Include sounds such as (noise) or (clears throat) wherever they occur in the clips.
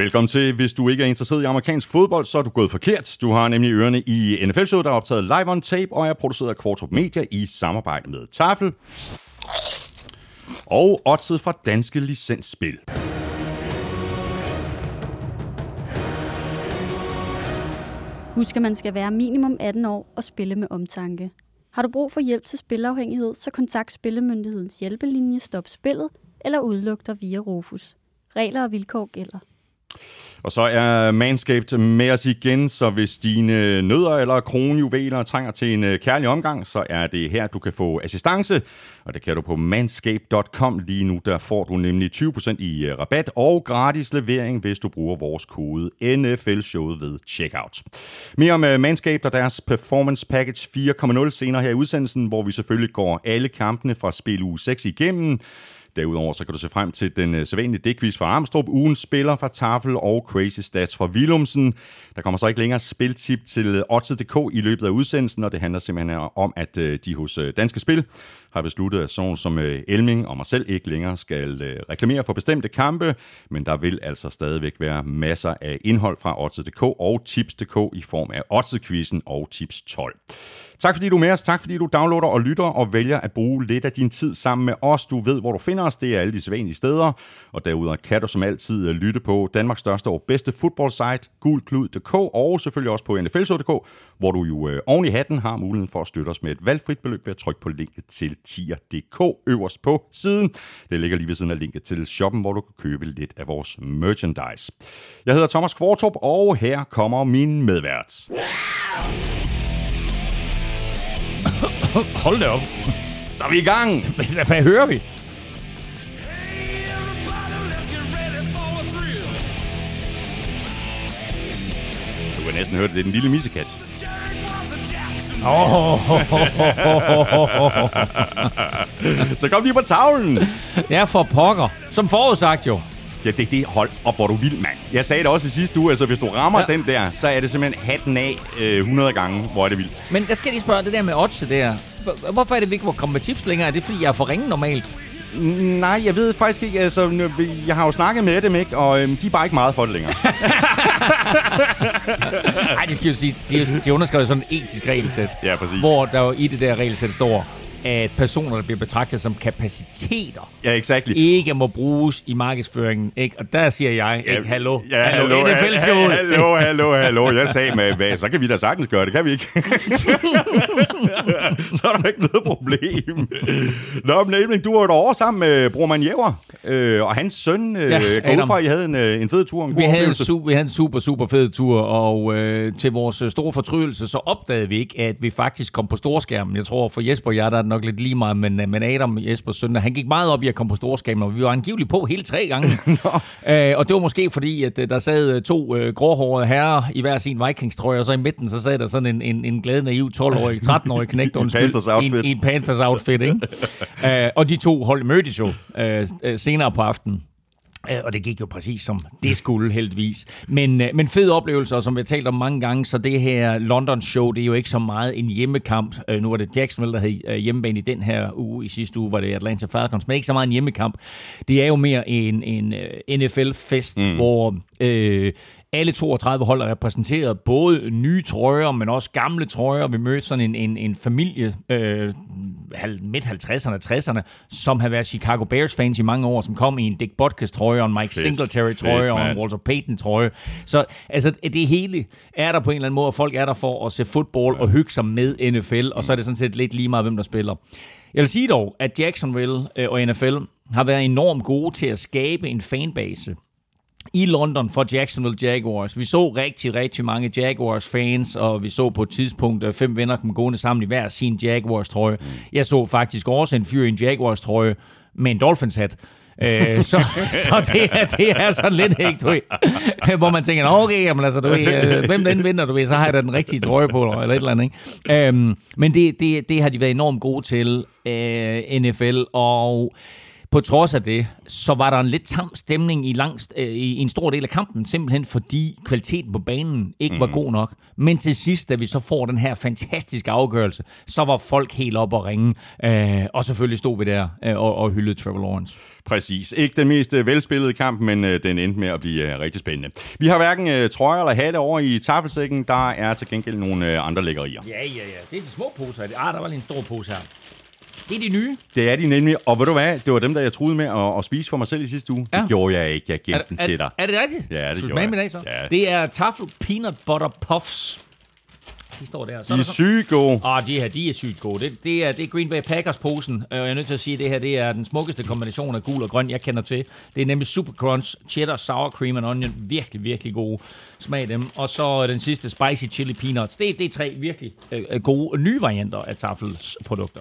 Velkommen til. Hvis du ikke er interesseret i amerikansk fodbold, så er du gået forkert. Du har nemlig ørerne i NFL-showet, der er optaget live on tape, og er produceret af Kvartrup Media i samarbejde med Tafel. Og oddset fra Danske Licensspil. Husk, at man skal være minimum 18 år og spille med omtanke. Har du brug for hjælp til spilafhængighed, så kontakt Spillemyndighedens hjælpelinje Stop Spillet eller udluk dig via Rufus. Regler og vilkår gælder. Og så er Manscaped med os igen, så hvis dine nødder eller kronjuveler trænger til en øh, kærlig omgang, så er det her, du kan få assistance, og det kan du på manscaped.com lige nu. Der får du nemlig 20% i øh, rabat og gratis levering, hvis du bruger vores kode NFL-showet ved checkout. Mere om øh, Manscaped og deres Performance Package 4.0 senere her i udsendelsen, hvor vi selvfølgelig går alle kampene fra spil uge 6 igennem. Derudover så kan du se frem til den øh, sædvanlige dækvis fra Armstrong, ugens spiller fra Tafel og Crazy Stats fra Willumsen. Der kommer så ikke længere spiltip til øh, Odds.dk i løbet af udsendelsen, og det handler simpelthen om, at øh, de hos øh, Danske Spil har besluttet, at sådan som øh, Elming og mig selv ikke længere skal øh, reklamere for bestemte kampe, men der vil altså stadigvæk være masser af indhold fra Odds.dk og Tips.dk i form af Odds-quizzen og Tips 12. Tak fordi du er med os. Tak fordi du downloader og lytter og vælger at bruge lidt af din tid sammen med os. Du ved, hvor du finder os. Det er alle de sædvanlige steder. Og derudover kan du som altid øh, lytte på Danmarks største og bedste fodboldsite, gulklud.dk og selvfølgelig også på nflsod.dk, hvor du jo øh, oven i hatten har muligheden for at støtte os med et valgfrit beløb ved at trykke på linket til tier.dk øverst på siden. Det ligger lige ved siden af linket til shoppen, hvor du kan købe lidt af vores merchandise. Jeg hedder Thomas Kvartrup, og her kommer min medvært. (coughs) Hold da op. Så er vi i gang! Hvad, hvad hører vi? Du kan næsten høre det, det er den lille missekat. Oh, (laughs) Så kom lige på tavlen! det er for pokker. Som forudsagt jo. Ja, det, det hold op, hvor du vild, mand. Jeg sagde det også i sidste uge, altså hvis du rammer ja. Den der, så er det simpelthen hatten af øh, 100 gange, hvor er det vildt. Men jeg skal lige spørge, det der med odds der. Hvor- Hvorfor er det, vi ikke må komme med tips længere? Er det, fordi jeg er for ringe normalt? Nej, jeg ved faktisk ikke, altså, jeg har jo snakket med dem, ikke, og øhm, de er bare ikke meget for det længere. (laughs) Nej, det skal jo sige, de, de underskrev sådan et etisk regelsæt. Ja, præcis. Hvor der jo i det der regelsæt står, at personer, der bliver betragtet som kapaciteter, ja, exactly. ikke må bruges i markedsføringen. Ikke? Og der siger jeg, ikke, hallo, Ja, hallo, NFL-showet. hallo, hallo, hallo. Jeg sagde med, hvad, så kan vi da sagtens gøre det, kan vi ikke? (laughs) så er der ikke noget problem. Nå, men Elming, du var et år sammen med Bror Manjever, øh, og hans søn. Øh, Ja, går fra, I havde en, øh, en fed tur, en god Vi havde, en super, vi havde en super, super fed tur, og øh, til vores øh, store fortrydelse, så opdagede vi ikke, at vi faktisk kom på storskærmen. Jeg tror, for Jesper og jeg, der er nok lidt lige meget, men, øh, men Adam, Jespers søn, han gik meget op i at komme på storskærmen, og vi var angiveligt på hele tre gange. (laughs) øh, og det var måske fordi, at øh, der sad to øh, gråhårede herrer i hver sin Vikings-trøje, og så i midten, så sad der sådan en, en, en glad naiv 12-årig, 13-årig (laughs) knægt, undskyld, Panthers outfit. I, i en Panthers outfit, ikke? (laughs) øh, og de to hold mødtes jo øh, senere på aftenen. Øh, Og det gik jo præcis som det skulle heldigvis. Men, øh, men fed oplevelse, og som vi har talt om mange gange, så det her London show, det er jo ikke så meget en hjemmekamp. Øh, Nu var det Jacksonville, der havde hjemmebane i den her uge. I sidste uge var det Atlanta Falcons, men ikke så meget en hjemmekamp. Det er jo mere en, en NFL-fest, mm. hvor øh, alle 32 hold er repræsenteret. Både nye trøjer, men også gamle trøjer. Vi mødte sådan en, en, en familie, øh, midt 50'erne, 60'erne, som har været Chicago Bears-fans i mange år, som kom i en Dick Butkus-trøje, og en Mike Fedt. Singletary-trøje, Fedt, og en. Walter Payton-trøje. Så altså, det hele er der på en eller anden måde, og folk er der for at se fodbold og hygge sig med NFL, og så er det sådan set lidt lige meget, hvem der spiller. Jeg vil sige dog, at Jacksonville øh, og NFL har været enormt gode til at skabe en fanbase i London for Jacksonville Jaguars. Vi så rigtig, rigtig mange Jaguars-fans, og vi så på et tidspunkt fem venner kom gående sammen i hver sin Jaguars-trøje. Jeg så faktisk også en fyr i en Jaguars-trøje med en Dolphins-hat. Øh, så, (laughs) så det, er, det er sådan lidt ikke, du ved, hvor man tænker, okay, jamen, altså, du ved, øh, hvem den vinder, du ved, så har jeg da den rigtige trøje på, eller et eller andet. Ikke? Øhm, men det, det, det har de været enormt gode til, øh, NFL, og på trods af det, så var der en lidt tam stemning i, langt, øh, i en stor del af kampen, simpelthen fordi kvaliteten på banen ikke mm. var god nok. Men til sidst, da vi så får den her fantastiske afgørelse, så var folk helt op og ringe, øh, og selvfølgelig stod vi der øh, og, og hyldede Trevor Lawrence. Præcis. Ikke den mest øh, velspillede kamp, men øh, den endte med at blive øh, rigtig spændende. Vi har hverken øh, trøjer eller hatte over i tafelsækken. Der er til gengæld nogle øh, andre lækkerier. Ja, ja, ja. Det er de små poser. Ah, der var lige en stor pose her. Det er de nye. Det er de nemlig. Og ved du hvad? Det var dem, der jeg troede med at, at spise for mig selv i sidste uge. Ja. Det gjorde jeg ikke. Jeg gemte den til dig. Er det rigtigt? Ja, det gjorde jeg. Med dag, så? Ja. Det er Tafel Peanut Butter Puffs. De står der. Så de er, er sygt gode. Oh, de her, de er sygt gode. Det, det, er, det er Green Bay Packers-posen. Og jeg er nødt til at sige, at det her det er den smukkeste kombination af gul og grøn, jeg kender til. Det er nemlig Super Crunch, cheddar, sour cream and onion. Virkelig, virkelig gode smag dem. Og så den sidste Spicy Chili Peanuts. Det, det er tre virkelig øh, gode nye varianter af Tafels produkter.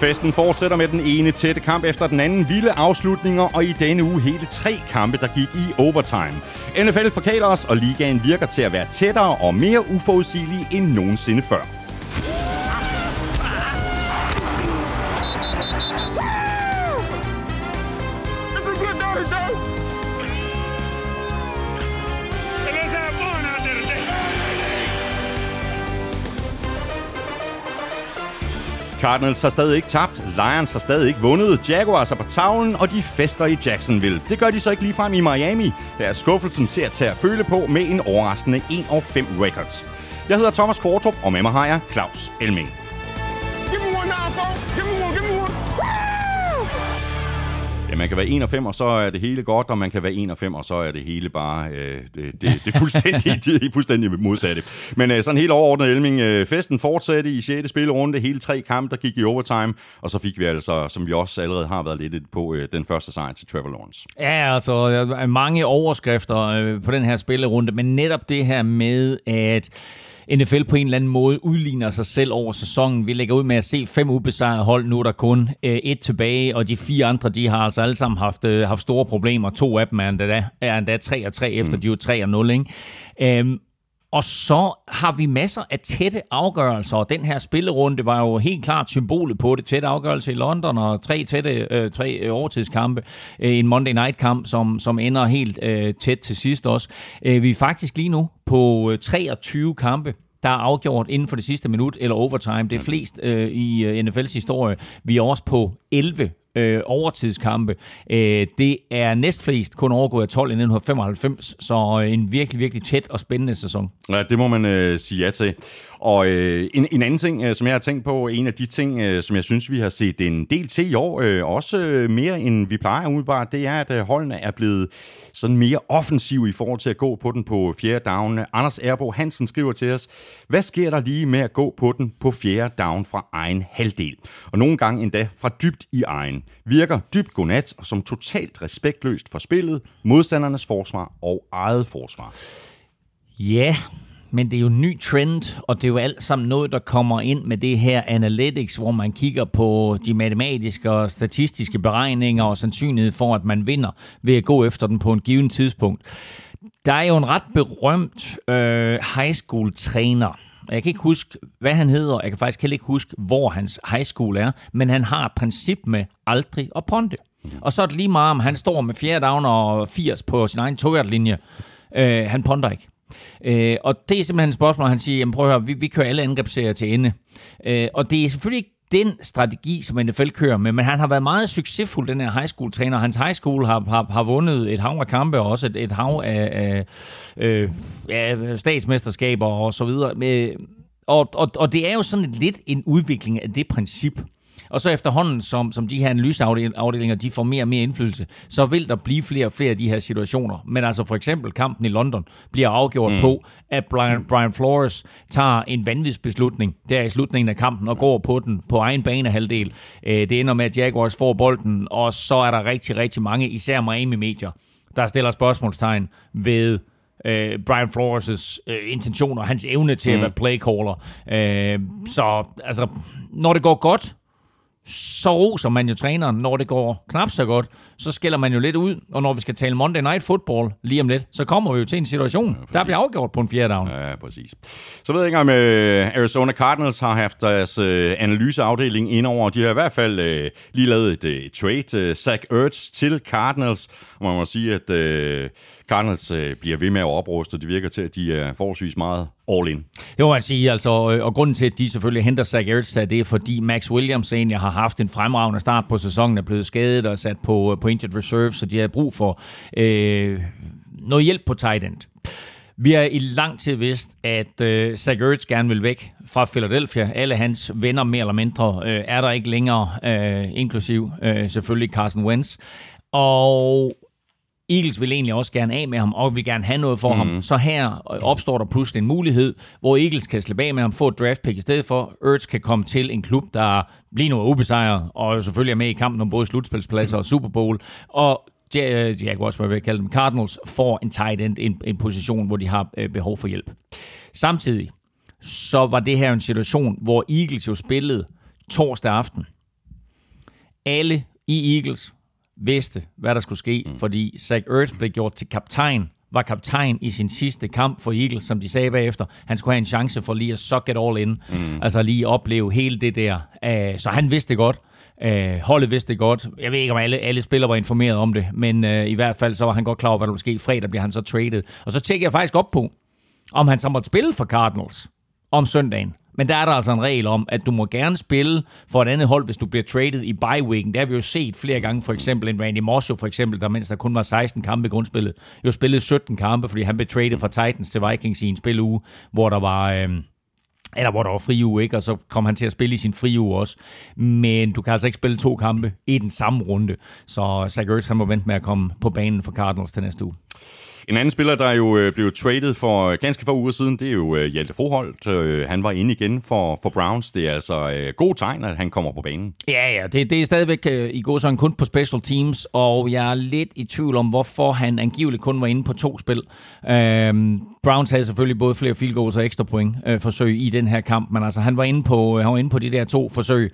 Festen fortsætter med den ene tætte kamp efter den anden vilde afslutninger, og i denne uge hele tre kampe, der gik i overtime. NFL forkaler os, og ligaen virker til at være tættere og mere uforudsigelig end nogensinde før. Cardinals har stadig ikke tabt, Lions har stadig ikke vundet, Jaguars er på tavlen, og de fester i Jacksonville. Det gør de så ikke lige frem i Miami. Der er skuffelsen til at tage at føle på med en overraskende 1-5 records. Jeg hedder Thomas Kvartrup, og med mig har jeg Claus Elming. Ja, man kan være 1 og 5, og så er det hele godt, og man kan være 1 og 5, og så er det hele bare øh, det, det, det, fuldstændig, (laughs) det fuldstændig modsatte. Men øh, sådan helt overordnet, Elming, øh, festen fortsatte i 6. spillerunde, hele tre kampe, der gik i overtime, og så fik vi altså, som vi også allerede har været lidt på, øh, den første sejr til Trevor Lawrence. Ja, altså mange overskrifter øh, på den her spillerunde, men netop det her med, at NFL på en eller anden måde udligner sig selv over sæsonen. Vi lægger ud med at se fem ubesejrede hold. Nu er der kun øh, et tilbage, og de fire andre, de har altså alle sammen haft, øh, haft store problemer. To af dem er endda, er endda 3 og 3, efter mm. de er 3 og 0. Ikke? Øhm, og så har vi masser af tætte afgørelser, og den her spillerunde var jo helt klart symbolet på det. Tætte afgørelse i London, og tre tætte øh, tre overtidskampe. Øh, en Monday Night kamp, som, som ender helt øh, tæt til sidst også. Øh, vi er faktisk lige nu på 23 øh, kampe, der er afgjort inden for det sidste minut eller overtime. Det er flest øh, i øh, NFL's historie. Vi er også på 11 øh, overtidskampe. Øh, det er næstflest, kun overgået af 12 i 1995, så øh, en virkelig, virkelig tæt og spændende sæson. Ja, det må man øh, sige ja til. Og øh, en, en anden ting, øh, som jeg har tænkt på, en af de ting, øh, som jeg synes, vi har set en del til i år, øh, også øh, mere end vi plejer umiddelbart, det er, at øh, holdene er blevet sådan mere offensive i forhold til at gå på den på fjerde down. Anders Erbo Hansen skriver til os, hvad sker der lige med at gå på den på fjerde down fra egen halvdel? Og nogle gange endda fra dybt i egen. Virker dybt godnat og som totalt respektløst for spillet, modstandernes forsvar og eget forsvar. Ja, men det er jo en ny trend, og det er jo alt sammen noget, der kommer ind med det her analytics, hvor man kigger på de matematiske og statistiske beregninger og sandsynlighed for, at man vinder ved at gå efter den på en given tidspunkt. Der er jo en ret berømt øh, high school træner, jeg kan ikke huske, hvad han hedder. Jeg kan faktisk heller ikke huske, hvor hans high school er. Men han har et princip med aldrig at ponte. Og så er det lige meget, om han står med fjerde down og 80 på sin egen linje. Øh, han ponder ikke. Øh, og det er simpelthen et spørgsmål, han siger, jamen prøv at høre, vi, vi kører alle angrebsserier til ende. Øh, og det er selvfølgelig ikke den strategi, som NFL kører med, men han har været meget succesfuld, den her high school træner. Hans high school har, har, har vundet et hav af kampe, og også et, et hav af, af øh, ja, statsmesterskaber og så videre. Med, og, og, og det er jo sådan lidt en udvikling af det princip. Og så efterhånden, som, som de her analyseafdelinger de får mere og mere indflydelse, så vil der blive flere og flere af de her situationer. Men altså for eksempel kampen i London bliver afgjort mm. på, at Brian, Brian Flores tager en vanvidsbeslutning der i slutningen af kampen og går på den på egen banehalvdel. Øh, det ender med, at Jaguars får bolden, og så er der rigtig, rigtig mange, især Miami-medier, der stiller spørgsmålstegn ved øh, Brian Flores' øh, intentioner, hans evne til mm. at være playcaller. Øh, så altså, når det går godt, så roser man jo træneren, når det går knap så godt. Så skælder man jo lidt ud, og når vi skal tale Monday Night Football lige om lidt, så kommer vi jo til en situation, ja, der bliver afgjort på en fjerde down. Ja, præcis. Så ved jeg ikke, om uh, Arizona Cardinals har haft deres uh, analyseafdeling indover. De har i hvert fald uh, lige lavet et uh, trade, uh, Zach Ertz til Cardinals. Og man må sige, at uh, Cardinals uh, bliver ved med at opruste, og det virker til, at de er forholdsvis meget all in. Jo, man sige, altså, og grunden til, at de selvfølgelig henter Zach Ertz, er det, fordi Max Williams egentlig har haft en fremragende start på sæsonen, er blevet skadet og sat på, på injured reserve, så de har brug for øh, noget hjælp på tight end. Vi har i lang tid vidst, at øh, Zach Ertz gerne vil væk fra Philadelphia. Alle hans venner, mere eller mindre, øh, er der ikke længere, øh, inklusiv øh, selvfølgelig Carson Wentz. Og Eagles vil egentlig også gerne af med ham, og vil gerne have noget for mm. ham. Så her opstår der pludselig en mulighed, hvor Eagles kan slippe af med ham, få et draft pick i stedet for. Ertz kan komme til en klub, der lige nu er ubesejret, og selvfølgelig er med i kampen om både slutspilspladser og Super Bowl. Og hvad jeg kalde dem, Cardinals, får en tight end, en, en position, hvor de har øh, behov for hjælp. Samtidig så var det her en situation, hvor Eagles jo spillede torsdag aften. Alle i Eagles vidste, hvad der skulle ske, mm. fordi Zach Ertz blev gjort til kaptajn, var kaptajn i sin sidste kamp for Eagles, som de sagde bagefter. Han skulle have en chance for lige at suck it all in. Mm. Altså lige opleve hele det der. Uh, så han vidste det godt. Uh, holdet vidste det godt. Jeg ved ikke, om alle, alle spillere var informeret om det, men uh, i hvert fald så var han godt klar over, hvad der ville ske. Fredag bliver han så traded. Og så tjekker jeg faktisk op på, om han så måtte spille for Cardinals om søndagen. Men der er der altså en regel om, at du må gerne spille for et andet hold, hvis du bliver traded i bye weeken. Det har vi jo set flere gange, for eksempel en Randy Moss for eksempel, der mens der kun var 16 kampe i grundspillet, jo spillede 17 kampe, fordi han blev traded fra Titans til Vikings i en spiluge, hvor der var... Øh, eller hvor der var fri uge, ikke? og så kom han til at spille i sin fri uge også. Men du kan altså ikke spille to kampe i den samme runde. Så Zach Ertz, han må vente med at komme på banen for Cardinals til næste uge. En anden spiller, der jo øh, blev traded for øh, ganske få uger siden, det er jo øh, Hjalte Froholt. Øh, han var inde igen for, for Browns. Det er altså øh, god tegn, at han kommer på banen. Ja, ja, det, det er stadigvæk øh, i går sådan kun på special teams, og jeg er lidt i tvivl om, hvorfor han angiveligt kun var inde på to spil. Øhm, Browns havde selvfølgelig både flere field goals og ekstra point øh, forsøg i den her kamp, men altså han var inde på, han var inde på de der to forsøg,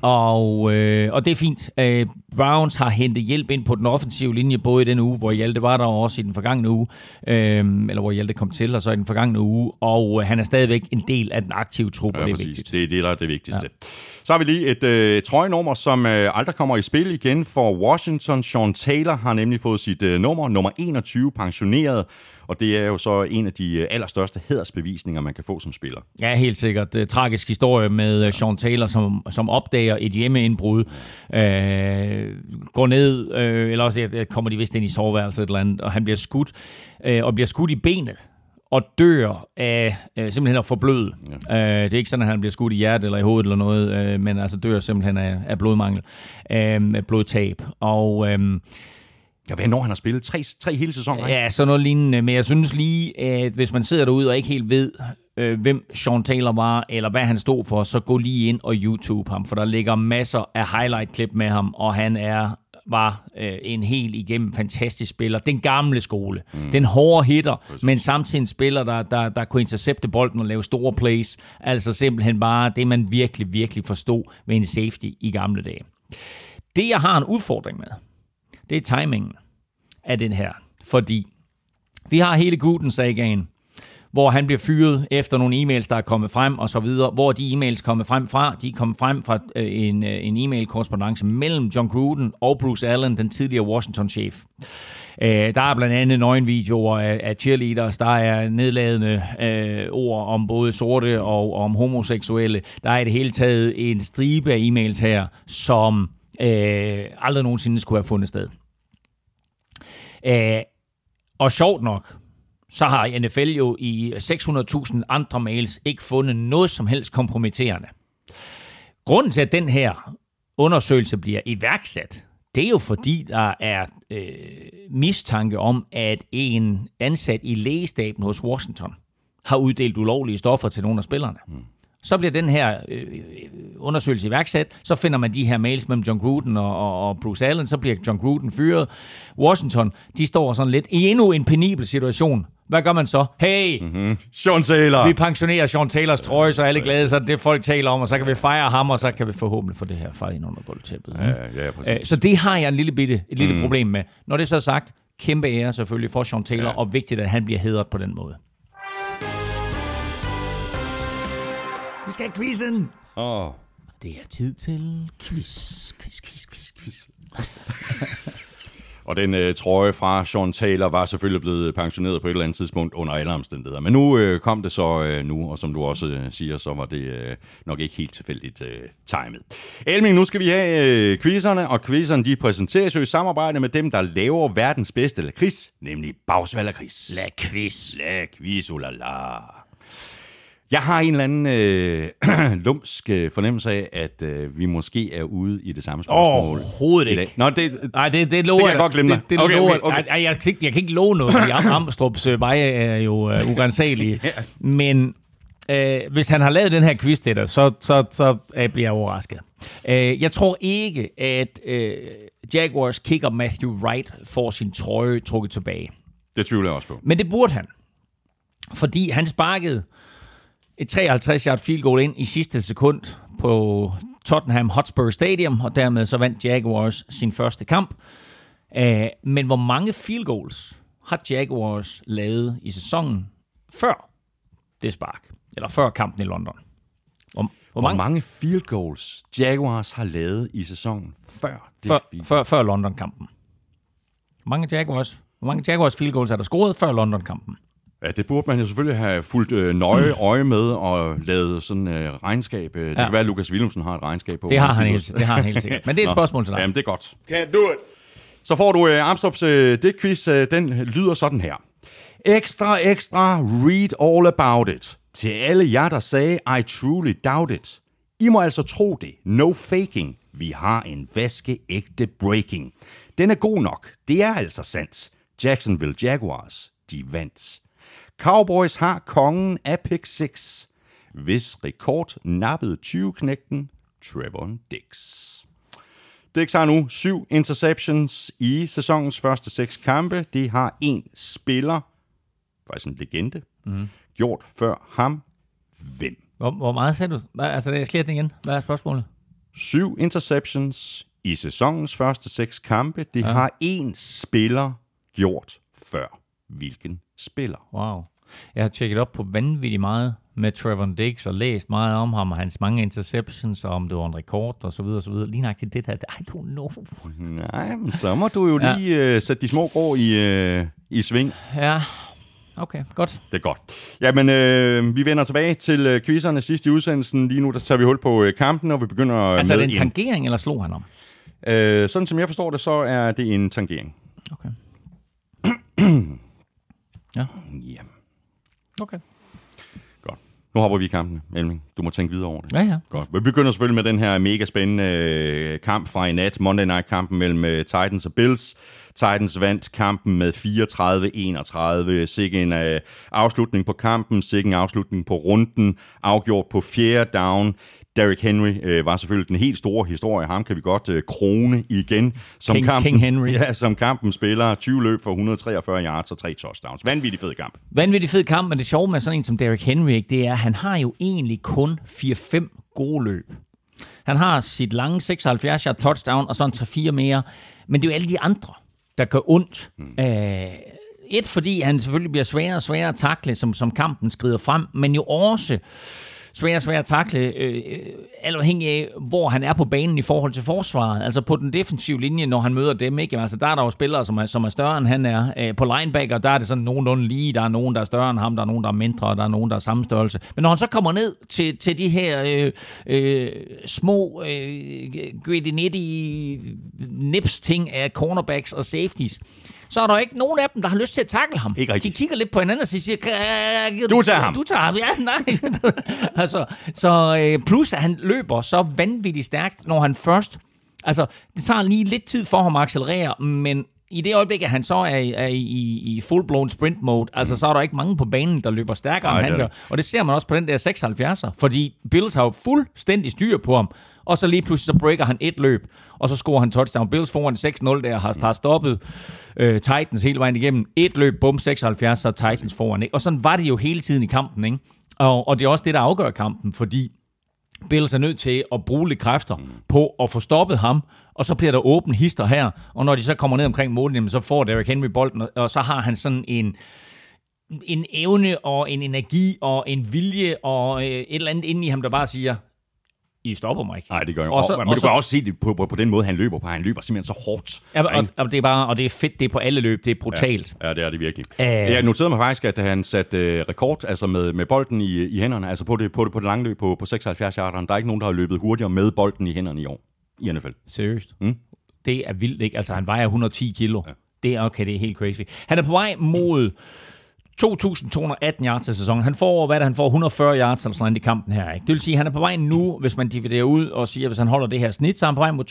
og, øh, og det er fint. Øh, Browns har hentet hjælp ind på den offensive linje, både i den uge, hvor Hjalte var der, og også i den forgangne uge, øh, eller hvor Hjalte kom til, og så i den forgangne uge, og øh, han er stadigvæk en del af den aktive trup, ja, og det er præcis. vigtigt. Det er det, der er det vigtigste. Ja. Så har vi lige et øh, trøjenummer, som øh, aldrig kommer i spil igen for Washington. Sean Taylor har nemlig fået sit øh, nummer, nummer 21, pensioneret, og det er jo så en af de øh, allerstørste hedersbevisninger, man kan få som spiller. Ja, helt sikkert. Det tragisk historie med øh, Sean Taylor, som, som opdager et hjemmeindbrud. Øh, går ned, øh, eller også kommer de vist ind i soveværelset et eller andet, og han bliver skudt, øh, og bliver skudt i benet og dør af øh, simpelthen at forbløde. Ja. Øh, det er ikke sådan, at han bliver skudt i hjertet eller i hovedet eller noget, øh, men altså dør simpelthen af, af blodmangel, øh, blodtab. Og øh, Ja, hvad når han har spillet? Tre, tre hele sæsoner, ikke? Ja, sådan noget lignende. Men jeg synes lige, at hvis man sidder derude og ikke helt ved, øh, hvem Sean Taylor var, eller hvad han stod for, så gå lige ind og YouTube ham, for der ligger masser af highlight-klip med ham, og han er var øh, en helt igennem fantastisk spiller. Den gamle skole. Mm. Den hårde hitter, Præcis. men samtidig en spiller, der, der, der kunne intercepte bolden og lave store plays. Altså simpelthen bare det, man virkelig, virkelig forstod ved en safety i gamle dage. Det, jeg har en udfordring med, det er timingen af den her. Fordi vi har hele Gruden-sagaen, hvor han bliver fyret efter nogle e-mails, der er kommet frem og så videre. Hvor de e-mails kommer frem fra, de er kommet frem fra øh, en, øh, en e-mail-korrespondence mellem John Gruden og Bruce Allen, den tidligere Washington-chef. Øh, der er blandt andet nøgenvideoer af, af cheerleaders, der er nedladende øh, ord om både sorte og om homoseksuelle. Der er i det hele taget en stribe af e-mails her, som øh, aldrig nogensinde skulle have fundet sted. Øh, og sjovt nok, så har NFL jo i 600.000 andre mails ikke fundet noget som helst kompromitterende. Grunden til, at den her undersøgelse bliver iværksat, det er jo fordi, der er øh, mistanke om, at en ansat i lægestaben hos Washington har uddelt ulovlige stoffer til nogle af spillerne. Mm. Så bliver den her øh, undersøgelse iværksat, så finder man de her mails mellem John Gruden og, og, og Bruce Allen, så bliver John Gruden fyret. Washington, de står sådan lidt i endnu en penibel situation. Hvad gør man så? Hey, mm-hmm. Sean Taylor! vi pensionerer Sean Taylors trøje, så alle er glade, så det folk taler om, og så kan vi fejre ham, og så kan vi forhåbentlig få det her fejret ind under gulvtæppet. Ja, ja, præcis. Øh, Så det har jeg en lille bitte, et lille mm. problem med. Når det så er sagt, kæmpe ære selvfølgelig for Sean Taylor, ja. og vigtigt, at han bliver hedret på den måde. Vi skal have quizzen! Åh, Det er tid til quiz, quiz, quiz, quiz, quiz. Og den øh, trøje fra Sean Taylor var selvfølgelig blevet pensioneret på et eller andet tidspunkt under alle omstændigheder. Men nu øh, kom det så øh, nu, og som du også øh, siger, så var det øh, nok ikke helt tilfældigt øh, timet. Elming, nu skal vi have øh, quizzerne, og quizzerne de præsenteres jo i samarbejde med dem, der laver verdens bedste lakrids, nemlig Bagsvald Lakrids. La quiz. La quiz, oh la la. Jeg har en eller anden øh, (clears throat) lumsk øh, fornemmelse af, at øh, vi måske er ude i det samme spørgsmål. Overhovedet ikke. Nå, det, Nej, det, det lover Det kan jeg godt glemme Det, dig. det Okay, lover, okay, okay. Ej, jeg, kan ikke, jeg kan ikke love noget, fordi (laughs) Am- Amstrup's øh, veje er jo uh, urensagelige. (laughs) Men øh, hvis han har lavet den her quiz til dig, så, så, så øh, bliver jeg overrasket. Øh, jeg tror ikke, at øh, Jaguars kicker Matthew Wright får sin trøje trukket tilbage. det tvivler jeg også på. Men det burde han. Fordi han sparkede et 53-yard field goal ind i sidste sekund på Tottenham Hotspur Stadium, og dermed så vandt Jaguars sin første kamp. Uh, men hvor mange field goals har Jaguars lavet i sæsonen før det spark? Eller før kampen i London? Hvor, hvor Hvor mange? mange field goals Jaguars har lavet i sæsonen før det Før, field- før, før London-kampen. Hvor mange Jaguars, hvor mange Jaguars field goals er der scoret før London-kampen? Ja, det burde man jo selvfølgelig have fulgt øh, nøje (clears throat) øje med og lavet sådan øh, regnskab. Øh, Det Ja. kan være, at Lukas Williamson har et regnskab på. Det har han helt, det har han helt (laughs) sikkert. Men det er et Nå, spørgsmål til dig. Jamen, det er godt. Can't do it. Så får du øh, Armstrongs øh, digtquiz. Øh, den lyder sådan her. Ekstra, ekstra, read all about it. Til alle jer, der sagde, I truly doubt it. I må altså tro det. No faking. Vi har en vaskeægte breaking. Den er god nok. Det er altså sandt. Jacksonville Jaguars, de vandt. Cowboys har kongen af pick 6. Hvis rekord nappede 20-knægten Trevor Dix. Dix har nu syv interceptions i sæsonens første seks kampe. Det har en spiller, faktisk en legende, mm. gjort før ham. Hvem? Hvor, hvor meget sagde du? Hvad, altså, jeg den igen. Hvad er spørgsmålet? Syv interceptions i sæsonens første seks kampe. Det ja. har en spiller gjort før. Hvilken spiller? Wow. Jeg har tjekket op på vanvittigt meget med Trevor Diggs og læst meget om ham og hans mange interceptions, og om det var en rekord og så videre og så videre. Lige nøjagtigt det her, I don't know. Nej, men så må du jo Ja. lige uh, sætte de små grå i, uh, i sving. Ja, okay, godt. Det er godt. Jamen, øh, vi vender tilbage til øh, quizzerne sidst i udsendelsen. Lige nu der tager vi hul på øh, kampen, og vi begynder Altså, er det en tangering, eller slog han om? Øh, sådan som jeg forstår det, så er det en tangering. Okay. (clears throat) Ja. Okay. Godt. Nu hopper vi i kampen, Elming. Du må tænke videre over det. Ja, ja. Godt. Vi begynder selvfølgelig med den her mega spændende øh, kamp fra i nat. Monday Night-kampen mellem øh, Titans og Bills. Titans vandt kampen med 34-31. Sikke en øh, afslutning på kampen, sikke en afslutning på runden. Afgjort på fjerde down. Derrick Henry øh, var selvfølgelig den helt store historie. Ham kan vi godt øh, krone igen. Som King- kampen, King Henry. (laughs) Ja, som kampen spiller 20 løb for 143 yards og 3 touchdowns. Vanvittig fed kamp. Vanvittig fed kamp, men det sjove med sådan en som Derrick Henry, ikke, det er, at han har jo egentlig kun 4-5 gode løb. Han har sit lange 76 yard touchdown, og så en 3-4 mere. Men det er jo alle de andre, der gør ondt. Mm. Øh, et, fordi han selvfølgelig bliver sværere og sværere at takle, som, som kampen skrider frem, men jo også svær, og sværere at takle, øh, alt afhængig af, hvor han er på banen i forhold til forsvaret. Altså på den defensive linje, når han møder dem, ikke? Altså der er der jo spillere, som er, som er større end han er. Øh, på linebacker, der er det sådan nogenlunde lige. Der er nogen, der er større end ham, der er nogen, der er mindre, og der er nogen, der er samme størrelse. Men når han så kommer ned til, til de her øh, øh, små øh, gritty-nitty nips ting af cornerbacks og safeties, så er der ikke nogen af dem, der har lyst til at takle ham. Ikke De rigtigt. kigger lidt på hinanden og siger, "Kan- Du tager ham." Du tager ham, ja, nej. (laughs) altså, så øh, plus, at han løber så vanvittigt stærkt, når han først... Altså, det tager lige lidt tid for ham at accelerere, men i det øjeblik, at han så er, er i, i full-blown sprint mode, altså så er der ikke mange på banen, der løber stærkere, Nej, end han gør. Og det ser man også på den der 76'er, fordi Bills har jo fuldstændig styr på ham, og så lige pludselig så breaker han et løb, og så scorer han touchdown. Bills foran 6-0 der, har, har stoppet øh, Titans hele vejen igennem. Et løb, bum, 76, så Titans foran. Ikke? Og sådan var det jo hele tiden i kampen, ikke? Og, og det er også det, der afgør kampen, fordi Bills er nødt til at bruge lidt kræfter mm. på at få stoppet ham, og så bliver der åben hister her, og når de så kommer ned omkring målen, så får Derrick Henry bolden, og så har han sådan en, en evne og en energi og en vilje og øh, et eller andet inde i ham, der bare siger, I stopper mig ikke. Nej, det gør jeg så- Men og du så- kan også se det på, på, på den måde, han løber på. Han løber simpelthen så hårdt. Ja, og, Ikke? og, det er bare, og det er fedt, det er på alle løb, det er brutalt. Ja, det er det virkelig. Øh. Jeg noterede mig faktisk, at han satte øh, rekord altså med, med bolden i, i hænderne, altså på det, på det, på det lange løb på, på 76 yarderen. Der er ikke nogen, der har løbet hurtigere med bolden i hænderne i år i NFL. Seriøst. Mm. Det er vildt, ikke? Altså, han vejer 110 kilo. Ja. Det er okay, det er helt crazy. Han er på vej mod 2.218 yards til sæsonen. Han får, hvad er det, han får 140 yards eller sådan noget i kampen her. Ikke? Det vil sige, at han er på vej nu, hvis man dividerer ud og siger, at hvis han holder det her snit, så er han på vej mod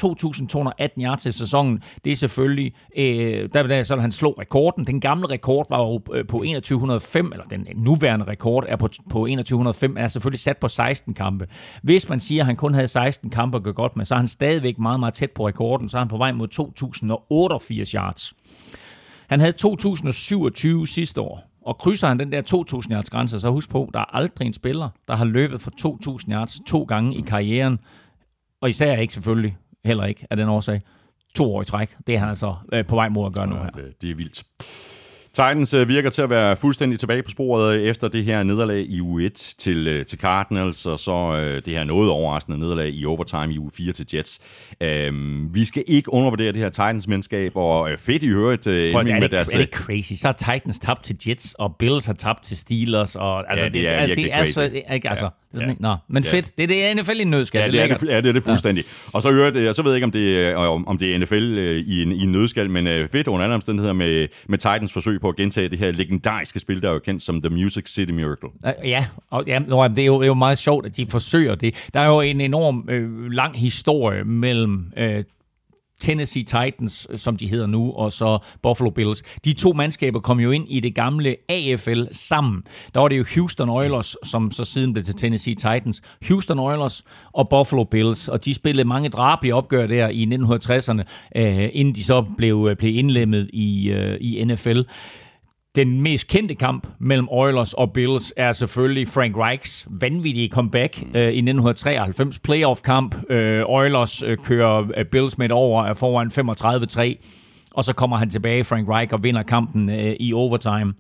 2.218 yards til sæsonen. Det er selvfølgelig, øh, der, der så han slå rekorden. Den gamle rekord var jo øh, på 2105, eller den nuværende rekord er på, på 2105, er selvfølgelig sat på 16 kampe. Hvis man siger, at han kun havde 16 kampe at gøre godt med, så er han stadigvæk meget, meget tæt på rekorden, så er han på vej mod 2.088 yards. Han havde 2027 sidste år, og krydser han den der 2.000 yards grænse, så husk på, der er aldrig en spiller, der har løbet for 2.000 yards to gange i karrieren, og især ikke selvfølgelig, heller ikke af den årsag, to år i træk. Det er han altså øh, på vej mod at gøre nu her. Ja, det, det er vildt. Titans øh, virker til at være fuldstændig tilbage på sporet øh, efter det her nederlag i uge 1 til, øh, til Cardinals, og så det her noget overraskende nederlag i overtime i uge 4 til Jets. Øhm, vi skal ikke undervurdere det her Titans-mandskab, og fedt i øvrigt øh, Prøv, er, med det, deres... er det crazy? Så har Titans tabt til Jets, og Bills har tabt til Steelers. Og, altså, Ja, det er virkelig det er crazy. så, ikke, altså, Ja. Ja. Nå, men Ja. fedt. Det er det NFL i en nødskal. Ja, det er lækkert. det, ja, det er det fuldstændig. Ja. Og så, øvrigt, øh, så ved jeg ikke, om det, er- om, det er NFL øh, i en, i en nødskal, men øh, fedt under alle omstændigheder med, med Titans forsøg på at gentage det her legendariske spil, der er jo kendt som The Music City Miracle. Øh, Ja, og ja, nå, det, er jo, det er jo meget sjovt, at de forsøger det. Der er jo en enorm øh, lang historie mellem øh, Tennessee Titans, øh, som de hedder nu, og så Buffalo Bills. De to mandskaber kom jo ind i det gamle AFL sammen. Der var det jo Houston Oilers, som så siden blev til Tennessee Titans. Houston Oilers og Buffalo Bills, og de spillede mange drabelige opgør der i 1960'erne, øh, inden de så blev, øh, blev indlemmet i, øh, i NFL. Den mest kendte kamp mellem Oilers og Bills er selvfølgelig Frank Reichs vanvittige comeback øh, i 1993. Playoff-kamp. Øh, Oilers øh, kører øh, Bills med over er foran 35-3. Og så kommer han tilbage, Frank Reich, og vinder kampen øh, i overtime.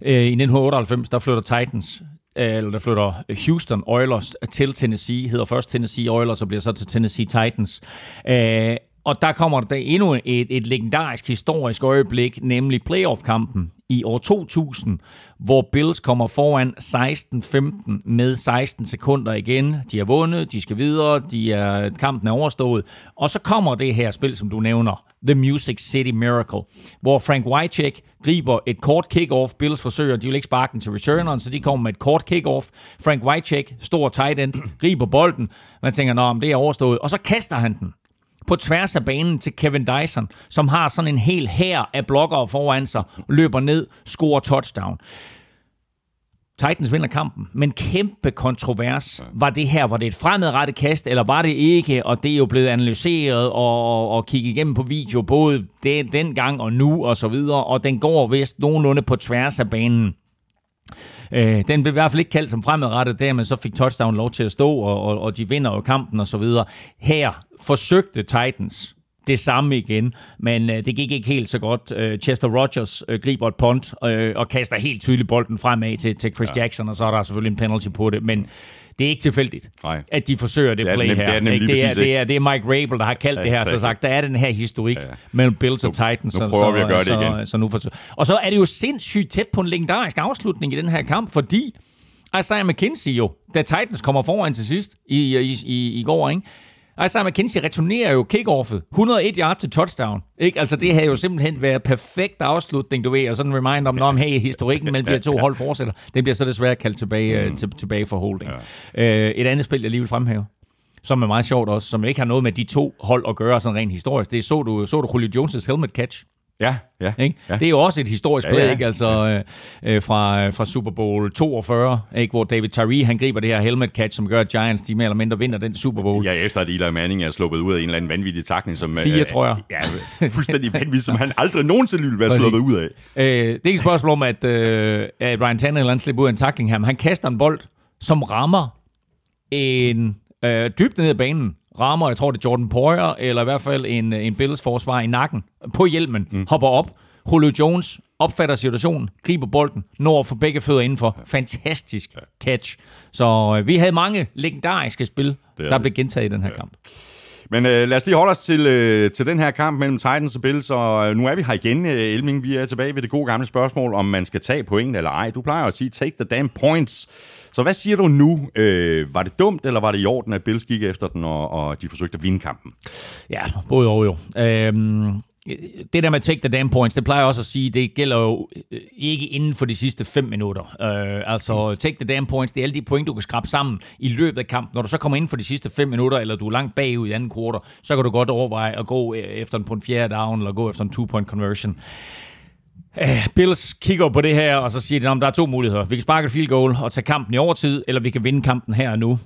Øh, I 1998, der flytter Titans, øh, eller der flytter Houston Oilers til Tennessee, hedder først Tennessee Oilers, og bliver så til Tennessee Titans. Øh, og der kommer der endnu et, et legendarisk historisk øjeblik, nemlig playoff-kampen i år 2000, hvor Bills kommer foran 16-15 med 16 sekunder igen. De har vundet, de skal videre, de er, kampen er overstået. Og så kommer det her spil, som du nævner, The Music City Miracle, hvor Frank Wycheck griber et kort kick-off. Bills forsøger, de vil ikke sparke den til returneren, så de kommer med et kort kick-off. Frank Wycheck, stor tight end, griber bolden. Man tænker, nå, men det er overstået. Og så kaster han den på tværs af banen til Kevin Dyson, som har sådan en hel hær af blokkere foran sig, løber ned, scorer touchdown. Titans vinder kampen, men kæmpe kontrovers. Var det her, var det et fremadrettet kast, eller var det ikke? Og det er jo blevet analyseret og, og, og kigget igennem på video, både den, dengang og nu og så videre, og den går vist nogenlunde på tværs af banen. Øh, den blev i hvert fald ikke kaldt som fremadrettet der, men så fik touchdown lov til at stå, og, og, og de vinder jo kampen og så videre. Her forsøgte Titans det samme igen, men øh, det gik ikke helt så godt. Øh, Chester Rogers øh, griber et punt øh, og kaster helt tydeligt bolden fremad til, til Chris ja. Jackson, og så er der selvfølgelig en penalty på det, men det er ikke tilfældigt, Nej. at de forsøger det, Det play det nem- her. det er det nemlig ikke? det, er, det, er, det er Mike Rabel, der har kaldt Ja, det her, så exakt. sagt, der er den her historik Ja. mellem Bills og Nu- Titans. nu så- prøver så, vi at gøre det så, igen. Så nu forsøger. Og så er det jo sindssygt tæt på en legendarisk afslutning i den her kamp, fordi Isaiah McKenzie jo, da Titans kommer foran til sidst i, i, i, i går, ikke? Isaiah McKenzie returnerer jo kickoffet. 101 yard til touchdown. Ikke? Altså, det havde jo simpelthen været perfekt afslutning, du ved, og sådan en reminder om, om hey, historikken mellem de her to (laughs) hold fortsætter. Det bliver så desværre kaldt tilbage, mm. til, tilbage for holding. Ja. Øh, et andet spil, jeg lige vil fremhæve. som er meget sjovt også, som ikke har noget med de to hold at gøre sådan rent historisk. Det så du, så du Julio Jones' helmet catch. Ja, ja, ikke? ja. Det er jo også et historisk play, Ja, ja. ikke? Altså øh, øh, fra, fra Super Bowl 42, ikke? hvor David Tyree han griber det her helmet catch, som gør, at Giants de mere eller mindre vinder den Super Bowl. Ja, efter at Eli Manning er sluppet ud af en eller anden vanvittig takning, som... Fire, tror jeg. Ja, fuldstændig vanvittig, som han aldrig nogensinde ville være Præcis. sluppet ud af. Øh, det er ikke et spørgsmål om, at, øh, at Ryan Tannehill han slipper ud af en takling her, men han kaster en bold, som rammer en øh, dybt ned ad banen. Rammer, jeg tror det er Jordan Poyer, eller i hvert fald en, en Bills forsvar i nakken, på hjelmen, mm. hopper op. Julio Jones opfatter situationen, griber bolden, når for begge fødder indenfor. Fantastisk catch. Så øh, vi havde mange legendariske spil, der det. blev gentaget i den her kamp. Men øh, lad os lige holde os til, øh, til den her kamp mellem Titans og Bills, og øh, nu er vi her igen, øh, Elming. Vi er tilbage ved det gode gamle spørgsmål, om man skal tage point eller ej. Du plejer at sige, take the damn points. Så hvad siger du nu? Øh, var det dumt, eller var det i orden, at Bills gik efter den, og, og de forsøgte at vinde kampen? Ja, både og jo. Øhm, det der med take the damn points, det plejer jeg også at sige, det gælder jo øh, ikke inden for de sidste 5 minutter. Øh, altså take the damn points, det er alle de point, du kan skrabe sammen i løbet af kampen. Når du så kommer ind for de sidste 5 minutter, eller du er langt bagud i anden kvartal, så kan du godt overveje at gå øh, efter en på en fjerde down, eller gå efter en two-point conversion. Uh, Bills kigger på det her, og så siger de, at der er to muligheder. Vi kan sparke et field goal og tage kampen i overtid, eller vi kan vinde kampen her og nu.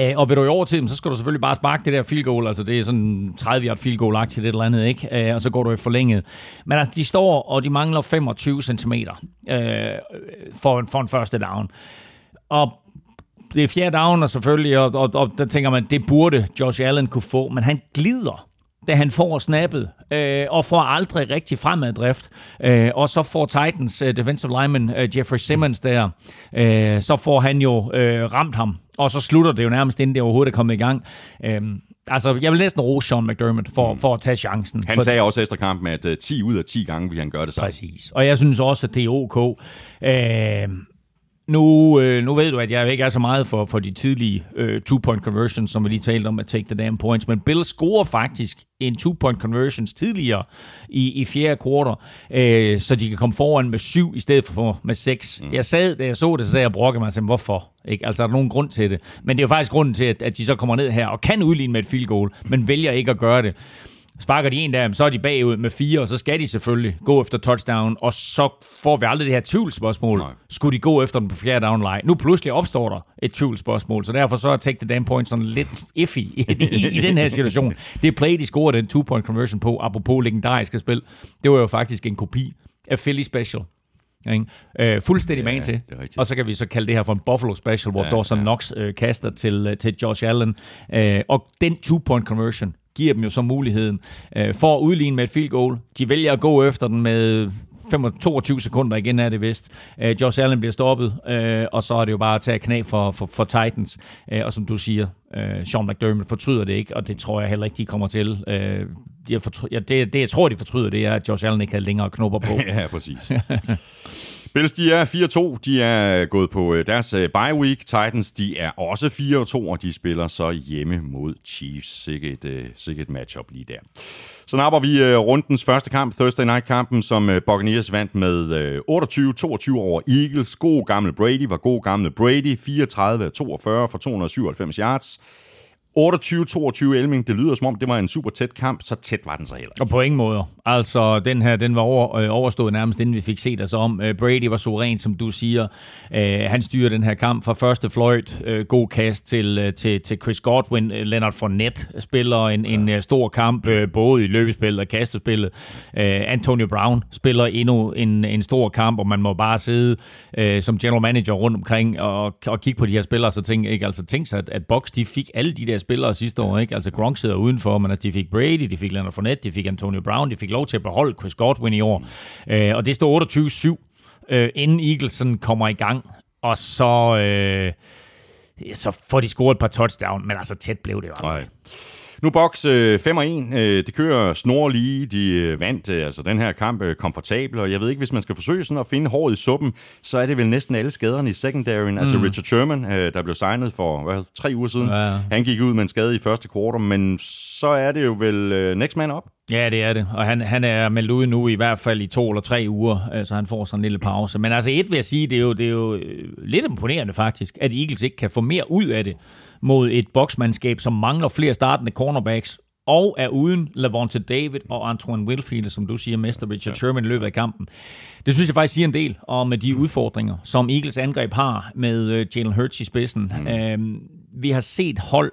Uh, og vil du i overtid, så skal du selvfølgelig bare sparke det der field goal. Altså det er sådan 30 yard field goal til det eller andet, ikke? Uh, og så går du i forlænget. Men altså, de står, og de mangler 25 cm uh, for, for en første down. Og det er fjerde down, og selvfølgelig, og, og, og der tænker man, det burde Josh Allen kunne få, men han glider da han får snappet, øh, og får aldrig rigtig fremaddrift. Øh, og så får Titans øh, defensive lineman øh, Jeffrey Simmons der, øh, så får han jo øh, ramt ham, og så slutter det jo nærmest, inden det overhovedet er kommet i gang. Øh, altså, jeg vil næsten rose Sean McDermott for, for at tage chancen. Han for, sagde også efter kampen, at uh, 10 ud af 10 gange vil han gøre det samme. Præcis. Og jeg synes også, at det er ok. Øh, nu, øh, nu ved du, at jeg ikke er så meget for, for de tidlige øh, two-point conversions, som vi lige talte om at take the damn points, men Bill scorer faktisk en two-point conversions tidligere i, i fjerde kvartal, øh, så de kan komme foran med syv i stedet for med seks. Mm. Jeg sad, da jeg så det, så sagde jeg brokke mig sagde, hvorfor? Ikke? Altså, er der nogen grund til det? Men det er jo faktisk grunden til, at, at de så kommer ned her og kan udligne med et field goal, men vælger ikke at gøre det. Sparker de en der, så er de bagud med fire, og så skal de selvfølgelig gå efter touchdown, og så får vi aldrig det her tvivlsspørgsmål. Nej. Skulle de gå efter den på fjerde down line? Nu pludselig opstår der et tvivlsspørgsmål, så derfor så er take the damn point sådan lidt iffy i, i, i den her situation. Det play, de scorede den two-point conversion på, apropos legendariske spil, det var jo faktisk en kopi af Philly Special. Ikke? Øh, fuldstændig Ja, man til. Og så kan vi så kalde det her for en Buffalo Special, hvor Ja, Dawson ja. Knox øh, kaster til, øh, til Josh Allen. Øh, og den two-point conversion giver dem jo så muligheden øh, for at udligne med et field goal. De vælger at gå efter den med 25 22 sekunder igen er det vist. Øh, Josh Allen bliver stoppet, øh, og så er det jo bare at tage knæ for, for, for Titans. Øh, og som du siger, øh, Sean McDermott fortryder det ikke, og det tror jeg heller ikke, de kommer til. Øh, de har fortry- ja, det, det, jeg tror, de fortryder, det er, at Josh Allen ikke havde længere knopper på. (laughs) Ja, præcis. (laughs) Bills, de er 4-2. De er øh, gået på øh, deres øh, bye week. Titans, de er også 4-2, og de spiller så hjemme mod Chiefs. Sikkert et, sikkert et matchup lige der. Så napper vi rundens første kamp, Thursday Night-kampen, som Buccaneers vandt med 28-22 over Eagles. God gamle Brady var god gamle Brady. 34-42 for 297 yards. 28-22 Elming, det lyder som om, det var en super tæt kamp, så tæt var den så heller. Og på ingen måde. Altså, den her, den var over, øh, overstået nærmest, inden vi fik set os om. Øh, Brady var suveræn, som du siger. Øh, han styrer den her kamp fra første fløjt. Øh, god kast til, øh, til, til Chris Godwin. Øh, Leonard Fournette spiller en, en øh, stor kamp, øh, både i løbespillet og kastespillet. Øh, Antonio Brown spiller endnu en, en stor kamp, og man må bare sidde øh, som general manager rundt omkring og, og kigge på de her spillere, så tænk, ikke? Altså, tænk sig, at, at Box, de fik alle de der spillere sidste år. Ikke? Altså Gronk sidder udenfor, men altså, de fik Brady, de fik Leonard Fournette, de fik Antonio Brown, de fik lov til at beholde Chris Godwin i år. Øh, og det står 28-7, øh, inden Eagleson kommer i gang. Og så, øh, så får de scoret et par touchdown, men altså tæt blev det jo. aldrig. Nej. Nu boks øh, 5 og 1. Øh, det kører snorlige. De øh, vandt øh, altså den her kamp øh, komfortabel, og jeg ved ikke, hvis man skal forsøge sådan at finde håret i suppen, så er det vel næsten alle skaderne i secondaryen. Mm. Altså Richard Sherman, øh, der blev signet for hvad, tre uger siden, Ja. han gik ud med en skade i første kvartal, men så er det jo vel øh, next man up. Ja, det er det. Og han, han er meldt ud nu i hvert fald i to eller tre uger, øh, så han får sådan en lille pause. Men altså et vil jeg sige, det er jo, det er jo øh, lidt imponerende faktisk, at Eagles ikke kan få mere ud af det mod et boksmandskab, som mangler flere startende cornerbacks, og er uden Lavonte David og Antoine Wilfield, som du siger, mester Richard Sherman i løbet af kampen. Det synes jeg faktisk siger en del om de udfordringer, som Eagles angreb har med øh, Jalen Hurts i spidsen. Mm. Øhm, vi har set hold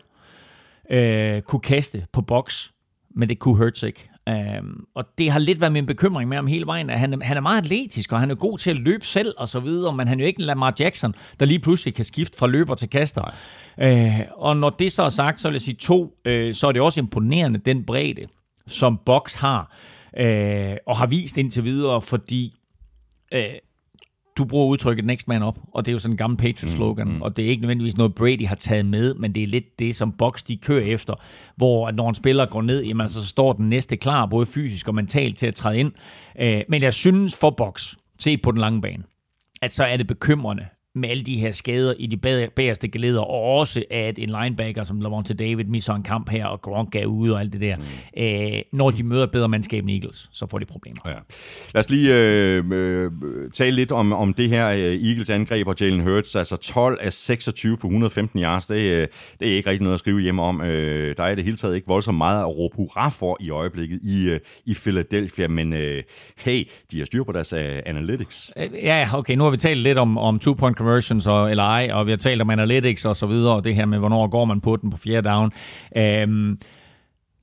øh, kunne kaste på boks, men det kunne Hurts ikke. Øhm, og det har lidt været min bekymring med ham hele vejen, at han, han er meget atletisk, og han er god til at løbe selv og så videre, men han er jo ikke en Lamar Jackson, der lige pludselig kan skifte fra løber til kaster. Øh, og når det så er sagt, så vil jeg sige to, øh, så er det også imponerende, den bredde, som Box har, øh, og har vist indtil videre, fordi øh, du bruger udtrykket next man up, og det er jo sådan en gammel Patriots-slogan, mm, mm. og det er ikke nødvendigvis noget, Brady har taget med, men det er lidt det, som Box de kører efter, hvor når en spiller går ned, jamen, så står den næste klar, både fysisk og mentalt til at træde ind. Øh, men jeg synes for Box, set på den lange bane, at så er det bekymrende, med alle de her skader i de bagerste geleder, og også at en linebacker som Lavonte David misser en kamp her, og Gronk er ude og alt det der. Mm. Æh, når de møder bedre mandskab end Eagles, så får de problemer. Ja. Lad os lige øh, øh, tale lidt om, om det her øh, Eagles angreb og Jalen Hurts. Altså 12 af 26 for 115 yards, det, øh, det er ikke rigtig noget at skrive hjemme om. Øh, der er det hele taget ikke voldsomt meget at råbe hurra for i øjeblikket i, øh, i Philadelphia, men øh, hey, de har styr på deres uh, analytics. Ja, okay, nu har vi talt lidt om, om two-point conversions og, eller ej, og vi har talt om analytics og så videre, og det her med, hvornår går man på den på fjerde down. Øhm,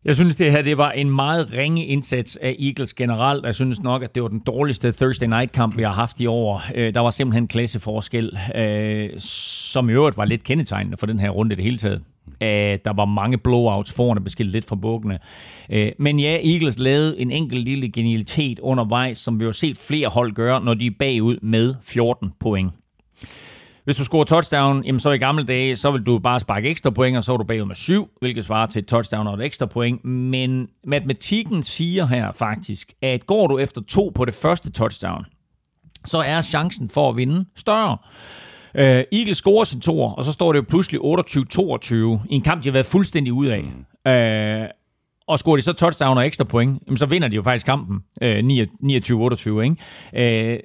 jeg synes, det her det var en meget ringe indsats af Eagles generelt. Jeg synes nok, at det var den dårligste Thursday Night-kamp, vi har haft i år. Øh, der var simpelthen en klasseforskel, øh, som i øvrigt var lidt kendetegnende for den her runde det hele taget. Øh, der var mange blowouts foran og lidt fra bukkene. Øh, men ja, Eagles lavede en enkelt lille genialitet undervejs, som vi har set flere hold gøre, når de er bagud med 14 point. Hvis du scorer touchdown, jamen så i gamle dage, så vil du bare sparke ekstra point, og så er du bagud med syv, hvilket svarer til et touchdown og et ekstra point. Men matematikken siger her faktisk, at går du efter to på det første touchdown, så er chancen for at vinde større. Uh, Eagles scorer sin toer, og så står det jo pludselig 28-22 i en kamp, de har været fuldstændig ud af. Uh, og scorer de så touchdown og ekstra point, jamen så vinder de jo faktisk kampen øh, uh, 29-28. Ikke? Uh,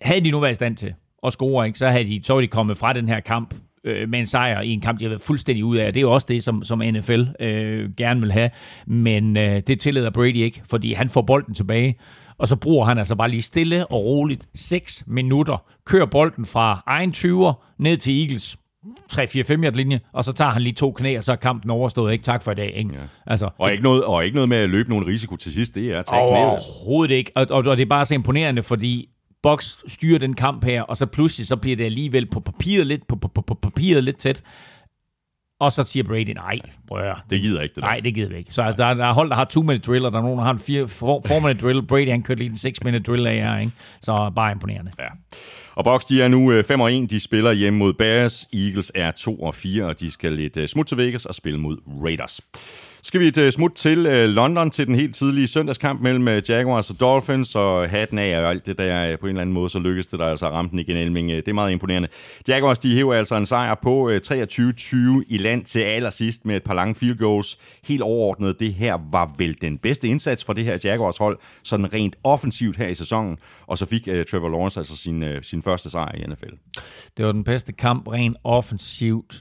havde de nu været i stand til og score, ikke? Så, havde de, så var de kommet fra den her kamp øh, med en sejr i en kamp, de har været fuldstændig ud af. Det er jo også det, som, som NFL øh, gerne vil have. Men øh, det tillader Brady ikke, fordi han får bolden tilbage, og så bruger han altså bare lige stille og roligt 6 minutter, kører bolden fra egen 20'er ned til Eagles 3-4-5 linje, og så tager han lige to knæ, og så er kampen overstået. Ikke tak for i dag. Ikke? Ja. Altså, og, ikke noget, og ikke noget med at løbe nogen risiko til sidst, det er at tage knæet. Overhovedet ikke. Og, og, og det er bare så imponerende, fordi Box styrer den kamp her, og så pludselig så bliver det alligevel på papiret lidt, på, på, på, på papiret lidt tæt. Og så siger Brady, nej, brør. Det gider ikke, det der. Nej, det gider vi ikke. Så altså, der, der er hold, der har 2-minute drill, og der er nogen, der har en 4-minute drill. Brady, han kørte lige en 6-minute drill af jer, ikke? Så bare imponerende. Ja. Og Box, de er nu 5 og 1. De spiller hjemme mod Bears. Eagles er 2 og 4, og de skal lidt øh, smut til Vegas og spille mod Raiders skal vi et uh, smut til uh, London til den helt tidlige søndagskamp mellem uh, Jaguars og Dolphins, og hatten af og alt det der på en eller anden måde, så lykkedes det der altså at ramme den igen, Elming. Det er meget imponerende. Jaguars, de hæver altså en sejr på uh, 23-20 i land til allersidst med et par lange field goals. Helt overordnet, det her var vel den bedste indsats for det her Jaguars hold, sådan rent offensivt her i sæsonen, og så fik uh, Trevor Lawrence altså sin, uh, sin første sejr i NFL. Det var den bedste kamp rent offensivt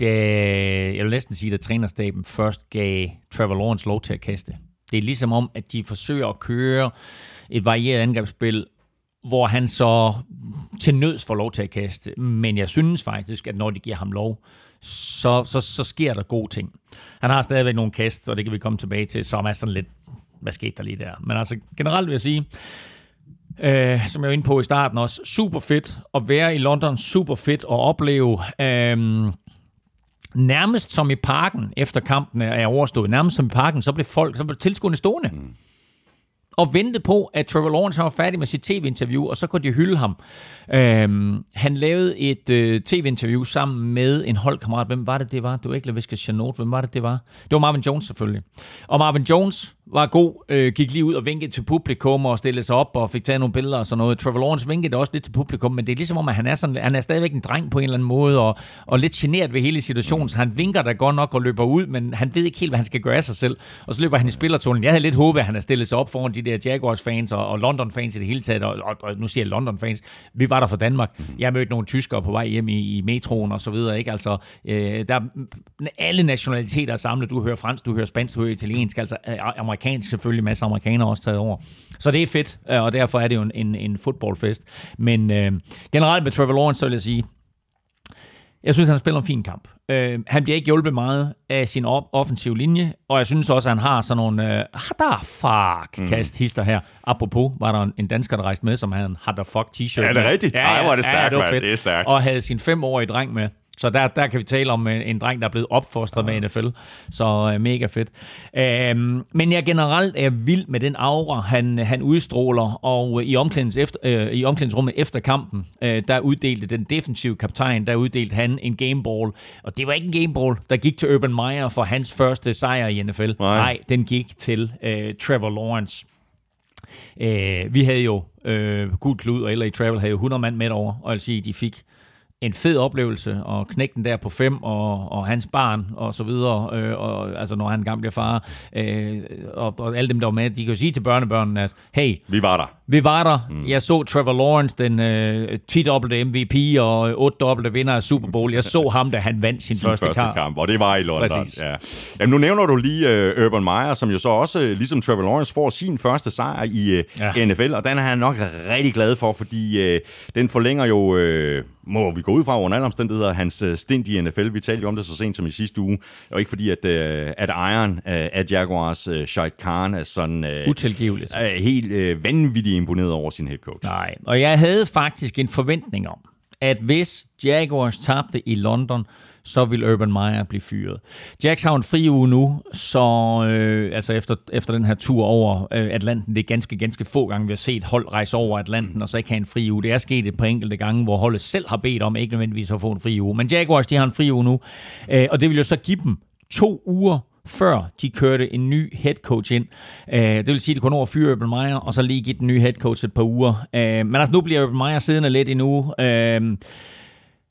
da, jeg vil næsten sige, at trænerstaben først gav Trevor Lawrence lov til at kaste. Det er ligesom om, at de forsøger at køre et varieret angrebsspil, hvor han så til nøds får lov til at kaste. Men jeg synes faktisk, at når de giver ham lov, så, så, så sker der gode ting. Han har stadigvæk nogle kast, og det kan vi komme tilbage til, som er sådan lidt, hvad skete der lige der? Men altså generelt vil jeg sige, øh, som jeg var inde på i starten også, super fedt at være i London, super fedt at opleve. Øh, nærmest som i parken, efter kampen er overstået, nærmest som i parken, så blev folk, så blev tilskuerne stående. Mm. Og ventede på, at Trevor Lawrence var færdig med sit tv-interview, og så kunne de hylde ham. Øhm, han lavede et øh, tv-interview sammen med en holdkammerat. Hvem var det, det var? Det var ikke LaVisca Chanot. Hvem var det, det var? Det var Marvin Jones selvfølgelig. Og Marvin Jones var god, øh, gik lige ud og vinkede til publikum og stillede sig op og fik taget nogle billeder og sådan noget. Trevor Lawrence vinkede også lidt til publikum, men det er ligesom om, at han er, sådan, han er stadigvæk en dreng på en eller anden måde og, og lidt generet ved hele situationen, så han vinker der godt nok og løber ud, men han ved ikke helt, hvad han skal gøre af sig selv. Og så løber han i spillertunnelen. Jeg havde lidt håbet, at han havde stillet sig op foran de der Jaguars-fans og, og London-fans i det hele taget, og, og, og nu siger jeg London-fans, vi var der fra Danmark. Mm. Jeg mødte nogle tyskere på vej hjem i, i metroen og så videre, ikke? Altså, øh, der alle nationaliteter er samlet. Du hører fransk, du hører spansk, du hører italiensk, altså øh, amerikansk selvfølgelig, masser af amerikanere også taget over. Så det er fedt, øh, og derfor er det jo en, en, en fodboldfest. Men øh, generelt med Trevor Lawrence, så vil jeg sige, jeg synes, han spiller en fin kamp. Øh, han bliver ikke hjulpet meget af sin op- offensive linje, og jeg synes også, at han har sådan nogle øh, der fuck kast hister her. Apropos, var der en dansker, der rejste med, som havde en fuck t-shirt. Ja, det er rigtigt. Ja, Ej, hvor er det stærkt, ja, det, var fedt. Det er stærkt. Og havde sin femårige dreng med. Så der, der kan vi tale om en, en dreng, der er blevet opfostret med NFL. Så øh, mega fedt. Øhm, men jeg generelt er vild med den aura, han, han udstråler. Og i, omklædnings efter, øh, i omklædningsrummet efter kampen, øh, der uddelte den defensive kaptajn, der uddelte han en gameball. Og det var ikke en gameball, der gik til Urban Meyer for hans første sejr i NFL. Nej. Nej den gik til øh, Trevor Lawrence. Øh, vi havde jo, øh, Gud Klud og LA Travel havde jo 100 mand med over, og jeg vil sige, de fik en fed oplevelse, og knække den der på fem, og, og hans barn, og så videre, øh, og, altså når han engang bliver far, øh, og, og alle dem, der var med, de kan jo sige til børnebørnene, at hey, Vi var der vi var der. Mm. Jeg så Trevor Lawrence, den øh, 10-dobbelte MVP og 8-dobbelte vinder af Super Bowl. Jeg så ham, da han vandt sin, sin første, første kamp. kamp, og det var i London. Præcis. Ja. Jamen, nu nævner du lige uh, Urban Meyer, som jo så også, uh, ligesom Trevor Lawrence, får sin første sejr i uh, Ja. NFL, og den er han nok rigtig glad for, fordi uh, den forlænger jo, uh, må vi gå ud fra under alle omstændigheder, hans uh, stint i NFL. Vi talte jo om det så sent som i sidste uge, og ikke fordi, at, at ejeren af Jaguars, Shahid Khan, er sådan Utilgiveligt. helt vanvittigt imponeret over sin head coach. Nej, og jeg havde faktisk en forventning om, at hvis Jaguars tabte i London, så vil Urban Meyer blive fyret. Jacks har en fri uge nu, så øh, altså efter, efter den her tur over øh, Atlanten, det er ganske, ganske få gange, vi har set hold rejse over Atlanten, og så ikke have en fri uge. Det er sket et par enkelte gange, hvor holdet selv har bedt om ikke nødvendigvis at få en fri uge. Men Jaguars, de har en fri uge nu, øh, og det vil jo så give dem to uger før de kørte en ny head coach ind. Øh, det vil sige, at de kunne nå at fyre Urban Meyer, og så lige give den nye head coach et par uger. Øh, men altså, nu bliver Urban Meyer siddende lidt endnu. Øh,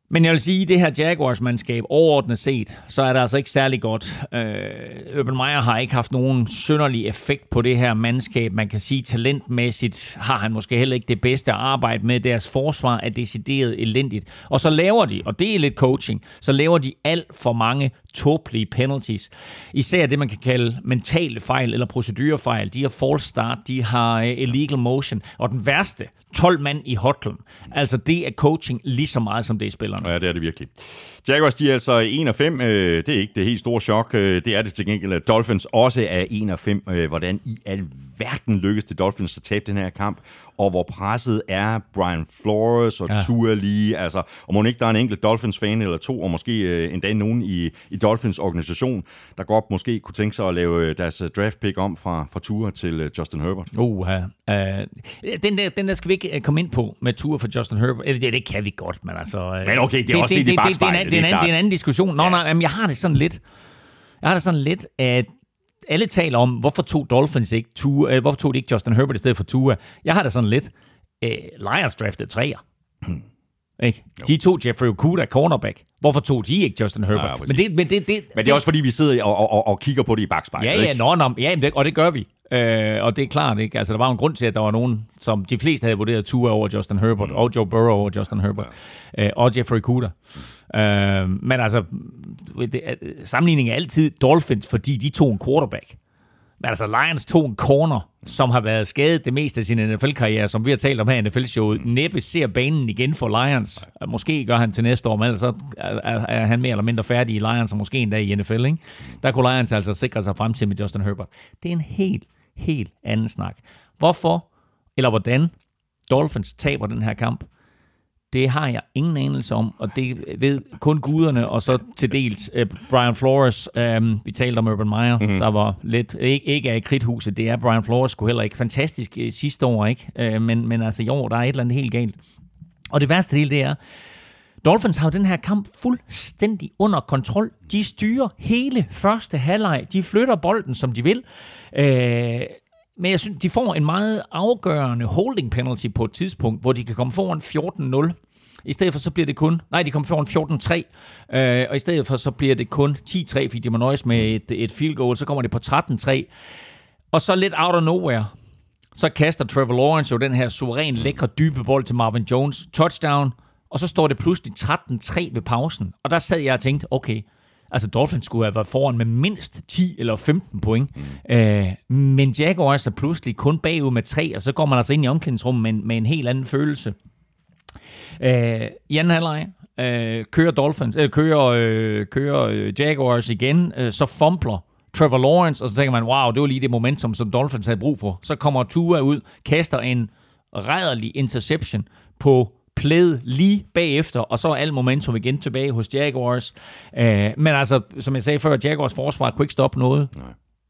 men jeg vil sige, at det her Jaguars-mandskab overordnet set, så er det altså ikke særlig godt. Øh, Urban Meyer har ikke haft nogen synderlig effekt på det her mandskab. Man kan sige, talentmæssigt har han måske heller ikke det bedste at arbejde med. Deres forsvar er decideret elendigt. Og så laver de, og det er lidt coaching, så laver de alt for mange tåbelige penalties. Især det, man kan kalde mentale fejl eller procedurefejl. De har false start, de har øh, illegal motion. Og den værste, 12 mand i hotlen. Altså det er coaching lige så meget, som det er spillerne. Ja, det er det virkelig. Jaguars, de er altså 1 af 5. Øh, det er ikke det helt store chok. Øh, det er det til gengæld, Dolphins også er 1 af 5. Hvordan i alverden lykkes det Dolphins at tabe den her kamp? Og hvor presset er Brian Flores og Ja. Tua lige. Altså, og må ikke der er en enkelt Dolphins-fan eller to, og måske øh, endda nogen i, i Dolphins organisation, der godt måske kunne tænke sig at lave øh, deres øh, draft pick om fra, fra Tua til øh, Justin Herbert. Uh, uh, den, der, den der skal vi ikke komme ind på med tur for Justin Herbert. Eller det, det kan vi godt, men altså... Men okay, det er også set i det, det, det, er en bakspejlet, anden- det er det, er en anden- det er en anden diskussion. Nå, Ja. nej, jamen, jeg har det sådan lidt... Jeg har det sådan lidt, at alle taler om, hvorfor tog Dolphins ikke Tua, øh, hvorfor tog de ikke Justin Herbert i stedet for Tua? Jeg har det sådan lidt, øh, Lions draftede træer. Ikke? De tog Jeffrey Okuda, cornerback. Hvorfor tog de ikke Justin Herbert? Ja, men, det, men, det, det, Men det er også fordi, vi sidder og, og, og, og kigger på det i bagspejlet. Ja, ja, ikke? nå, nå, ja det, og det gør vi. Øh, og det er klart, ikke? Altså, der var en grund til, at der var nogen, som de fleste havde vurderet Tua over Justin Herbert, mm. og Joe Burrow over Justin Herbert, ja. øh, og Jeffrey Kuda. Øh, men altså, det, sammenligningen er altid Dolphins, fordi de tog en quarterback. Men altså, Lions tog en corner, som har været skadet det meste af sin NFL-karriere, som vi har talt om her i NFL-showet. Næppe ser banen igen for Lions. Måske gør han til næste år, men ellers er, han mere eller mindre færdig i Lions, og måske endda i NFL. Ikke? Der kunne Lions altså sikre sig frem til med Justin Herbert. Det er en helt, helt anden snak. Hvorfor, eller hvordan Dolphins taber den her kamp, det har jeg ingen anelse om, og det ved kun guderne, og så til dels uh, Brian Flores. Um, vi talte om Urban Meyer, mm-hmm. der var lidt, ikke, ikke af kridthuset, det er Brian Flores skulle heller ikke. Fantastisk uh, sidste år, ikke? Uh, men, men altså i år, der er et eller andet helt galt. Og det værste del, det er, Dolphins har jo den her kamp fuldstændig under kontrol. De styrer hele første halvleg. De flytter bolden, som de vil. Øh, men jeg synes, de får en meget afgørende holding penalty på et tidspunkt, hvor de kan komme foran 14-0. I stedet for så bliver det kun, nej, de kommer foran 14-3, øh, og i stedet for så bliver det kun 10-3, fordi de må nøjes med et, et field goal, så kommer det på 13-3. Og så lidt out of nowhere, så kaster Trevor Lawrence jo den her suveræn lækre dybe bold til Marvin Jones. Touchdown. Og så står det pludselig 13-3 ved pausen. Og der sad jeg og tænkte, okay, altså Dolphins skulle have været foran med mindst 10 eller 15 point. Mm. Øh, men Jaguars er pludselig kun bagud med 3, og så går man altså ind i omklædningsrummet med, med en helt anden følelse. Øh, Jan Halleje, øh, kører Dolphins, øh, kører, øh, kører øh, Jaguars igen, øh, så fumbler Trevor Lawrence, og så tænker man, wow, det var lige det momentum, som Dolphins havde brug for. Så kommer Tua ud, kaster en rædderlig interception på plæd lige bagefter, og så er alt momentum igen tilbage hos Jaguars. Øh, men altså, som jeg sagde før, Jaguars forsvar kunne ikke stoppe noget. Nej.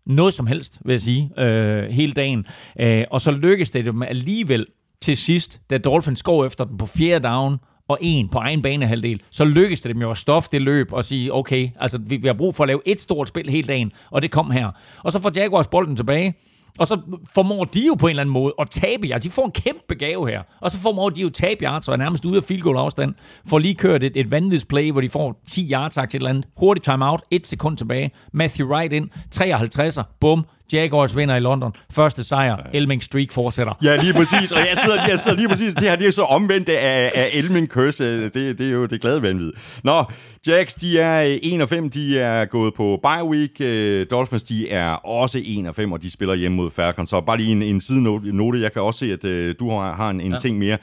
Noget som helst, vil jeg sige, øh, hele dagen. Øh, og så lykkedes det dem alligevel til sidst, da Dolphins går efter den på fjerde down, og en på egen banehalvdel, så lykkedes det dem jo at stoffe det løb og sige, okay, altså vi, vi har brug for at lave et stort spil hele dagen, og det kom her. Og så får Jaguars bolden tilbage, og så formår de jo på en eller anden måde at tabe jer. De får en kæmpe gave her. Og så formår de jo at tabe jer, så er nærmest ude af field goal afstand. For lige kørt et, et vanvittigt play, hvor de får 10 yards til et eller andet. Hurtigt timeout, et sekund tilbage. Matthew Wright ind, 53'er, bum, Jaguars vinder i London. Første sejr. Elming streak fortsætter. Ja, lige præcis. Og jeg sidder, jeg sidder lige præcis. Det her det er så omvendt af, af Elming curse. Det, det er jo det glade vanvid. Nå, Jacks, de er 1 og 5. De er gået på bye week. Øh, Dolphins, de er også 1 og 5, og de spiller hjemme mod Falcons. Så bare lige en, en sidenote. Jeg kan også se, at uh, du har, har en, en ja. ting mere.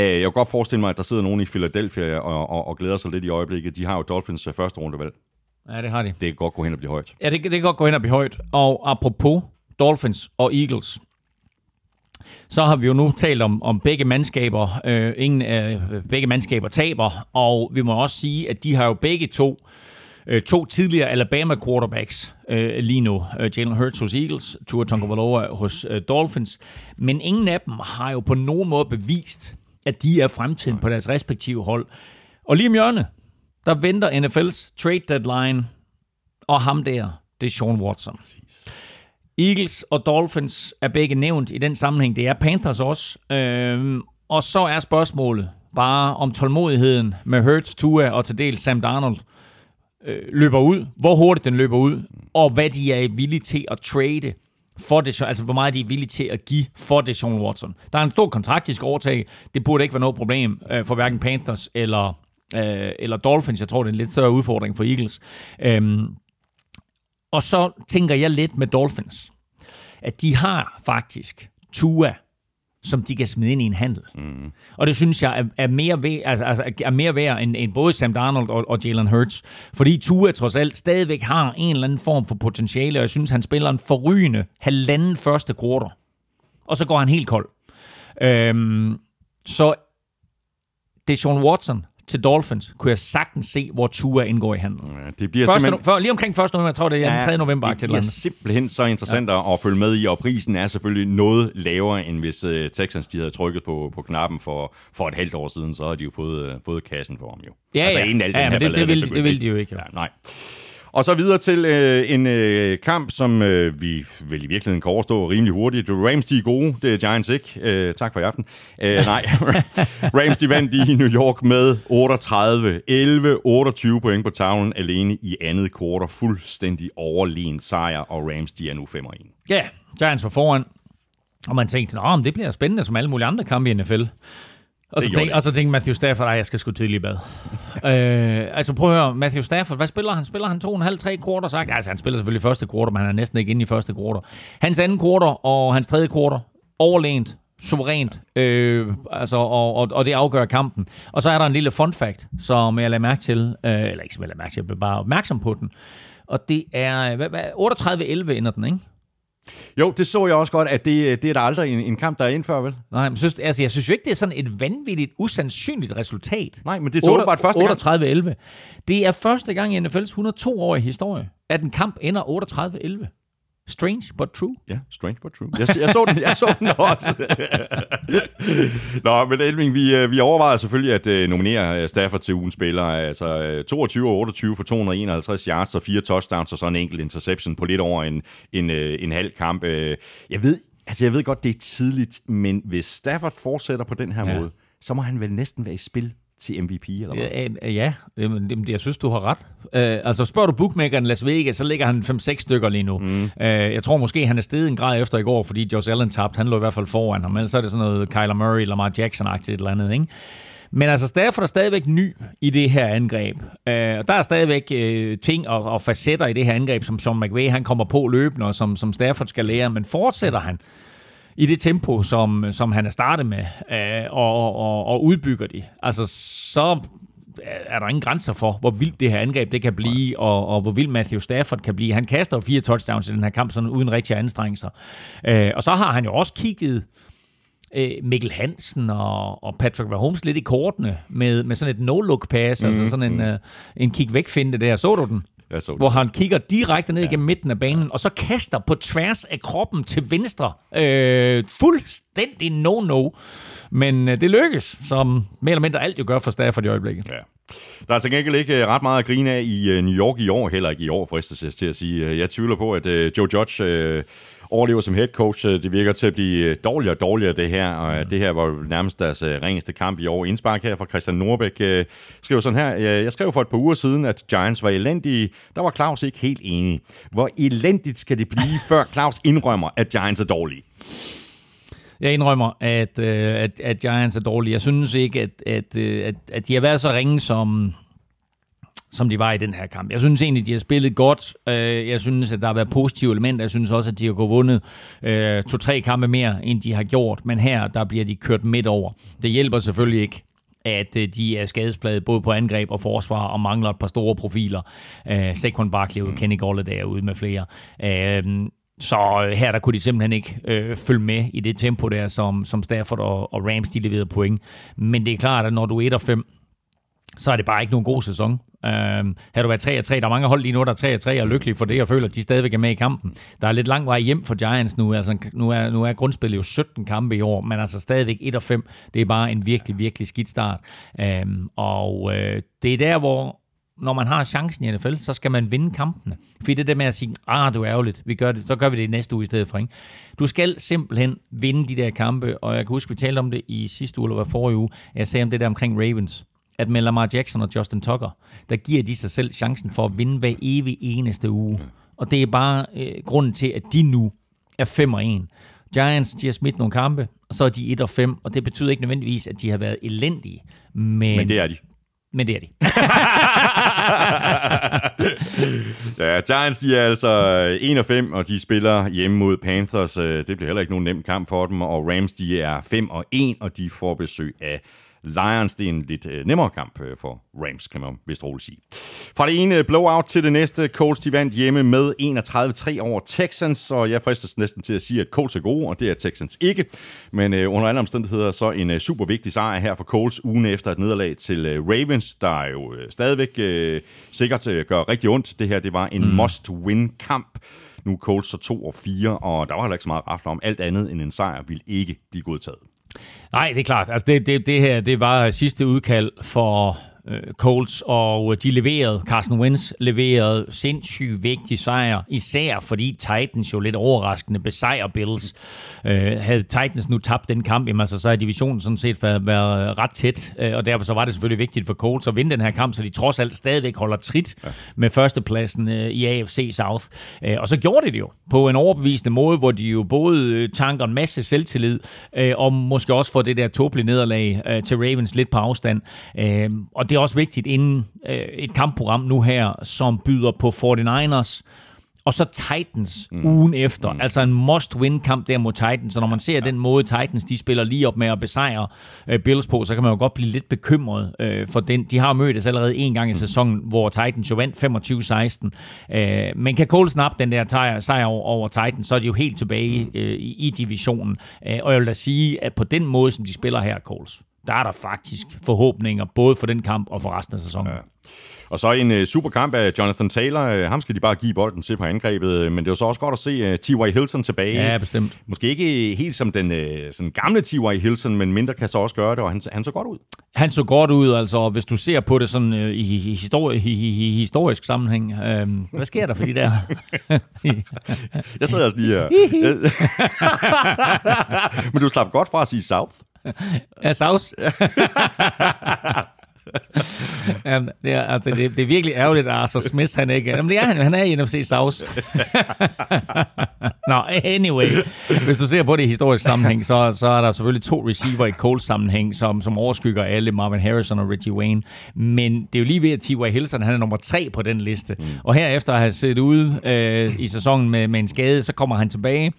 Uh, jeg kan godt forestille mig, at der sidder nogen i Philadelphia og, og, og glæder sig lidt i øjeblikket. De har jo Dolphins første rundevalg. Ja, det har de. Det kan godt gå hen og blive højt. Ja, det, det kan godt gå hen og blive højt. Og apropos Dolphins og Eagles, så har vi jo nu talt om, om begge mandskaber. Øh, ingen af begge mandskaber taber, og vi må også sige, at de har jo begge to øh, to tidligere Alabama quarterbacks øh, lige nu. Øh, Jalen Hurts hos Eagles, Tua Tagovailoa hos øh, Dolphins. Men ingen af dem har jo på nogen måde bevist, at de er fremtiden på deres respektive hold. Og lige om hjørnet, der venter NFL's trade deadline, og ham der, det er Sean Watson. Eagles og Dolphins er begge nævnt i den sammenhæng. Det er Panthers også. Øhm, og så er spørgsmålet bare om tålmodigheden med Hurts, Tua og til dels Sam Darnold øh, løber ud. Hvor hurtigt den løber ud, og hvad de er villige til at trade for det, altså hvor meget de er villige til at give for det Sean Watson. Der er en stor kontrakt, de skal overtage. Det burde ikke være noget problem øh, for hverken Panthers eller øh, eller Dolphins. Jeg tror, det er en lidt større udfordring for Eagles. Øhm, og så tænker jeg lidt med Dolphins, at de har faktisk Tua, som de kan smide ind i en handel. Mm. Og det synes jeg er, er, mere, ved, altså, altså, er mere værd end, end både Sam Darnold og, og Jalen Hurts. Fordi Tua trods alt stadigvæk har en eller anden form for potentiale, og jeg synes, han spiller en forrygende halvanden første quarter. Og så går han helt kold. Øhm, så det er Sean Watson, til Dolphins, kunne jeg sagtens se, hvor Tua indgår i handlen. Ja, det bliver Første, simpelthen... for, lige omkring 1. november, jeg tror det er ja, den 3. november. Det bliver simpelthen så interessant ja. at følge med i, og prisen er selvfølgelig noget lavere, end hvis uh, Texans de havde trykket på, på knappen for, for et halvt år siden, så har de jo fået, uh, fået kassen for ham jo. Ja, altså, ja. Inden alt ja, den her det, det, vil, det vil de jo ikke. Jo. Ja, nej. Og så videre til øh, en øh, kamp, som øh, vi vel i virkeligheden kan overstå rimelig hurtigt. Rams, de er gode, det er Giants ikke. Øh, tak for i aften. Øh, (laughs) nej, Rams, de vandt i New York med 38, 11, 28 point på tavlen alene i andet kvartal. Fuldstændig overlegen sejr, og Rams, de er nu 5 1. Ja, Giants var foran. Og man tænkte, at det bliver spændende som alle mulige andre kampe i NFL. Og så, tænkte, og så tænkte Matthew Stafford, at jeg skal sgu tidligt i bad. øh, altså prøv at høre, Matthew Stafford, hvad spiller han? Spiller han to og en halv, tre kvarter sagt? Altså han spiller selvfølgelig første kvarter, men han er næsten ikke inde i første kvarter. Hans anden kvarter og hans tredje kvarter, overlænt, suverænt, øh, altså, og, og, og det afgør kampen. Og så er der en lille fun fact, som jeg lader mærke til, øh, eller ikke som jeg lader mærke til, jeg bliver bare opmærksom på den. Og det er, hvad, hvad, 38-11 ender den, ikke? Jo, det så jeg også godt, at det, det er der aldrig en, en kamp, der er indfør, vel? Nej, men synes, altså, jeg synes jo ikke, det er sådan et vanvittigt, usandsynligt resultat. Nej, men det er bare første gang. 38-11. Det er første gang i NFL's 102-årige historie, at en kamp ender 38-11. Strange but true. Ja, strange but true. Jeg, jeg, så, den, jeg så den (laughs) også. (laughs) Nå, men Elving, vi, øh, vi overvejer selvfølgelig at uh, nominere øh, Stafford til ugens spiller. Altså uh, 22 og 28 for 251 yards og fire touchdowns og så en enkelt interception på lidt over en, en, en halv kamp. Jeg ved, altså jeg ved godt, det er tidligt, men hvis Stafford fortsætter på den her ja. måde, så må han vel næsten være i spil til MVP, eller hvad? Ja, ja jamen, jeg synes, du har ret. Uh, altså, spørger du bookmakeren Las Vegas, så ligger han 5-6 stykker lige nu. Mm. Uh, jeg tror måske, han er steget en grad efter i går, fordi Josh Allen tabte. Han lå i hvert fald foran ham. Ellers er det sådan noget Kyler Murray, Lamar Jackson-agtigt et eller andet, ikke? Men altså, Stafford er stadigvæk ny i det her angreb. Øh, og der er stadigvæk øh, ting og, og facetter i det her angreb, som Sean McVay han kommer på løbende, og som, som Stafford skal lære. Men fortsætter han i det tempo, som, som han er startet med, øh, og, og, og udbygger de, altså så er der ingen grænser for, hvor vildt det her angreb det kan blive, og, og hvor vildt Matthew Stafford kan blive. Han kaster fire touchdowns i den her kamp, sådan uden rigtig anstrengelser. Øh, og så har han jo også kigget øh, Mikkel Hansen og, og Patrick Mahomes lidt i kortene med, med sådan et no-look pass, mm, altså sådan en, mm. uh, en kig væk finde der. Så du den? Jeg så hvor han kigger direkte ned ja. igennem midten af banen, og så kaster på tværs af kroppen til venstre. Øh, fuldstændig no-no. Men øh, det lykkes, som mere eller mindre alt jo gør for Stafford i øjeblikket. Ja. Der er til gengæld ikke ret meget at grine af i New York i år, heller ikke i år, fristes til at sige. Jeg tvivler på, at Joe Judge overlever som head coach. Øh, det virker til at blive øh, dårligere og dårligere, det her. Og mm. det her var nærmest deres øh, ringeste kamp i år. Indspark her fra Christian Norbæk skriver sådan her. Jeg skrev for et par uger siden, at Giants var elendige. Der var Claus ikke helt enig. Hvor elendigt skal det blive, før Claus indrømmer, at Giants er dårlige? Jeg indrømmer, at, at, at Giants er dårlige. Jeg synes ikke, at, at, at, at de har været så ringe, som, som de var i den her kamp. Jeg synes egentlig, de har spillet godt. Øh, jeg synes, at der har været positive elementer. Jeg synes også, at de har gået vundet øh, to-tre kampe mere, end de har gjort. Men her, der bliver de kørt midt over. Det hjælper selvfølgelig ikke at øh, de er skadespladet både på angreb og forsvar og mangler et par store profiler. Uh, Saquon Barkley og Kenny Golladay er ude med flere. Uh, så her der kunne de simpelthen ikke øh, følge med i det tempo der, som, som Stafford og, og Rams de leverede point. Men det er klart, at når du er 1-5, så er det bare ikke nogen god sæson. Øhm, har du været 3 3 der er mange hold lige nu, der er 3 3 og er lykkelige for det, og føler, at de stadigvæk er med i kampen. Der er lidt lang vej hjem for Giants nu. Altså, nu, er, nu er grundspillet jo 17 kampe i år, men altså stadigvæk 1-5. Det er bare en virkelig, virkelig skidt start. Øhm, og øh, det er der, hvor når man har chancen i NFL, så skal man vinde kampene. Fordi det der med at sige, ah, du er ærgerligt, vi gør det, så gør vi det næste uge i stedet for. Ikke? Du skal simpelthen vinde de der kampe, og jeg kan huske, vi talte om det i sidste uge, eller hvad forrige uge. Jeg sagde om det der omkring Ravens at med Lamar Jackson og Justin Tucker, der giver de sig selv chancen for at vinde hver evig eneste uge. Og det er bare øh, grunden til, at de nu er 5 og 1. Giants, de har smidt nogle kampe, og så er de 1 og 5, og det betyder ikke nødvendigvis, at de har været elendige. Men, men det er de. Men det er de. (laughs) (laughs) ja, Giants de er altså 1 og 5, og de spiller hjemme mod Panthers. Øh, det bliver heller ikke nogen nem kamp for dem. Og Rams de er 5 og 1, og de får besøg af Lions, det er en lidt øh, nemmere kamp øh, for Rams, kan man vist roligt sige. Fra det ene blowout til det næste, Colts de vandt hjemme med 31-3 over Texans, og jeg fristes næsten til at sige, at Colts er gode, og det er Texans ikke. Men øh, under alle omstændigheder så en øh, super vigtig sejr her for Colts ugen efter et nederlag til øh, Ravens, der jo øh, stadigvæk øh, sikkert øh, gør rigtig ondt. Det her det var en mm. must-win-kamp. Nu er Colts så 2 og 4, og der var heller ikke så meget rafler om. Alt andet end en sejr vil ikke blive godtaget. Nej, det er klart. Altså det, det, det her det var sidste udkald for øh, Colts, og de leverede, Carson Wentz leverede sindssygt vigtig sejr, især fordi Titans jo lidt overraskende besejrer Bills. Øh, havde Titans nu tabt den kamp, jamen, altså, så er divisionen sådan set været, været ret tæt, øh, og derfor så var det selvfølgelig vigtigt for Colts at vinde den her kamp, så de trods alt stadigvæk holder trit ja. med førstepladsen øh, i AFC South. Øh, og så gjorde de det jo på en overbevisende måde, hvor de jo både øh, tanker en masse selvtillid, øh, og måske også får det der tåbelige nederlag øh, til Ravens lidt på afstand. Øh, og det er også vigtigt inden øh, et kampprogram nu her, som byder på 49ers, og så Titans mm. ugen efter. Mm. Altså en must-win-kamp der mod Titans. Så når man ser ja. den måde, Titans de spiller lige op med at besejre øh, Bills på, så kan man jo godt blive lidt bekymret øh, for den. De har mødtes allerede en gang i mm. sæsonen, hvor Titans jo vandt 25-16. Øh, men kan Cole snap den der sejr over, over Titans, så er de jo helt tilbage mm. øh, i, i divisionen. Øh, og jeg vil da sige, at på den måde, som de spiller her, Coles, der er der faktisk forhåbninger, både for den kamp og for resten af sæsonen. Ja. Og så en uh, super kamp af Jonathan Taylor. Uh, ham skal de bare give bolden til på angrebet. Men det er så også godt at se uh, T.Y. Hilton tilbage. Ja, bestemt. Måske ikke helt som den uh, sådan gamle T.Y. Hilton, men mindre kan så også gøre det, og han, han så godt ud. Han så godt ud, altså hvis du ser på det sådan uh, i, i, histori- i, i, historisk sammenhæng. Uh, hvad sker der for de der? (laughs) jeg sidder også lige her. (laughs) (laughs) men du slap godt fra at sige South. (laughs) Ja, South. (laughs) Jamen, det, er, altså, det, det er virkelig ærgerligt, at Arthur Smith han ikke er. Jamen, det er han jo. Han er i NFC South. (laughs) Nå, anyway. Hvis du ser på det i historisk sammenhæng, så, så er der selvfølgelig to receiver i Colts sammenhæng, som, som overskygger alle, Marvin Harrison og Richie Wayne. Men det er jo lige ved, at T.Y. Hilton han er nummer tre på den liste. Mm. Og her efter at have set ude øh, i sæsonen med, med en skade, så kommer han tilbage.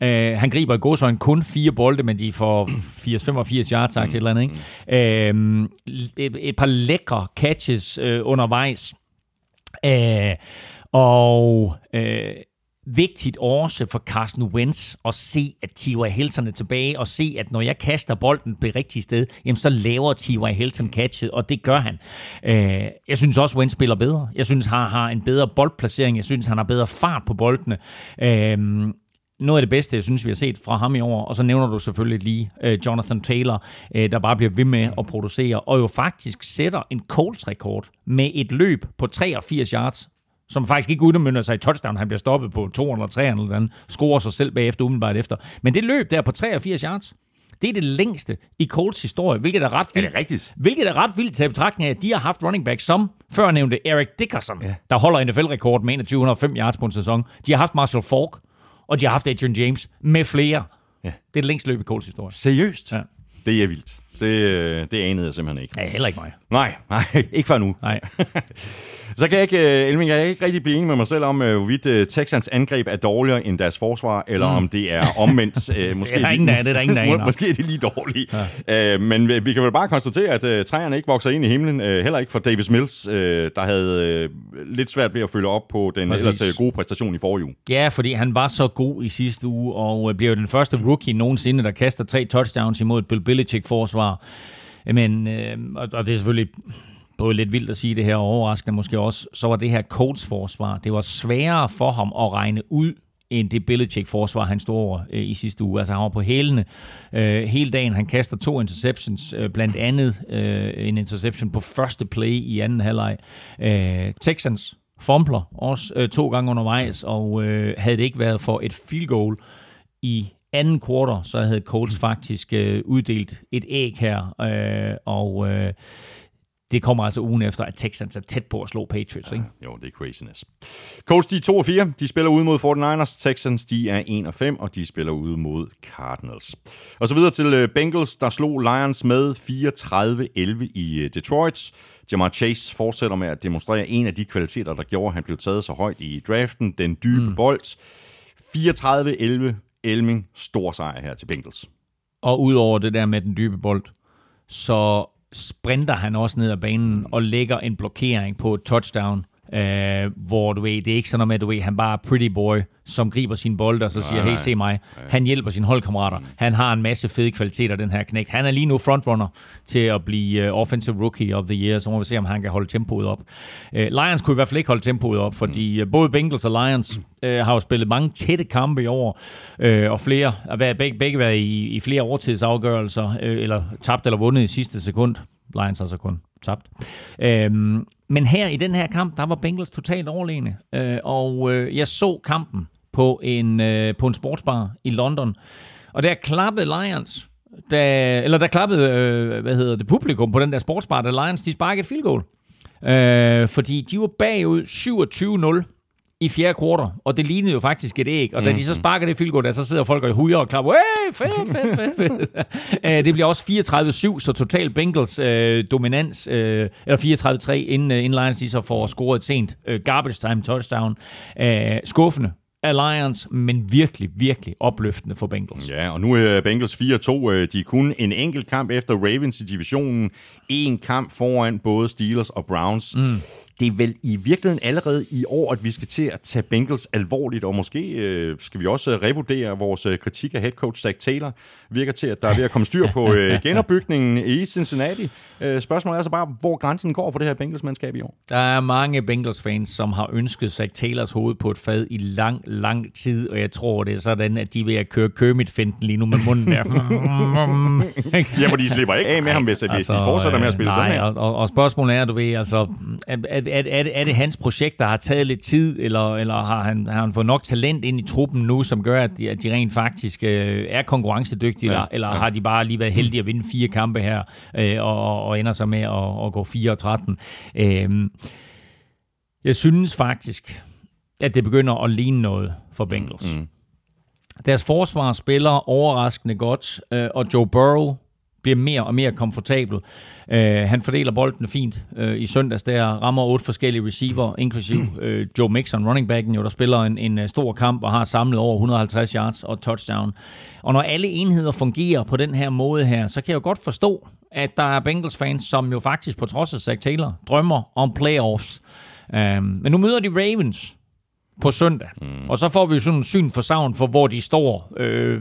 Uh, han griber i godsøjen kun fire bolde, men de får 80-85 yards mm. til et eller andet. Ikke? Uh, et, et par lækre catches uh, undervejs. Uh, og uh, vigtigt også for Carsten Wentz at se, at T.Y. Hilton er tilbage, og se, at når jeg kaster bolden det rigtige sted, jamen så laver T.Y. Hilton catchet, og det gør han. Øh, jeg synes også, Wentz spiller bedre. Jeg synes, han har en bedre boldplacering. Jeg synes, han har bedre fart på boldene. Øh, noget af det bedste, jeg synes, vi har set fra ham i år. Og så nævner du selvfølgelig lige uh, Jonathan Taylor, uh, der bare bliver ved med at producere, og jo faktisk sætter en Colts-rekord med et løb på 83 yards som faktisk ikke udmyndter sig i touchdown. Han bliver stoppet på 200 eller 300, eller andet, scorer sig selv bagefter umiddelbart efter. Men det løb der på 83 yards, det er det længste i Colts historie, hvilket er ret vildt. Er det rigtigt? Hvilket er ret vildt til betragtning af, at de har haft running back som før nævnte Eric Dickerson, ja. der holder NFL-rekord med 2105 yards på en sæson. De har haft Marshall Falk, og de har haft Adrian James med flere. Ja. Det er det længste løb i Colts historie. Seriøst? Ja. Det er vildt. Det, det anede jeg simpelthen ikke. Ja, heller ikke mig. Nej, nej, (laughs) ikke før nu. Nej. (laughs) Så kan jeg ikke, øh, Elming, jeg kan ikke rigtig blive enig med mig selv om, øh, hvorvidt Texans angreb er dårligere end deres forsvar, eller mm. om det er omvendt. (laughs) Måske det er ingen af det, er ingen af Måske er det lige dårlige. Ja. Uh, men vi kan vel bare konstatere, at uh, træerne ikke vokser ind i himlen, uh, heller ikke for Davis Mills, uh, der havde uh, lidt svært ved at følge op på den Præcis. ellers uh, gode præstation i forrige uge. Ja, fordi han var så god i sidste uge, og blev den første rookie nogensinde, der kaster tre touchdowns imod et Bill Belichick-forsvar. Men, øh, og det er selvfølgelig både lidt vildt at sige det her, og overraskende måske også, så var det her Colts forsvar, det var sværere for ham at regne ud, end det Belichick-forsvar, han stod over øh, i sidste uge. Altså han var på hælene øh, hele dagen. Han kaster to interceptions, øh, blandt andet øh, en interception på første play i anden halvleg. Øh, Texans fompler også øh, to gange undervejs, og øh, havde det ikke været for et field goal i anden kvartal, så havde Colts faktisk øh, uddelt et æg her, øh, og øh, det kommer altså ugen efter, at Texans er tæt på at slå Patriots, ikke? Ja, jo, det er craziness. Colts, de er 2 og 4. De spiller ude mod 49ers. Texans, de er 1 og 5, og de spiller ude mod Cardinals. Og så videre til øh, Bengals, der slog Lions med 34-11 i øh, Detroit. Jamar Chase fortsætter med at demonstrere en af de kvaliteter, der gjorde, at han blev taget så højt i draften. Den dybe mm. bold. 34-11 Elming, stor sejr her til Bengals. Og udover det der med den dybe bold, så sprinter han også ned ad banen og lægger en blokering på et touchdown, øh, hvor du ved, det er ikke sådan noget med, at du ved, han bare er pretty boy, som griber sin bold og så siger, hey, se mig. Han hjælper sine holdkammerater. Han har en masse fede kvaliteter, den her knægt. Han er lige nu frontrunner til at blive uh, Offensive Rookie of the Year, så må vi se, om han kan holde tempoet op. Uh, Lions kunne i hvert fald ikke holde tempoet op, fordi uh, både Bengals og Lions uh, har jo spillet mange tætte kampe i år, uh, og flere, begge, begge været i, i flere overtidsafgørelser, uh, eller tabt eller vundet i sidste sekund. Lions har så kun tabt. Øhm, men her i den her kamp, der var Bengals totalt overlegne. Øh, og øh, jeg så kampen på en, øh, på en sportsbar i London. Og der klappede Lions, da, eller der klappede, øh, hvad hedder det, publikum på den der sportsbar, da Lions de sparkede et field goal. Øh, fordi de var bagud 27-0 i fjerde kvartal, og det lignede jo faktisk et æg. Og da mm. de så mhm. sparker det field goal, der så sidder folk og hujer og klapper, hey, fedt, fedt, fedt, fedt. (laughs) Øh, det bliver også 34-7, så total Bengals øh, dominans, øh, eller 34-3, inden, øh, inden Lions de så får scoret et sent øh, garbage time touchdown. Øh, skuffende Alliance, men virkelig, virkelig opløftende for Bengals. Ja, og nu er Bengals 4-2. Øh, de er kun en enkelt kamp efter Ravens i divisionen. En kamp foran både Steelers og Browns. Mm det er vel i virkeligheden allerede i år, at vi skal til at tage Bengals alvorligt, og måske øh, skal vi også revurdere vores øh, kritik af head coach Zach Taylor. Virker til, at der er ved at komme styr på øh, (laughs) genopbygningen i Cincinnati. Øh, spørgsmålet er så bare, hvor grænsen går for det her Bengals-mandskab i år. Der er mange Bengals-fans, som har ønsket Zach Taylors hoved på et fad i lang, lang tid, og jeg tror, det er sådan, at de vil at køre Kermit-finten lige nu med munden der. (laughs) ja, for de slipper ikke af med ham, hvis, altså, de fortsætter med at spille nej, sådan her. Og, og, og spørgsmålet er, du ved, altså, at, at er, er, det, er det hans projekt, der har taget lidt tid, eller, eller har, han, har han fået nok talent ind i truppen nu, som gør, at de, at de rent faktisk øh, er konkurrencedygtige, ja, eller, eller ja. har de bare lige været heldige at vinde fire kampe her, øh, og, og ender så med at, at gå 4 og 13? Øh, jeg synes faktisk, at det begynder at ligne noget for Bengals. Mm. Deres forsvar spiller overraskende godt, øh, og Joe Burrow bliver mere og mere komfortabel. Øh, han fordeler bolden fint øh, i søndags, der rammer otte forskellige receiver, inklusiv (clears throat) øh, Joe Mixon, running backen, jo, der spiller en, en øh, stor kamp og har samlet over 150 yards og touchdown. Og når alle enheder fungerer på den her måde her, så kan jeg jo godt forstå, at der er Bengals-fans, som jo faktisk på trods af Zach Taylor drømmer om playoffs. Øh, men nu møder de Ravens, på søndag. Mm. Og så får vi jo sådan en syn for savn for, hvor de står. Øh,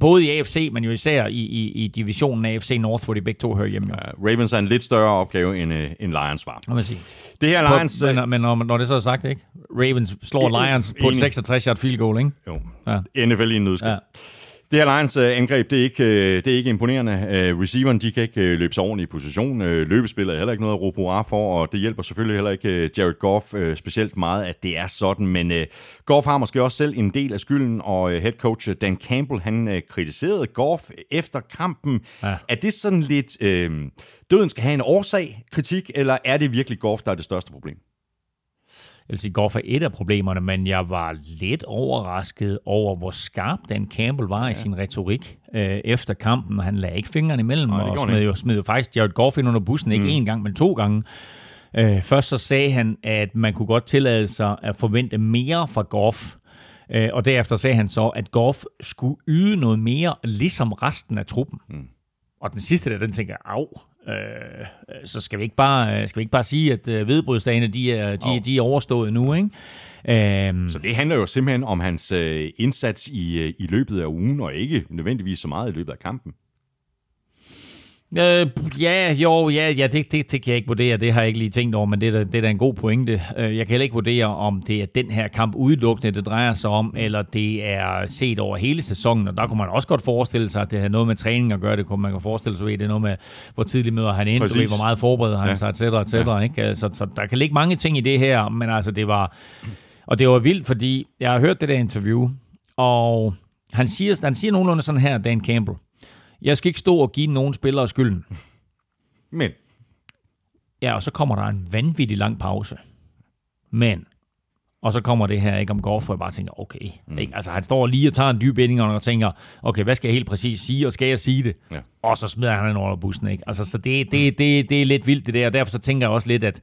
både i AFC, men jo især i, i, i divisionen af AFC North, hvor de begge to hører hjemme. Ja, Ravens er en lidt større opgave end, uh, end Lions var. Må man sige. Det her Lions... På, men, men når, når det så er sagt, ikke? Ravens slår Lions på et 66-yard field goal, ikke? Jo. Ja. NFL i en nødskab. Ja. Det her Lions-angreb, øh, det, er ikke, øh, det er ikke imponerende. Uh, receiveren, de kan ikke løbe sig ordentligt i position. Løbespillet er heller ikke noget at råbe for, og det hjælper selvfølgelig heller ikke Jared Goff specielt meget, at det er sådan. Men Goff har måske også selv en del af skylden, og head coach Dan Campbell, han kritiserede Goff efter kampen. Ja. Er det sådan lidt, uh, døden skal have en årsag, kritik, eller er det virkelig Goff, der er det største problem? Jeg vil sige, Goff er et af problemerne, men jeg var lidt overrasket over, hvor skarp Dan Campbell var ja. i sin retorik øh, efter kampen, og han lagde ikke fingrene imellem, Nej, og smed jo, smed jo faktisk Jared Goff ind under bussen, ikke mm. én gang, men to gange. Øh, først så sagde han, at man kunne godt tillade sig at forvente mere fra Goff, øh, og derefter sagde han så, at Goff skulle yde noget mere, ligesom resten af truppen. Mm. Og den sidste der, den tænker jeg, Øh, så skal vi ikke bare, skal vi ikke bare sige, at øh, vedbrudsdagene, de er, de, oh. de er overstået nu, ikke? Um, så det handler jo simpelthen om hans øh, indsats i, øh, i løbet af ugen, og ikke nødvendigvis så meget i løbet af kampen. Øh, ja, jo, ja, ja det, det, det kan jeg ikke vurdere. Det har jeg ikke lige tænkt over, men det er da, det er da en god pointe. Øh, jeg kan heller ikke vurdere, om det er den her kamp udelukkende, det drejer sig om, eller det er set over hele sæsonen. Og der kunne man også godt forestille sig, at det har noget med træning at gøre. Det kunne man kan forestille sig, at det er noget med, hvor tidligt møder han ind, ved, hvor meget forbereder han ja. sig, etc. etc. Ja. Ikke? Så, så der kan ligge mange ting i det her, men altså det var... Og det var vildt, fordi jeg har hørt det der interview, og han siger, han siger nogenlunde sådan her, Dan Campbell. Jeg skal ikke stå og give nogen spillere skylden. Men? Ja, og så kommer der en vanvittig lang pause. Men, og så kommer det her ikke om golf, hvor jeg bare tænker, okay. Mm. Ikke? Altså han står lige og tager en dyb inding og tænker, okay, hvad skal jeg helt præcis sige, og skal jeg sige det? Ja. Og så smider han den under bussen, ikke? Altså, så det, det, det, det er lidt vildt det der, og derfor så tænker jeg også lidt, at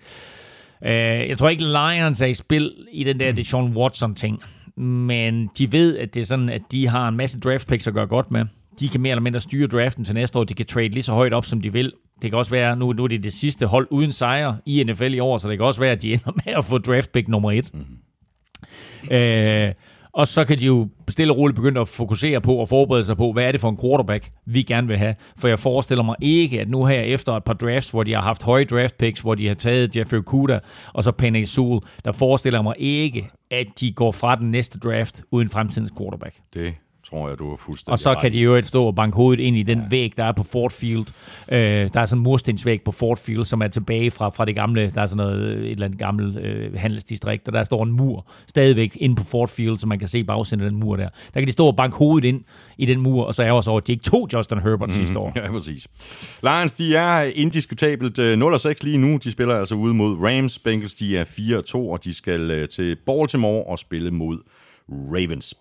øh, jeg tror ikke Lions er i spil i den der Deshaun Watson ting, men de ved, at det er sådan, at de har en masse draft picks at gøre godt med de kan mere eller mindre styre draften til næste år. De kan trade lige så højt op, som de vil. Det kan også være, nu, nu er det det sidste hold uden sejr i NFL i år, så det kan også være, at de ender med at få draft pick nummer et. Mm-hmm. Øh, og så kan de jo stille og roligt begynde at fokusere på og forberede sig på, hvad er det for en quarterback, vi gerne vil have. For jeg forestiller mig ikke, at nu her efter et par drafts, hvor de har haft høje draft picks, hvor de har taget Jeffrey Okuda og så Penny Sewell, der forestiller mig ikke, at de går fra den næste draft uden fremtidens quarterback. Det tror jeg, du er fuldstændig Og så kan de jo et stå og banke hovedet ind i den ja. væg, der er på Fort Field. Øh, der er sådan en murstensvæg på Fort Field, som er tilbage fra, fra det gamle, der er sådan noget, et eller andet gammelt øh, handelsdistrikt, og der står en mur stadigvæk inde på Fort Field, så man kan se bagsiden af den mur der. Der kan de stå og banke hovedet ind i den mur, og så er også over, at de ikke tog Justin Herbert mm, sidste år. (laughs) Ja, præcis. Lions, de er indiskutabelt 0-6 øh, lige nu. De spiller altså ude mod Rams. Bengals, de er 4-2, og de skal øh, til Baltimore og spille mod Ravens.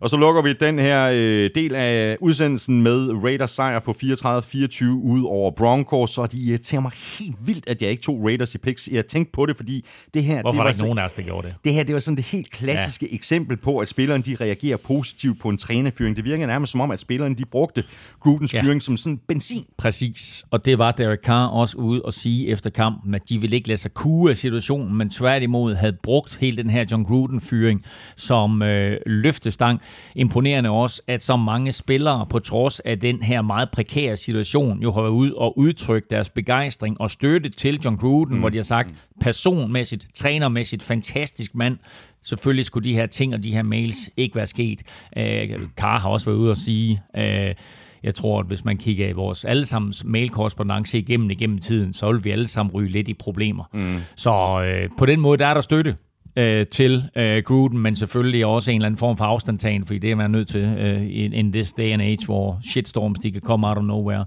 Og så lukker vi den her øh, del af udsendelsen med Raiders sejr på 34-24 ud over Broncos, og de irriterer mig helt vildt, at jeg ikke tog Raiders i picks. Jeg tænkte på det, fordi det her... Hvorfor det var der ikke nogen af os, der gjorde det? Det her, det var sådan det helt klassiske ja. eksempel på, at spillerne de reagerer positivt på en trænerfyring. Det virker nærmest som om, at spillerne de brugte Grudens ja. fyring som sådan benzin. Præcis, og det var Derek Carr også ude og sige efter kampen, at de ville ikke lade sig kue af situationen, men tværtimod havde brugt hele den her John Gruden-fyring som øh, løftestang imponerende også, at så mange spillere på trods af den her meget prekære situation, jo har været ude og udtrykt deres begejstring og støtte til John Gruden, mm. hvor de har sagt, personmæssigt, trænermæssigt, fantastisk mand, selvfølgelig skulle de her ting og de her mails ikke være sket. Øh, Carr har også været ude og sige, øh, jeg tror, at hvis man kigger i vores allesammens mailkorrespondence igennem igennem tiden, så vil vi alle sammen ryge lidt i problemer. Mm. Så øh, på den måde, der er der støtte øh, til øh, Gruden, men selvfølgelig også en eller anden form for afstandtagen, fordi det er man nødt til øh, in, in this day and age, hvor shitstorms de kan komme out of nowhere.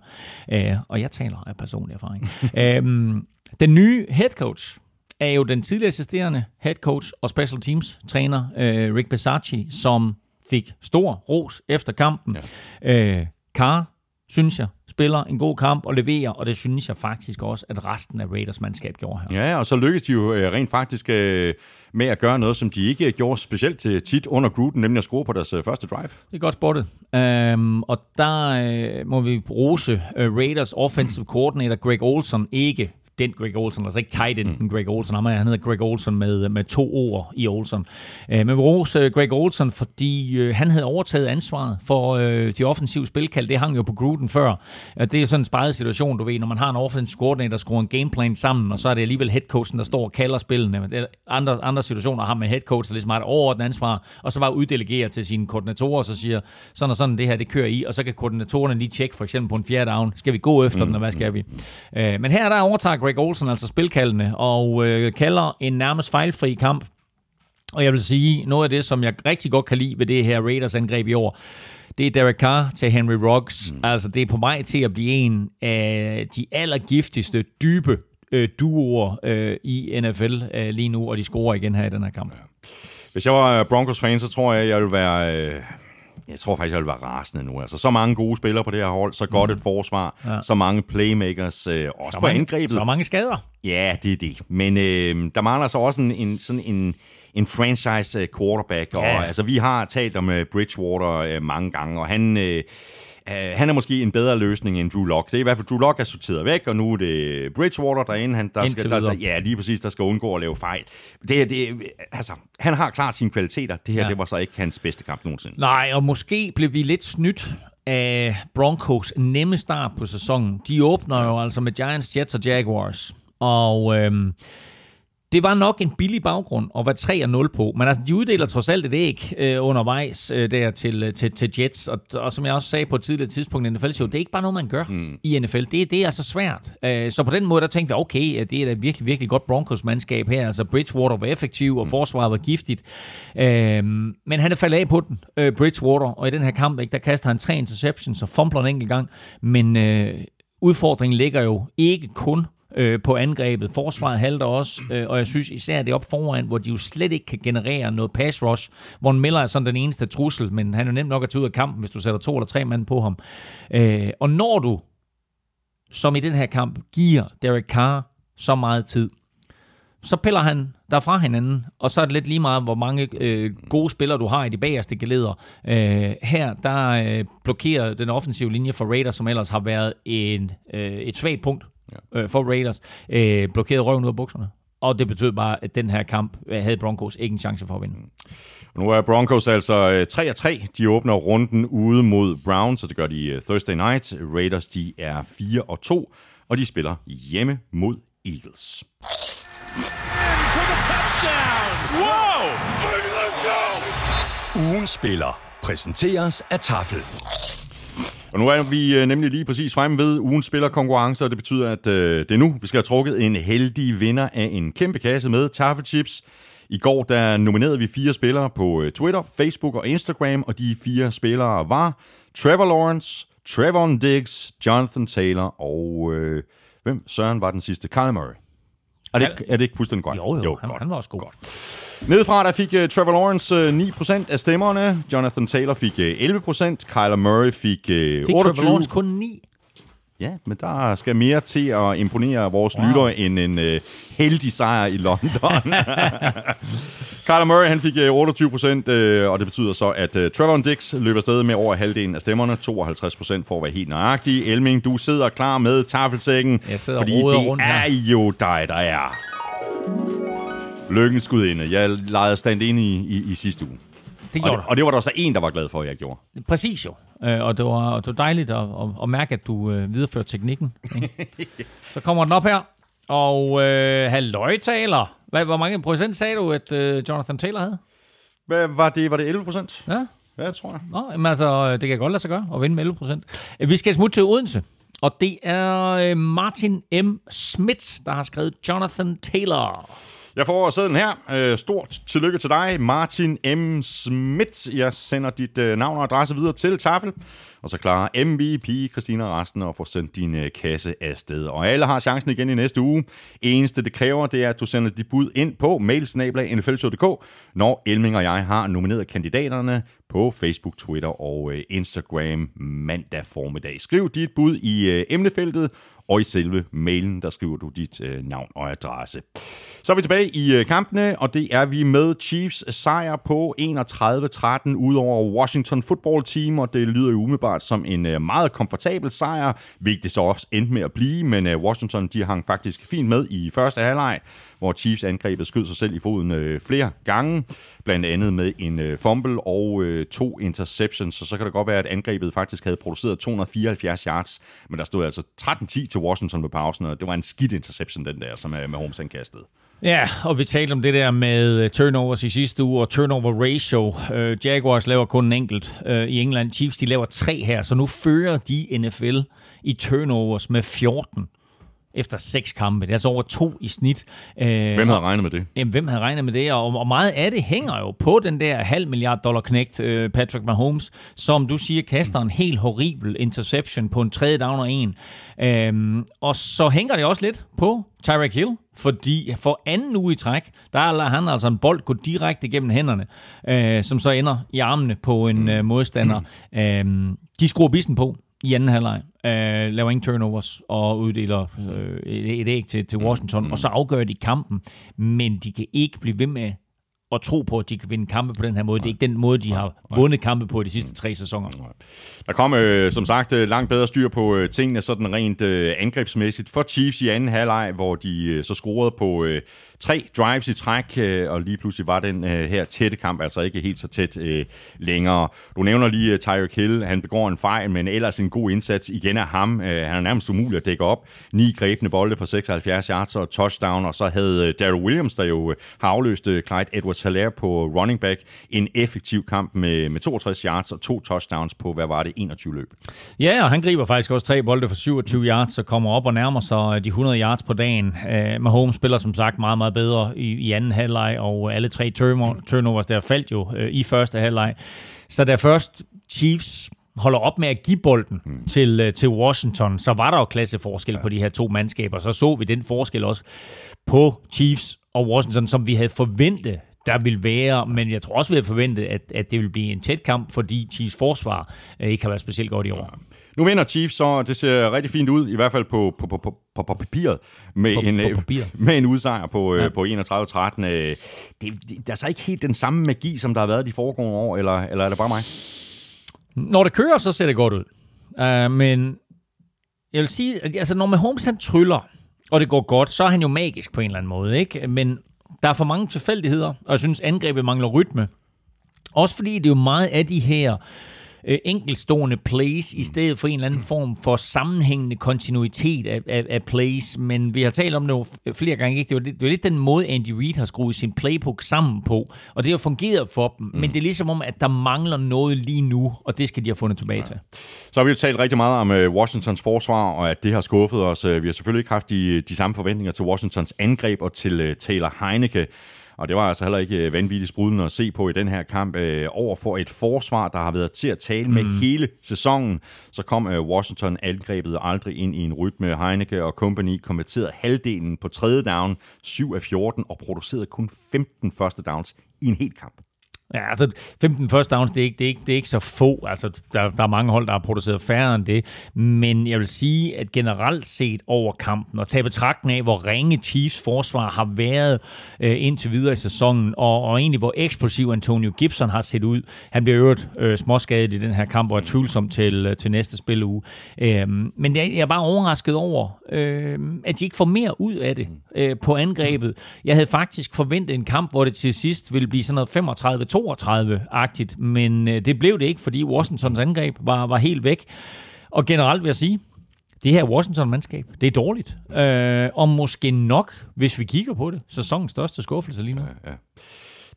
Øh, og jeg taler af personlig erfaring. (laughs) øh, den nye head coach er jo den tidligere assisterende head coach og special teams træner øh, Rick Besacci, som fik stor ros efter kampen. Ja. Øh, Carr, synes jeg, spiller en god kamp og leverer, og det synes jeg faktisk også, at resten af Raiders mandskab gjorde her. Ja, og så lykkedes de jo øh, rent faktisk øh, med at gøre noget, som de ikke gjorde specielt til tit under Gruden, nemlig at score på deres øh, første drive. Det er godt spottet. Um, og der uh, må vi rose Raiders offensive coordinator Greg Olson ikke den Greg Olson, altså ikke tight end mm. Greg Olson, han hedder Greg Olson med, med to ord i Olson. Øh, men vi roser Greg Olson, fordi øh, han havde overtaget ansvaret for øh, de offensive spilkald. Det hang jo på Gruden før. Det er sådan en sparet situation, du ved, når man har en offensive coordinator, der skruer en gameplan sammen, og så er det alligevel headcoachen, der står og kalder spillene. Andre, andre situationer har man headcoach, der ligesom har et overordnet ansvar, og så bare uddelegerer til sine koordinatorer, og så siger, sådan og sådan, det her, det kører i, og så kan koordinatorerne lige tjekke, for eksempel på en fjerde down, skal vi gå efter mm. den, og hvad skal vi? men her der overtager Greg Olsen altså spilkaldende, og øh, kalder en nærmest fejlfri kamp. Og jeg vil sige, noget af det, som jeg rigtig godt kan lide ved det her Raiders angreb i år, det er Derek Carr til Henry Ruggs. Mm. Altså, det er på mig til at blive en af de allergiftigste, dybe øh, duoer øh, i NFL øh, lige nu, og de scorer igen her i den her kamp. Ja. Hvis jeg var Broncos-fan, så tror jeg, jeg ville være... Øh jeg tror faktisk, jeg vil være rasende nu. Altså, så mange gode spillere på det her hold, så godt mm. et forsvar, ja. så mange playmakers, øh, også så på mange, angrebet. Så mange skader. Ja, det er det. Men øh, der mangler så også en, en, sådan en, en franchise øh, quarterback. Og, ja. altså, vi har talt om uh, Bridgewater øh, mange gange, og han... Øh, han er måske en bedre løsning end Drew Lock. Det er i hvert fald, Drew Lock er sorteret væk, og nu er det Bridgewater derinde, han, der skal, der, der, ja, lige præcis, der skal undgå at lave fejl. Det, det, altså, han har klart sine kvaliteter. Det her, ja. det var så ikke hans bedste kamp nogensinde. Nej, og måske blev vi lidt snydt af Broncos nemme start på sæsonen. De åbner jo altså med Giants, Jets og Jaguars. Og øhm, det var nok en billig baggrund at være 3-0 på, men altså, de uddeler trods alt et æg øh, undervejs øh, der til, øh, til, til Jets, og, og som jeg også sagde på et tidligere tidspunkt i NFL-show, det er ikke bare noget, man gør mm. i NFL. Det, det er altså svært. Øh, så på den måde, der tænkte vi, okay, det er da virkelig, virkelig godt Broncos-mandskab her. Altså, Bridgewater var effektiv, og mm. forsvaret var giftigt. Øh, men han er faldet af på den, øh, Bridgewater, og i den her kamp, ikke, der kaster han tre interceptions og fumbler en enkelt gang, men øh, udfordringen ligger jo ikke kun øh, på angrebet. Forsvaret halter også, øh, og jeg synes især det op foran, hvor de jo slet ikke kan generere noget pass rush. Von Miller er sådan den eneste trussel, men han er jo nemt nok at tage ud af kampen, hvis du sætter to eller tre mand på ham. Øh, og når du, som i den her kamp, giver Derek Carr så meget tid, så piller han der fra hinanden, og så er det lidt lige meget, hvor mange øh, gode spillere du har i de bagerste geleder. Øh, her, der øh, blokerer den offensive linje for Raiders, som ellers har været en, øh, et svagt punkt ja. øh, for Raiders, øh, blokerede røven ud af bukserne. Og det betød bare, at den her kamp øh, havde Broncos ikke en chance for at vinde. Nu er Broncos altså 3-3. Øh, de åbner runden ude mod Browns, så det gør de øh, Thursday night. Raiders de er 4-2, og de spiller hjemme mod Eagles. Wow! Ugen spiller præsenteres af Tafel. Og nu er vi øh, nemlig lige præcis fremme ved ugens spillerkonkurrence, og det betyder, at øh, det er nu, vi skal have trukket en heldig vinder af en kæmpe kasse med taffelchips. I går der nominerede vi fire spillere på øh, Twitter, Facebook og Instagram, og de fire spillere var Trevor Lawrence, Trevor Diggs, Jonathan Taylor og... Øh, hvem søren var den sidste? Kyle Murray. Er det, er det ikke fuldstændig godt? Jo, jo, jo han, godt. han var også god. Godt. Nedefra der fik uh, Trevor Lawrence uh, øh, 9% af stemmerne, Jonathan Taylor fik uh, øh, 11%, Kyler Murray fik, uh, fik 28%. Trevor Lawrence kun 9? Ja, men der skal mere til at imponere vores wow. lyttere end en uh, heldig sejr i London. (laughs) Kyler Murray han fik uh, 28 procent, uh, og det betyder så, at uh, Trevor Dix løber afsted med over halvdelen af stemmerne. 52 procent for at være helt nøjagtig. Elming, du sidder klar med tafelsækken, fordi det rundt er her. jo dig, der er. Lykkens inde. Jeg lejede stand ind i, i, i sidste uge. Det og, det, og det var der så en, der var glad for, at jeg gjorde. Præcis jo. Øh, og det var, og det var dejligt at, at, at mærke, at du øh, videreførte teknikken. Ikke? (laughs) så kommer den op her. Og øh, halløj Hvad, hvor mange procent sagde du, at øh, Jonathan Taylor havde? Hvad var det? Var det 11 procent? Ja. Ja, det tror jeg. Nå, jamen altså, det kan godt lade sig gøre at vinde med 11 procent. Vi skal smutte til Odense, og det er øh, Martin M. Schmidt, der har skrevet Jonathan Taylor. Jeg får sædlen her. Øh, Stort tillykke til dig, Martin M. Schmidt. Jeg sender dit øh, navn og adresse videre til Tafel. Og så klarer MVP, Christina resten at få sendt din øh, kasse afsted. Og alle har chancen igen i næste uge. Eneste det kræver, det er, at du sender dit bud ind på mailsnablag.nfl.dk, når Elming og jeg har nomineret kandidaterne på Facebook, Twitter og øh, Instagram mandag formiddag. Skriv dit bud i øh, emnefeltet, og i selve mailen, der skriver du dit øh, navn og adresse. Så er vi tilbage i øh, kampene, og det er vi med Chiefs sejr på 31-13 ud over Washington Football Team, og det lyder jo umiddelbart som en øh, meget komfortabel sejr, hvilket det så også endte med at blive, men øh, Washington de hang faktisk fint med i første halvleg, hvor Chiefs angrebet skød sig selv i foden øh, flere gange, blandt andet med en øh, fumble og øh, to interceptions, så så kan det godt være, at angrebet faktisk havde produceret 274 yards, men der stod altså 13-10 til Washington ved pausen, og det var en skidt interception, den der, som øh, Mahomes kastede. Ja, og vi talte om det der med øh, turnovers i sidste uge, og turnover ratio. Øh, Jaguars laver kun en enkelt øh, i England. Chiefs, de laver tre her, så nu fører de NFL i turnovers med 14 efter seks kampe. Det er altså over to i snit. Uh, hvem havde regnet med det? Jamen, hvem havde regnet med det? Og, og meget af det hænger jo på den der halv milliard dollar knægt, uh, Patrick Mahomes, som du siger, kaster en helt horribel interception på en tredje down og en. Uh, og så hænger det også lidt på Tyreek Hill, fordi for anden uge i træk, der lader han altså en bold gå direkte gennem hænderne, øh, som så ender i armene på en øh, modstander. Øh, de skruer bissen på i anden halvleg, øh, laver ingen turnovers og uddeler øh, et, et æg til, til Washington, og så afgør de kampen, men de kan ikke blive ved med at tro på, at de kan vinde kampe på den her måde. Det er ikke den måde, de har vundet kampe på de sidste tre sæsoner. Der kom øh, som sagt øh, langt bedre styr på øh, tingene, sådan rent øh, angrebsmæssigt for Chiefs i anden halvleg, hvor de øh, så scorede på øh, tre drives i træk, øh, og lige pludselig var den øh, her tætte kamp altså ikke helt så tæt øh, længere. Du nævner lige øh, Tyreek Hill, han begår en fejl, men ellers en god indsats igen af ham. Øh, han er nærmest umulig at dække op. Ni grebne bolde for 76 yards og touchdown, og så havde øh, Daryl Williams, der jo øh, har afløst øh, Clyde edwards helaire på running back, en effektiv kamp med, med 62 yards og to touchdowns på, hvad var det, 21 løb. Ja, og han griber faktisk også tre bolde for 27 yards, og kommer op og nærmer sig øh, de 100 yards på dagen. Uh, Mahomes spiller som sagt meget, meget bedre i, i anden halvleg, og alle tre turnovers der faldt jo uh, i første halvleg. Så da først Chiefs holder op med at give bolden mm. til, uh, til Washington, så var der jo klasseforskel ja. på de her to mandskaber. Så så vi den forskel også på Chiefs og Washington, som vi havde forventet der vil være, men jeg tror også, vi har forventet, at, at det vil blive en tæt kamp, fordi Chiefs forsvar øh, ikke har været specielt godt i år. Ja. Nu vinder Chiefs, så det ser rigtig fint ud, i hvert fald på, på, på, på, på, på papiret, med, på, en, på øh, papir. med en udsejr på, øh, ja. på 31-13. Det, det, der er så ikke helt den samme magi, som der har været de foregående år, eller, eller er det bare mig? Når det kører, så ser det godt ud. Uh, men jeg vil sige, at altså, når Mahomes han tryller, og det går godt, så er han jo magisk på en eller anden måde. Ikke? Men der er for mange tilfældigheder, og jeg synes, angrebet mangler rytme. Også fordi det er jo meget af de her øh, enkelstående plays, i stedet for en eller anden form for sammenhængende kontinuitet af, af, af plays. Men vi har talt om det flere gange. Ikke? Det, var, det var lidt den måde, Andy Reid har skruet sin playbook sammen på. Og det har fungeret for dem. Mm. Men det er ligesom om, at der mangler noget lige nu, og det skal de have fundet tilbage ja. til. Så har vi jo talt rigtig meget om uh, Washingtons forsvar, og at det har skuffet os. Uh, vi har selvfølgelig ikke haft de, de samme forventninger til Washingtons angreb og til uh, Taylor Heineke. Og det var altså heller ikke øh, vanvittigt sprudende at se på i den her kamp øh, over for et forsvar, der har været til at tale med mm. hele sæsonen. Så kom øh, Washington angrebet aldrig ind i en rytme. Heineke og company konverterede halvdelen på tredje down, 7 af 14, og producerede kun 15 første downs i en hel kamp. Ja, altså 15 first downs, det er ikke, det er ikke, det er ikke så få. Altså, der, der er mange hold, der har produceret færre end det. Men jeg vil sige, at generelt set over kampen, og tage betragtning af, hvor ringe Chiefs forsvar har været øh, indtil videre i sæsonen, og, og egentlig hvor eksplosiv Antonio Gibson har set ud. Han bliver øvrigt øh, småskadet i den her kamp, og er tvivlsom til, øh, til næste spilleuge. Øh, men jeg, jeg er bare overrasket over, øh, at de ikke får mere ud af det øh, på angrebet. Jeg havde faktisk forventet en kamp, hvor det til sidst ville blive sådan noget 35 32-agtigt, men øh, det blev det ikke, fordi Washingtons angreb var, var helt væk. Og generelt vil jeg sige, det her Washington-mandskab, det er dårligt. Øh, og måske nok, hvis vi kigger på det, sæsonens største skuffelse lige nu. Ja, ja.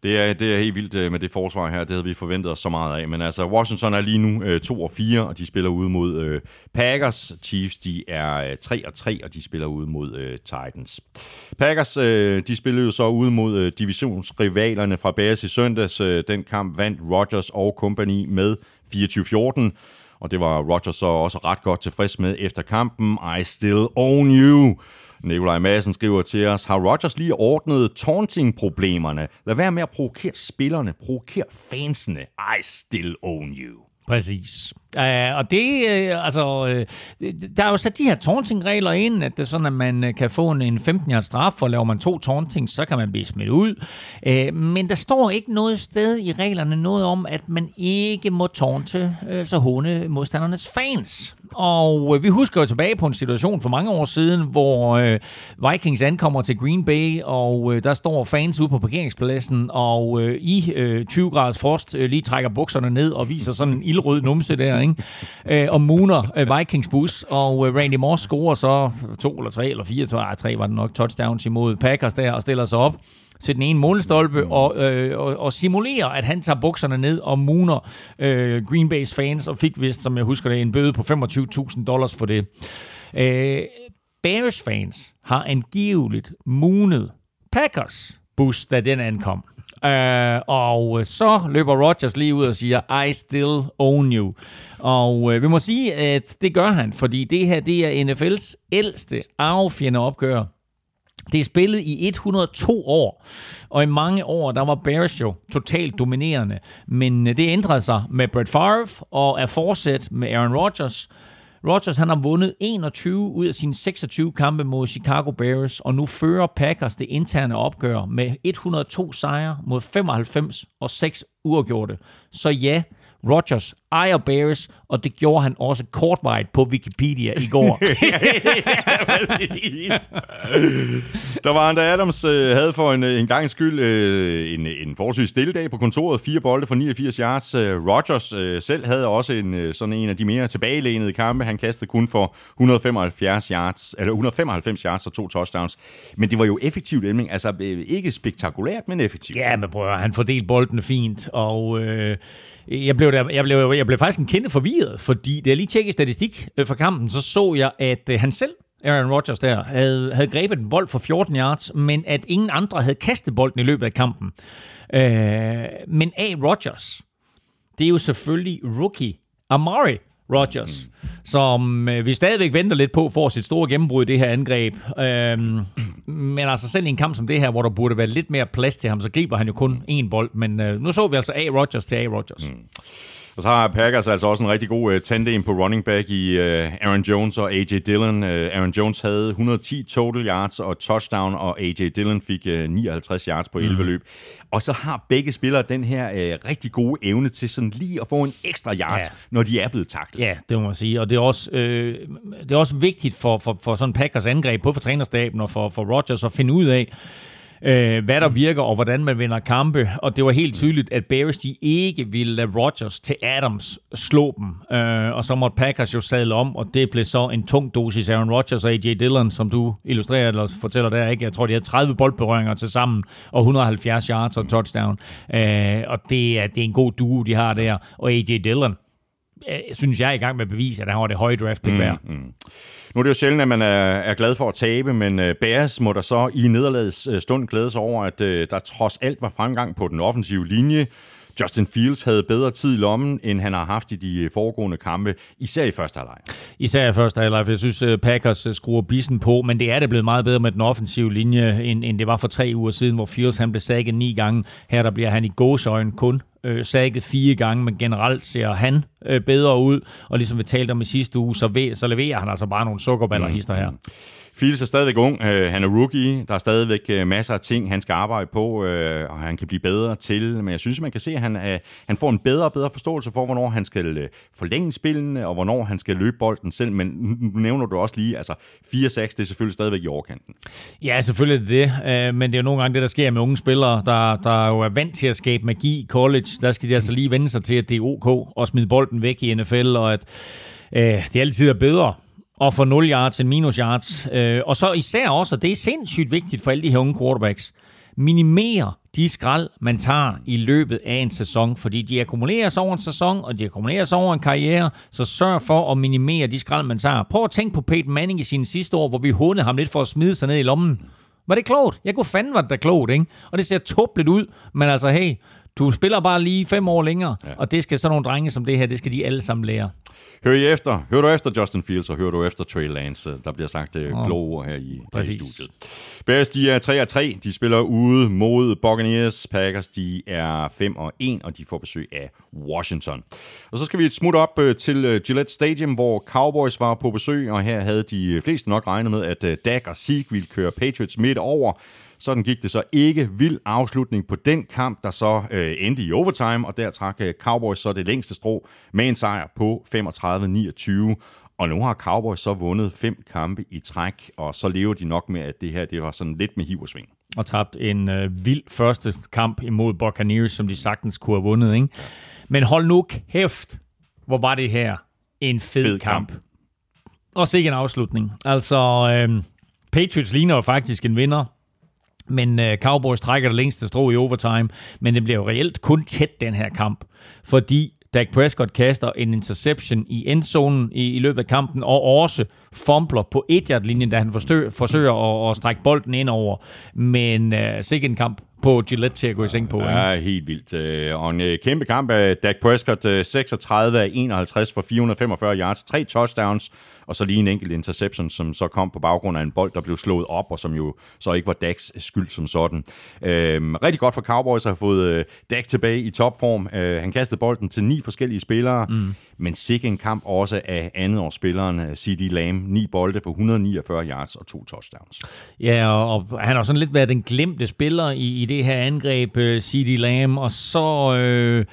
Det er, det er helt vildt øh, med det forsvar her. Det havde vi forventet os så meget af. Men altså, Washington er lige nu øh, 2 og 4, og de spiller ude mod øh, Packers. Chiefs, de er øh, 3 og 3, og de spiller ude mod øh, Titans. Packers, øh, de spillede jo så ude mod øh, divisionsrivalerne fra Bears i søndags. Øh, den kamp vandt Rodgers og company med 24-14. Og det var Rodgers så også ret godt tilfreds med efter kampen. I still own you. Nikolaj Madsen skriver til os, har Rodgers lige ordnet taunting-problemerne? Lad være med at provokere spillerne, provokere fansene. I still own you. Præcis. Uh, og det, uh, altså, uh, der er jo sat de her taunting-regler ind, at det er sådan, at man uh, kan få en, en 15 års straf, for laver man to taunting, så kan man blive smidt ud. Uh, men der står ikke noget sted i reglerne noget om, at man ikke må taunte, altså uh, så håne modstandernes fans. Og uh, vi husker jo tilbage på en situation for mange år siden, hvor uh, Vikings ankommer til Green Bay, og uh, der står fans ude på parkeringspladsen, og uh, i uh, 20 graders frost uh, lige trækker bukserne ned og viser sådan en ildrød numse der, ikke? Øh, og mooner øh, Vikings bus, og øh, Randy Moss scorer så to eller tre eller fire, nej, ah, tre var det nok, touchdowns imod Packers der, og stiller sig op til den ene målstolpe og, øh, og, og simulerer, at han tager bukserne ned og mooner øh, Green Bay's fans, og fik vist, som jeg husker det, en bøde på 25.000 dollars for det. Øh, Bears fans har angiveligt munet Packers bus, da den ankom. Øh, og så løber Rodgers lige ud og siger, I still own you. Og øh, vi må sige, at det gør han, fordi det her det er NFL's ældste arvefjende opgør. Det er spillet i 102 år, og i mange år, der var Bears jo totalt dominerende. Men øh, det ændrede sig med Brett Favre og er fortsat med Aaron Rodgers. Rodgers han har vundet 21 ud af sine 26 kampe mod Chicago Bears, og nu fører Packers det interne opgør med 102 sejre mod 95 og 6 uafgjorte. Så ja, Rodgers ejer Bears, og det gjorde han også kortvarigt på Wikipedia i går. (laughs) Der var Andre Adams øh, havde for en, en gang skyld øh, en, en forholdsvis stille dag på kontoret. Fire bolde for 89 yards. Øh, Rodgers øh, selv havde også en, øh, sådan en af de mere tilbagelænede kampe. Han kastede kun for 175 yards, eller 195 yards og to touchdowns. Men det var jo effektivt, Elming. Altså øh, ikke spektakulært, men effektivt. Ja, men prøv at, han fordelte bolden fint, og... Øh jeg blev, der, jeg, blev, jeg blev faktisk en kende forvirret, fordi da jeg lige tjekkede statistik øh, for kampen, så så jeg, at øh, han selv, Aaron Rodgers der, havde, havde grebet en bold for 14 yards, men at ingen andre havde kastet bolden i løbet af kampen. Øh, men A. Rodgers, det er jo selvfølgelig rookie Amari Rodgers, mm. som øh, vi stadigvæk venter lidt på for sit store gennembrud i det her angreb. Øhm, men altså selv i en kamp som det her, hvor der burde være lidt mere plads til ham, så griber han jo kun én bold. Men øh, nu så vi altså A. Rodgers til A. Rodgers. Mm. Og så har Packers altså også en rigtig god uh, tandem på running back i uh, Aaron Jones og A.J. Dillon. Uh, Aaron Jones havde 110 total yards og touchdown, og A.J. Dillon fik uh, 59 yards på 11 mm. løb. Og så har begge spillere den her uh, rigtig gode evne til sådan lige at få en ekstra yard, ja. når de er blevet taklet. Ja, det må man sige. Og det er også, øh, det er også vigtigt for, for, for sådan Packers angreb, både for trænerstaben og for, for Rodgers at finde ud af, øh, hvad der virker og hvordan man vinder kampe. Og det var helt tydeligt, at Bears de ikke ville lade Rodgers til Adams slå dem. Øh, og så måtte Packers jo sadle om, og det blev så en tung dosis Aaron Rodgers og A.J. Dillon, som du illustrerer eller fortæller der. Ikke? Jeg tror, de havde 30 boldberøringer til sammen og 170 yards og touchdown. Øh, og det er, det er en god duo, de har der. Og A.J. Dillon, øh, synes jeg er i gang med at bevise, at han har det høje draft pick mm, mm. Nu er det jo sjældent, at man er, er glad for at tabe, men øh, Bears må der så i nederlagets øh, stund glæde sig over, at øh, der trods alt var fremgang på den offensive linje. Justin Fields havde bedre tid i lommen, end han har haft i de foregående kampe, især i første halvleg. Især i første halvleg, for jeg synes, Packers skruer bissen på, men det er det blevet meget bedre med den offensive linje, end, end det var for tre uger siden, hvor Fields han blev sækket ni gange. Her der bliver han i gåsøjne kun øh, sækket fire gange, men generelt ser han øh, bedre ud, og ligesom vi talte om i sidste uge, så, ved, så leverer han altså bare nogle sukkerballer mm. her. Fields er stadigvæk ung, øh, han er rookie, der er stadigvæk øh, masser af ting, han skal arbejde på, øh, og han kan blive bedre til, men jeg synes, man kan se, at han, øh, han får en bedre og bedre forståelse for, hvornår han skal øh, forlænge spillene, og hvornår han skal løbe bolden selv, men nu nævner du også lige, altså 4-6, det er selvfølgelig stadigvæk i overkanten. Ja, selvfølgelig er det det, øh, men det er jo nogle gange det, der sker med unge spillere, der, der jo er vant til at skabe magi i college, der skal de altså lige vende sig til, at det er ok at smide bolden væk i NFL, og at øh, det altid er bedre og få 0 yards end minus yards. Øh, og så især også, og det er sindssygt vigtigt for alle de her unge quarterbacks, minimere de skrald, man tager i løbet af en sæson, fordi de akkumuleres over en sæson, og de akkumuleres over en karriere, så sørg for at minimere de skrald, man tager. Prøv at tænke på Peyton Manning i sine sidste år, hvor vi hundede ham lidt for at smide sig ned i lommen. Var det klogt? Jeg kunne fandme, var det da klogt, ikke? Og det ser tåbeligt ud, men altså, hey, du spiller bare lige fem år længere, ja. og det skal sådan nogle drenge som det her, det skal de alle sammen lære. Hør I efter? Hører du efter Justin Fields, og hører du efter Trey Lance? Der bliver sagt øh, oh. kloge ord her i, her i studiet. Bears, de er 3 3. De spiller ude mod Buccaneers. Packers, de er 5 og 1, og de får besøg af Washington. Og så skal vi et smut op øh, til øh, Gillette Stadium, hvor Cowboys var på besøg, og her havde de fleste nok regnet med, at øh, Dak og Zeke ville køre Patriots midt over. Sådan gik det så ikke. Vild afslutning på den kamp, der så øh, endte i overtime, og der trak øh, Cowboys så det længste strå med en sejr på 35-29. Og nu har Cowboys så vundet fem kampe i træk, og så lever de nok med, at det her det var sådan lidt med hiv og sving. Og tabt en øh, vild første kamp imod Buccaneers, som de sagtens kunne have vundet. Ikke? Men hold nu kæft, hvor var det her en fed, fed kamp. kamp. Og ikke en afslutning. Altså, øh, Patriots ligner jo faktisk en vinder. Men øh, Cowboys trækker det længste strå i overtime, men det bliver jo reelt kun tæt den her kamp, fordi Dak Prescott kaster en interception i endzonen i, i løbet af kampen, og også fumbler på 1 linjen da han forsøger, forsøger at, at strække bolden ind over. Men øh, sikkert en kamp på Gillette til at gå i seng på. Ja, ikke? helt vildt. Øh, og en kæmpe kamp af Dak Prescott, 36 af 51 for 445 yards, tre touchdowns, og så lige en enkelt interception, som så kom på baggrund af en bold, der blev slået op, og som jo så ikke var Dax skyld som sådan. Øhm, rigtig godt for Cowboys at have fået øh, Dak tilbage i topform. Øh, han kastede bolden til ni forskellige spillere, mm men sikke en kamp også af andetårsspilleren øh, C.D. Lamb. Ni bolde for 149 yards og to touchdowns. Ja, og, og han har sådan lidt været den glemte spiller i, i det her angreb, øh, C.D. Lamb, og så... Øh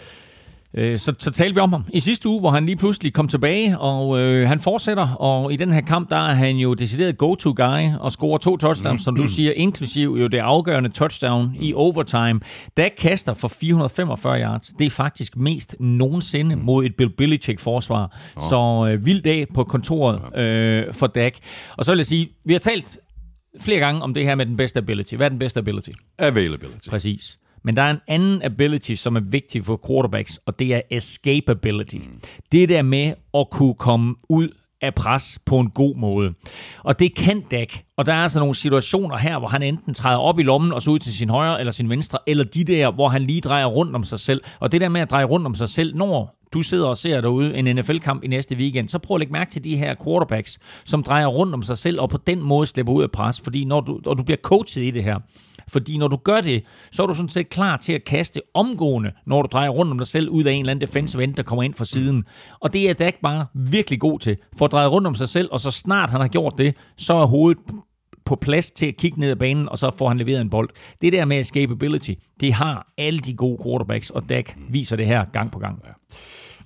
Øh, så, så talte vi om ham i sidste uge, hvor han lige pludselig kom tilbage, og øh, han fortsætter, og i den her kamp, der er han jo decideret go-to-guy, og scorer to touchdowns, som du siger, inklusiv jo det afgørende touchdown i overtime. Dak kaster for 445 yards. Det er faktisk mest nogensinde mod et Bill Belichick-forsvar. Oh. Så øh, vild dag på kontoret øh, for Dak. Og så vil jeg sige, vi har talt flere gange om det her med den bedste ability. Hvad er den bedste ability? Availability. Præcis. Men der er en anden ability, som er vigtig for quarterbacks, og det er escapability. Mm. Det der med at kunne komme ud af pres på en god måde. Og det kan Dak. Og der er altså nogle situationer her, hvor han enten træder op i lommen og så ud til sin højre eller sin venstre, eller de der, hvor han lige drejer rundt om sig selv. Og det der med at dreje rundt om sig selv, når du sidder og ser derude en NFL-kamp i næste weekend, så prøv at lægge mærke til de her quarterbacks, som drejer rundt om sig selv, og på den måde slipper ud af pres, fordi når du, og du bliver coachet i det her, fordi når du gør det, så er du sådan set klar til at kaste omgående, når du drejer rundt om dig selv ud af en eller anden defensive end, der kommer ind fra siden. Og det er Dak bare virkelig god til. For at dreje rundt om sig selv, og så snart han har gjort det, så er hovedet på plads til at kigge ned ad banen, og så får han leveret en bold. Det der med escapability, det har alle de gode quarterbacks, og Dak viser det her gang på gang. Ja.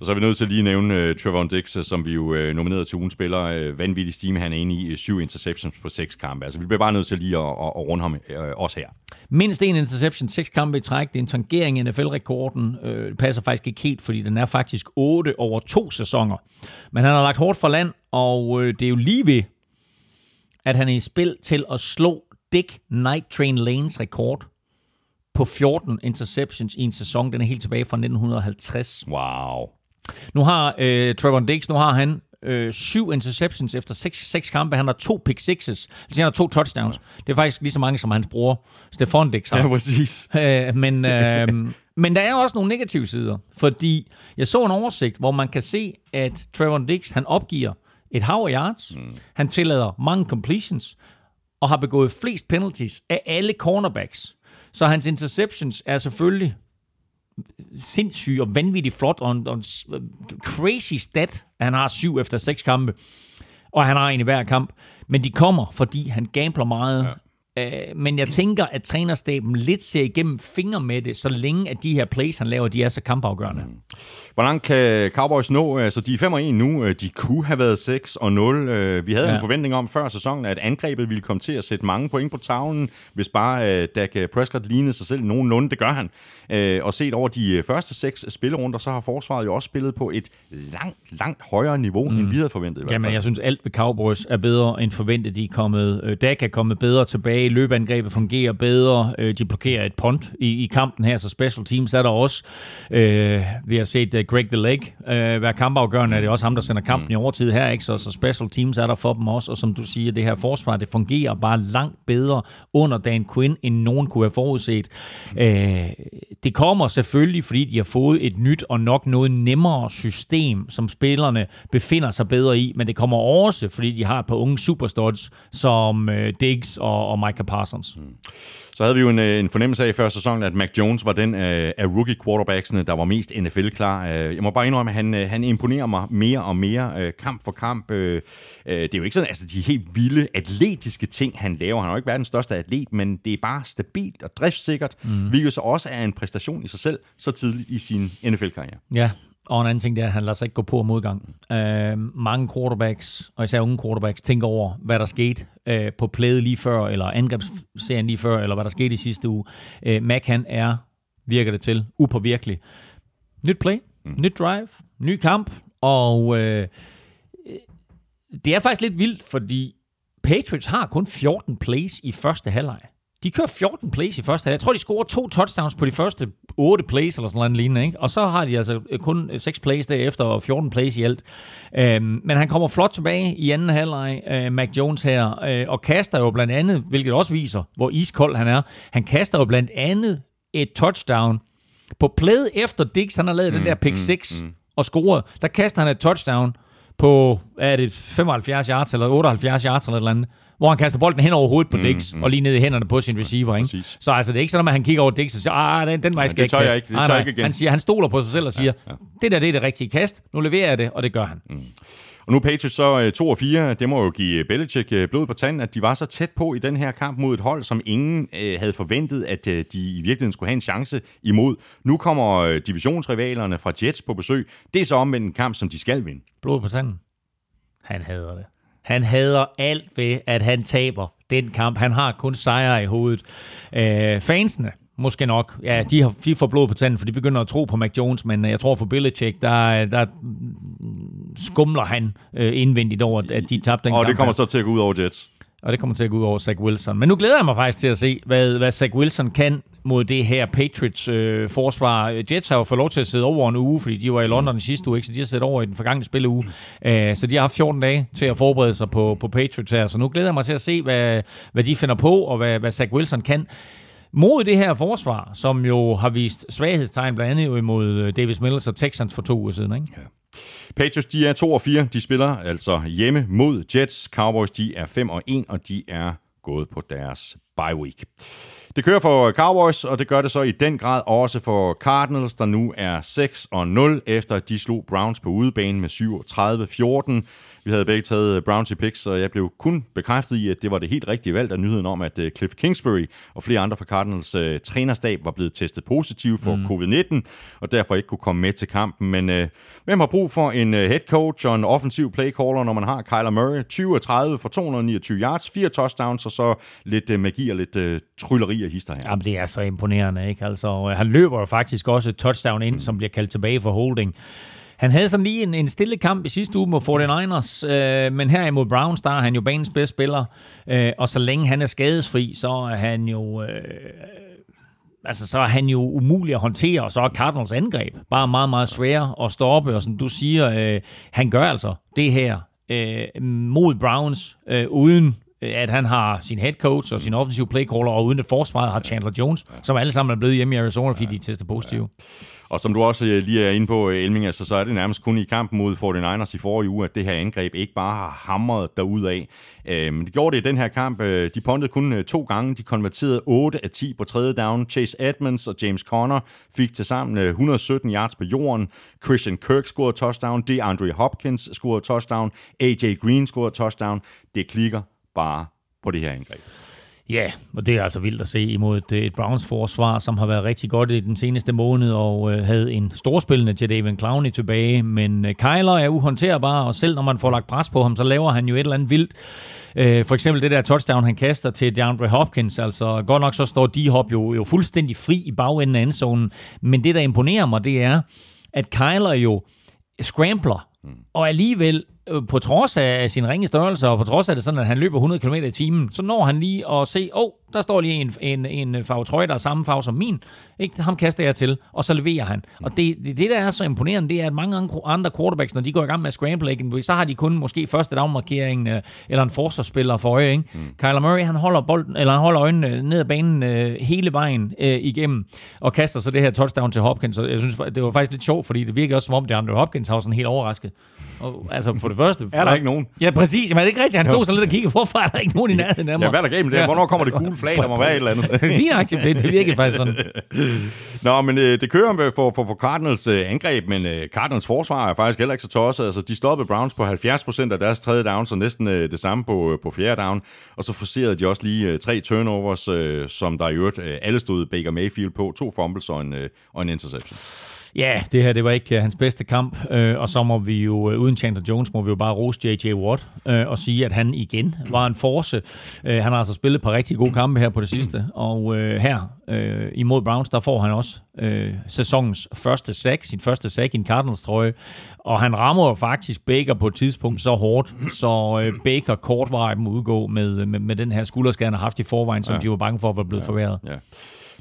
Og så er vi nødt til at lige nævne uh, Trevor Dix, som vi jo uh, nominerede til ugen spiller. Uh, vanvittig stime, han er inde i uh, syv interceptions på seks kampe. Altså, vi bliver bare nødt til lige at, at, at runde ham uh, også her. Mindst en interception, seks kampe i træk. Det er en tangering i NFL-rekorden. Uh, det passer faktisk ikke helt, fordi den er faktisk 8 over to sæsoner. Men han har lagt hårdt for land, og uh, det er jo lige ved, at han er i spil til at slå Dick Night Train Lanes rekord på 14 interceptions i en sæson. Den er helt tilbage fra 1950. Wow. Nu har øh, Trevor Diggs, nu har han øh, syv interceptions efter seks, seks kampe. Han har to pick sixes. Altså, han har to touchdowns. Det er faktisk lige så mange, som hans bror Stefan Diggs har. Ja, præcis. (laughs) Øh, men, øh, men der er også nogle negative sider, fordi jeg så en oversigt, hvor man kan se, at Trevor Diggs, han opgiver et hav af yards. Mm. Han tillader mange completions, og har begået flest penalties af alle cornerbacks. Så hans interceptions er selvfølgelig sindssyg og vanvittig flot, og en, og en øh, crazy stat, han har syv efter seks kampe, og han har en i hver kamp. Men de kommer, fordi han gambler meget. Ja. Uh, men jeg tænker, at trænerstaben lidt ser igennem fingre med det, så længe at de her plays, han laver, de er så kampafgørende. Mm. Hvor langt kan Cowboys nå? Altså, de er 5 og 1 nu. De kunne have været 6 og 0. Vi havde ja. en forventning om før sæsonen, at angrebet ville komme til at sætte mange point på tavlen, hvis bare uh, Dak Prescott lignede sig selv nogenlunde. Det gør han. Uh, og set over de første seks spillerunder, så har forsvaret jo også spillet på et langt, langt højere niveau, mm. end vi havde forventet. I hvert Jamen, fald. jeg synes, alt ved Cowboys er bedre end forventet. De er kommet, uh, Dak er kommet bedre tilbage. Løbeangrebet fungerer bedre. Uh, de blokerer et punt i, i kampen her, så special teams er der også. Uh, vi har set uh, Greg the Leg uh, være kampafgørende. Er det også ham, der sender kampen mm. i overtid her, ikke? Så, så special teams er der for dem også. Og som du siger, det her forsvar, det fungerer bare langt bedre under Dan Quinn, end nogen kunne have forudset. Uh, det kommer selvfølgelig, fordi de har fået et nyt og nok noget nemmere system, som spillerne befinder sig bedre i, men det kommer også, fordi de har et par unge superstuds, som uh, Diggs og, og Micah Parsons. Mm. Så havde vi jo en, en fornemmelse af i første sæson, at Mac Jones var den af, af rookie quarterbacksene, der var mest NFL-klar. Jeg må bare indrømme, at han, han imponerer mig mere og mere kamp for kamp. Det er jo ikke sådan, altså de helt vilde atletiske ting, han laver. Han er jo ikke verdens største atlet, men det er bare stabilt og driftssikkert, mm. hvilket så også er en præstation i sig selv, så tidligt i sin NFL-karriere. Ja, og en anden ting, det er, at han lader sig ikke gå på modgang. Uh, mange quarterbacks, og især unge quarterbacks, tænker over, hvad der skete uh, på playet lige før, eller angrebsserien lige før, eller hvad der skete i sidste uge. Uh, Mac, han er, virker det til, upåvirkelig. Nyt play, mm. nyt drive, ny kamp, og uh, det er faktisk lidt vildt, fordi Patriots har kun 14 plays i første halvleg. De kører 14 plays i første halvleg. Jeg tror, de scorer to touchdowns på de første 8 plays eller sådan noget lignende. Ikke? Og så har de altså kun 6 plays derefter og 14 plays i alt. Øhm, men han kommer flot tilbage i anden halvleg, øh, Mac Jones her, øh, og kaster jo blandt andet, hvilket også viser, hvor iskold han er, han kaster jo blandt andet et touchdown på playet efter Dix, han har lavet mm, den der pick 6 mm, mm. og scoret. Der kaster han et touchdown på, er det 75 yards eller 78 yards eller et eller andet hvor han kaster bolden hen over hovedet på Dix, mm, mm. og lige ned i hænderne på sin receiver. Ikke? Så altså, det er ikke sådan, at han kigger over Dix og siger, ah, den, den vej skal ja, det ikke ikke. Det nej, ikke igen. Han, siger, han stoler på sig selv og siger, ja, ja. det der det er det rigtige kast, nu leverer jeg det, og det gør han. Mm. Og nu Patriots så 2 og 4, det må jo give Belichick blod på tanden, at de var så tæt på i den her kamp mod et hold, som ingen øh, havde forventet, at øh, de i virkeligheden skulle have en chance imod. Nu kommer øh, divisionsrivalerne fra Jets på besøg. Det er så omvendt en kamp, som de skal vinde. Blod på tanden. Han hader det. Han hader alt ved, at han taber den kamp. Han har kun sejre i hovedet. Øh, fansene, måske nok. Ja, de, har, de får blod på tanden, for de begynder at tro på Mac Jones, men jeg tror for Belichick, der, der skumler han øh, indvendigt over, at de tabte den Og kamp. det kommer så til at gå ud over Jets. Og det kommer til at gå ud over Zach Wilson. Men nu glæder jeg mig faktisk til at se, hvad, hvad Zach Wilson kan mod det her Patriots øh, forsvar. Jets har jo fået lov til at sidde over en uge, fordi de var i London i sidste uge, ikke? så de har siddet over i den forgangne spilleuge. Øh, så de har haft 14 dage til at forberede sig på, på Patriots her. Så nu glæder jeg mig til at se, hvad, hvad de finder på, og hvad, hvad Zach Wilson kan mod det her forsvar, som jo har vist svaghedstegn blandt andet imod øh, Davis Mills og Texans for to uger siden. Ikke? Ja. Patriots, de er 2 og 4. De spiller altså hjemme mod Jets. Cowboys, de er 5 og 1, og de er gået på deres bye week. Det kører for Cowboys, og det gør det så i den grad også for Cardinals, der nu er 6 og 0, efter de slog Browns på udebane med 37-14. Vi havde begge taget Browns i picks, og jeg blev kun bekræftet i, at det var det helt rigtige valg af nyheden om, at øh, Cliff Kingsbury og flere andre fra Cardinals uh, trænerstab var blevet testet positiv for mm. covid-19, og derfor ikke kunne komme med til kampen. Men uh, hvem har brug for en uh, head coach og en offensiv playcaller, når man har Kyler Murray? 20 30 for 229 yards, fire touchdowns, og så lidt uh, magi og lidt uh, trylleri og hister her. Jamen, det er så imponerende, ikke? Altså, han løber jo faktisk også et touchdown ind, mm. som bliver kaldt tilbage for holding. Han havde sådan lige en, en stille kamp i sidste uge mod 49ers, øh, men her imod Browns, der er han jo banens bedste spiller, øh, og så længe han er skadesfri, så er han jo... Øh, altså, så er han jo umulig at håndtere, og så er Cardinals angreb bare meget, meget svære at stoppe, og som du siger, øh, han gør altså det her øh, mod Browns, øh, uden at han har sin head coach og sin offensive playcaller, og uden at forsvaret har Chandler Jones, som alle sammen er blevet hjemme i Arizona, fordi de tester positive. Og som du også øh, lige er inde på, øh, Elming, altså, så er det nærmest kun i kampen mod 49ers i forrige uge, at det her angreb ikke bare har hamret af. Men det gjorde det i den her kamp. Øh, de pontede kun to gange. De konverterede 8 af 10 på tredje down. Chase Edmonds og James Conner fik til sammen 117 yards på jorden. Christian Kirk scorede touchdown. DeAndre Hopkins scorede touchdown. AJ Green scorede touchdown. Det klikker bare på det her angreb. Ja, og det er altså vildt at se imod et, et Browns-forsvar, som har været rigtig godt i den seneste måned, og øh, havde en storspillende til David Clowney tilbage. Men øh, Kyler er uhåndterbar, og selv når man får lagt pres på ham, så laver han jo et eller andet vildt. Øh, for eksempel det der touchdown, han kaster til DeAndre Hopkins. Altså godt nok så står D-Hop jo, jo fuldstændig fri i bagenden af endzonen. Men det, der imponerer mig, det er, at Kyler jo scrambler, og alligevel øh, Øh, på trods af sin ringe størrelse, og på trods af det sådan, at han løber 100 km i timen, så når han lige at se, åh, oh, der står lige en, en, en farve trøje, der er samme farve som min. Ikke? Ham kaster jeg til, og så leverer han. Og det, det, det der er så imponerende, det er, at mange andre quarterbacks, når de går i gang med at scramble, så har de kun måske første dagmarkering øh, eller en forsvarsspiller for øje. Ikke? Mm. Kyler Murray, han holder, bolden, eller han holder øjnene ned ad banen øh, hele vejen øh, igennem, og kaster så det her touchdown til Hopkins. Og jeg synes, det var faktisk lidt sjovt, fordi det virker også som om, det andre Hopkins har sådan helt overrasket. Og, altså for det første... (laughs) er der ikke nogen? Ja, præcis. Men er det ikke rigtigt? Han stod så lidt og kiggede, hvorfor er der ikke nogen i nærheden af mig? Ja, hvad er der game det? Hvornår kommer det gule flag? Der må være et eller andet. (laughs) Lige nøjagtigt. Det, det virker faktisk sådan. (laughs) Nå, men øh, det kører med for, for, for Cardinals øh, angreb, men øh, Cardinals forsvar er faktisk heller ikke så tosset. Altså, de stoppede Browns på 70% af deres tredje down, så næsten øh, det samme på, øh, på fjerde down. Og så forserede de også lige øh, tre turnovers, øh, som der i øvrigt øh, alle stod Baker Mayfield på. To fumbles og en, øh, og en interception. Ja, det her det var ikke uh, hans bedste kamp, øh, og så må vi jo, uh, uden Chandler Jones, må vi jo bare rose J.J. Watt øh, og sige, at han igen var en force. Uh, han har altså spillet på rigtig gode kampe her på det sidste, og uh, her uh, imod Browns, der får han også uh, sæsonens første sack, sin første sack i en Cardinals trøje, og han rammer faktisk Baker på et tidspunkt så hårdt, så uh, Baker kortvarigt må udgå med, med, med den her skulderskade, han har haft i forvejen, som ja. de var bange for at være blevet ja. forværret. Ja.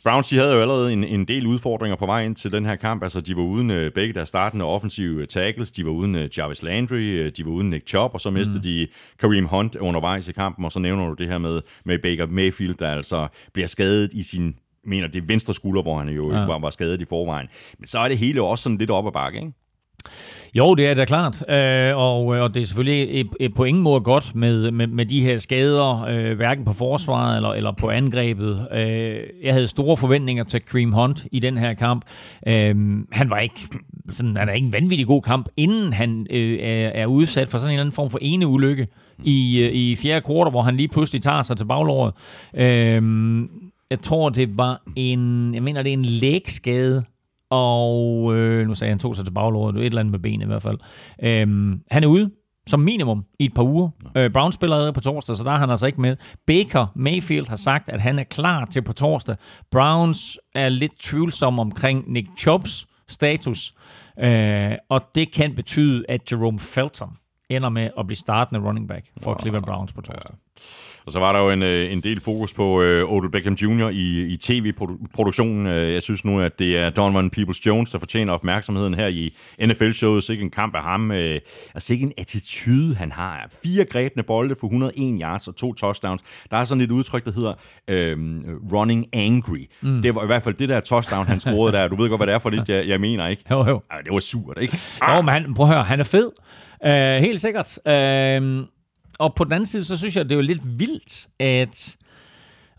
Browns de havde jo allerede en, en del udfordringer på vej ind til den her kamp. Altså, de var uden uh, begge deres startende offensive tackles. De var uden uh, Jarvis Landry. Uh, de var uden Nick Chubb. Og så mistede mm. de Kareem Hunt undervejs i kampen. Og så nævner du det her med, med Baker Mayfield, der altså bliver skadet i sin mener, det er venstre skulder, hvor han jo ja. var, var skadet i forvejen. Men så er det hele også sådan lidt op ad bakke, ikke? Jo, det er da klart, øh, og, og det er selvfølgelig et, et på ingen måde godt med, med, med de her skader, øh, hverken på forsvaret eller, eller på angrebet. Øh, jeg havde store forventninger til Cream Hunt i den her kamp. Øh, han var ikke sådan, han er ikke en vanvittig god kamp, inden han øh, er, er udsat for sådan en eller anden form for ene ulykke i, øh, i fjerde kvartal, hvor han lige pludselig tager sig til baglåret. Øh, jeg tror, det var en, jeg mener, det er en lægskade, og øh, nu sagde han tog sig til baglåret, et eller andet med benet i hvert fald. Øhm, han er ude som minimum i et par uger. Øh, Brown spiller på torsdag, så der er han altså ikke med. Baker Mayfield har sagt, at han er klar til på torsdag. Browns er lidt tvivlsom omkring Nick Chubbs status, øh, og det kan betyde, at Jerome Felton ender med at blive startende running back for Cleveland Browns på torsdag. Ja. Og så var der jo en, øh, en del fokus på uh, Odell Beckham Jr. i, i tv-produktionen. Uh, jeg synes nu, at det er Donovan Peoples-Jones, der fortjener opmærksomheden her i NFL-showet. Sikke en kamp af ham. Uh, og sikke en attitude, han har. Fire grebne bolde for 101 yards og to touchdowns. Der er sådan et udtryk, der hedder uh, running angry. Mm. Det var i hvert fald det der touchdown, han scorede der. Du ved godt, hvad det er for det, (laughs) jeg, jeg mener, ikke? Jo, jo. Uh, det var surt, ikke? Ah. Jo, men han, prøv at høre, han er fed. Uh, helt sikkert. Øh, og på den anden side, så synes jeg, det er jo lidt vildt, at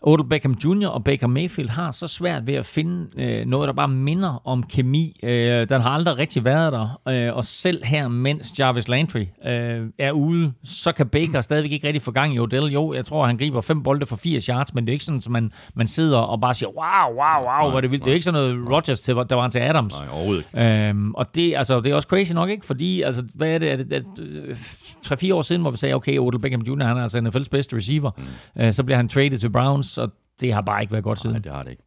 Odell Beckham Jr. og Baker Mayfield har så svært ved at finde øh, noget, der bare minder om kemi. Øh, den har aldrig rigtig været der, øh, og selv her, mens Jarvis Landry øh, er ude, så kan Baker stadigvæk ikke rigtig få gang i Odell. Jo, jeg tror, han griber fem bolde for 80 yards, men det er ikke sådan, at man, man sidder og bare siger, wow, wow, wow, hvor det vildt. Det er ikke sådan noget Rodgers, til, der var til Adams. Nej, overhovedet ikke. Øhm, og det, altså, det er også crazy nok, ikke? Fordi, altså, hvad er det? Er det, er det 3-4 år siden, hvor vi sagde, okay, Odell Beckham Jr., han er altså NFL's bedste receiver. Mm. Øh, så bliver han traded til Browns, og det har bare ikke været godt siden. Nej, det har det ikke.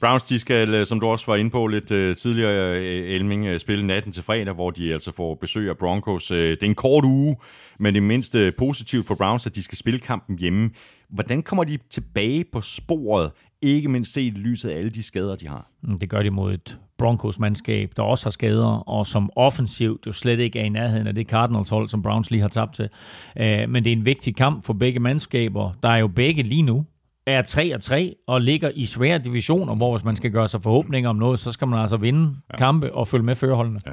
Browns, de skal, øh, som du også var inde på lidt uh, tidligere, uh, Elming, spille natten til fredag, hvor de altså får besøg af Broncos. Det er en kort uge, men det mindst uh, positivt for Browns, at de skal spille kampen hjemme. Hvordan kommer de tilbage på sporet, ikke mindst set i lyset af alle de skader, de har? Mm, det gør de mod et Broncos-mandskab, der også har skader, og som offensivt jo slet ikke er i nærheden af det Cardinals-hold, som Browns lige har tabt til. Men det er en vigtig kamp for begge mandskaber. Der er jo begge lige nu er 3 og 3 og ligger i svære divisioner, hvor hvis man skal gøre sig forhåbninger om noget, så skal man altså vinde ja. kampe og følge med førerholdene. Ja.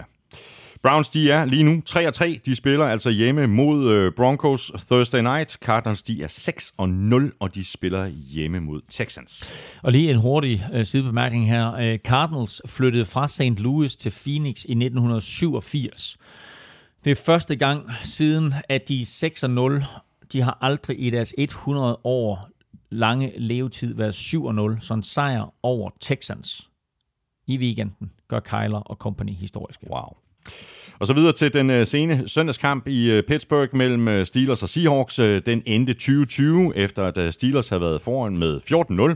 Browns, de er lige nu 3 og 3. De spiller altså hjemme mod øh, Broncos Thursday night. Cardinals, de er 6 og 0, og de spiller hjemme mod Texans. Og lige en hurtig øh, sidebemærkning her. Øh, Cardinals flyttede fra St. Louis til Phoenix i 1987. Det er første gang siden, at de er 6 og 0. De har aldrig i deres 100 år lange levetid været 7-0, så en sejr over Texans i weekenden gør Kyler og company historiske. Wow. Og så videre til den øh, sene søndagskamp i øh, Pittsburgh mellem øh, Steelers og Seahawks. Øh, den endte 2020, efter at øh, Steelers havde været foran med 14-0.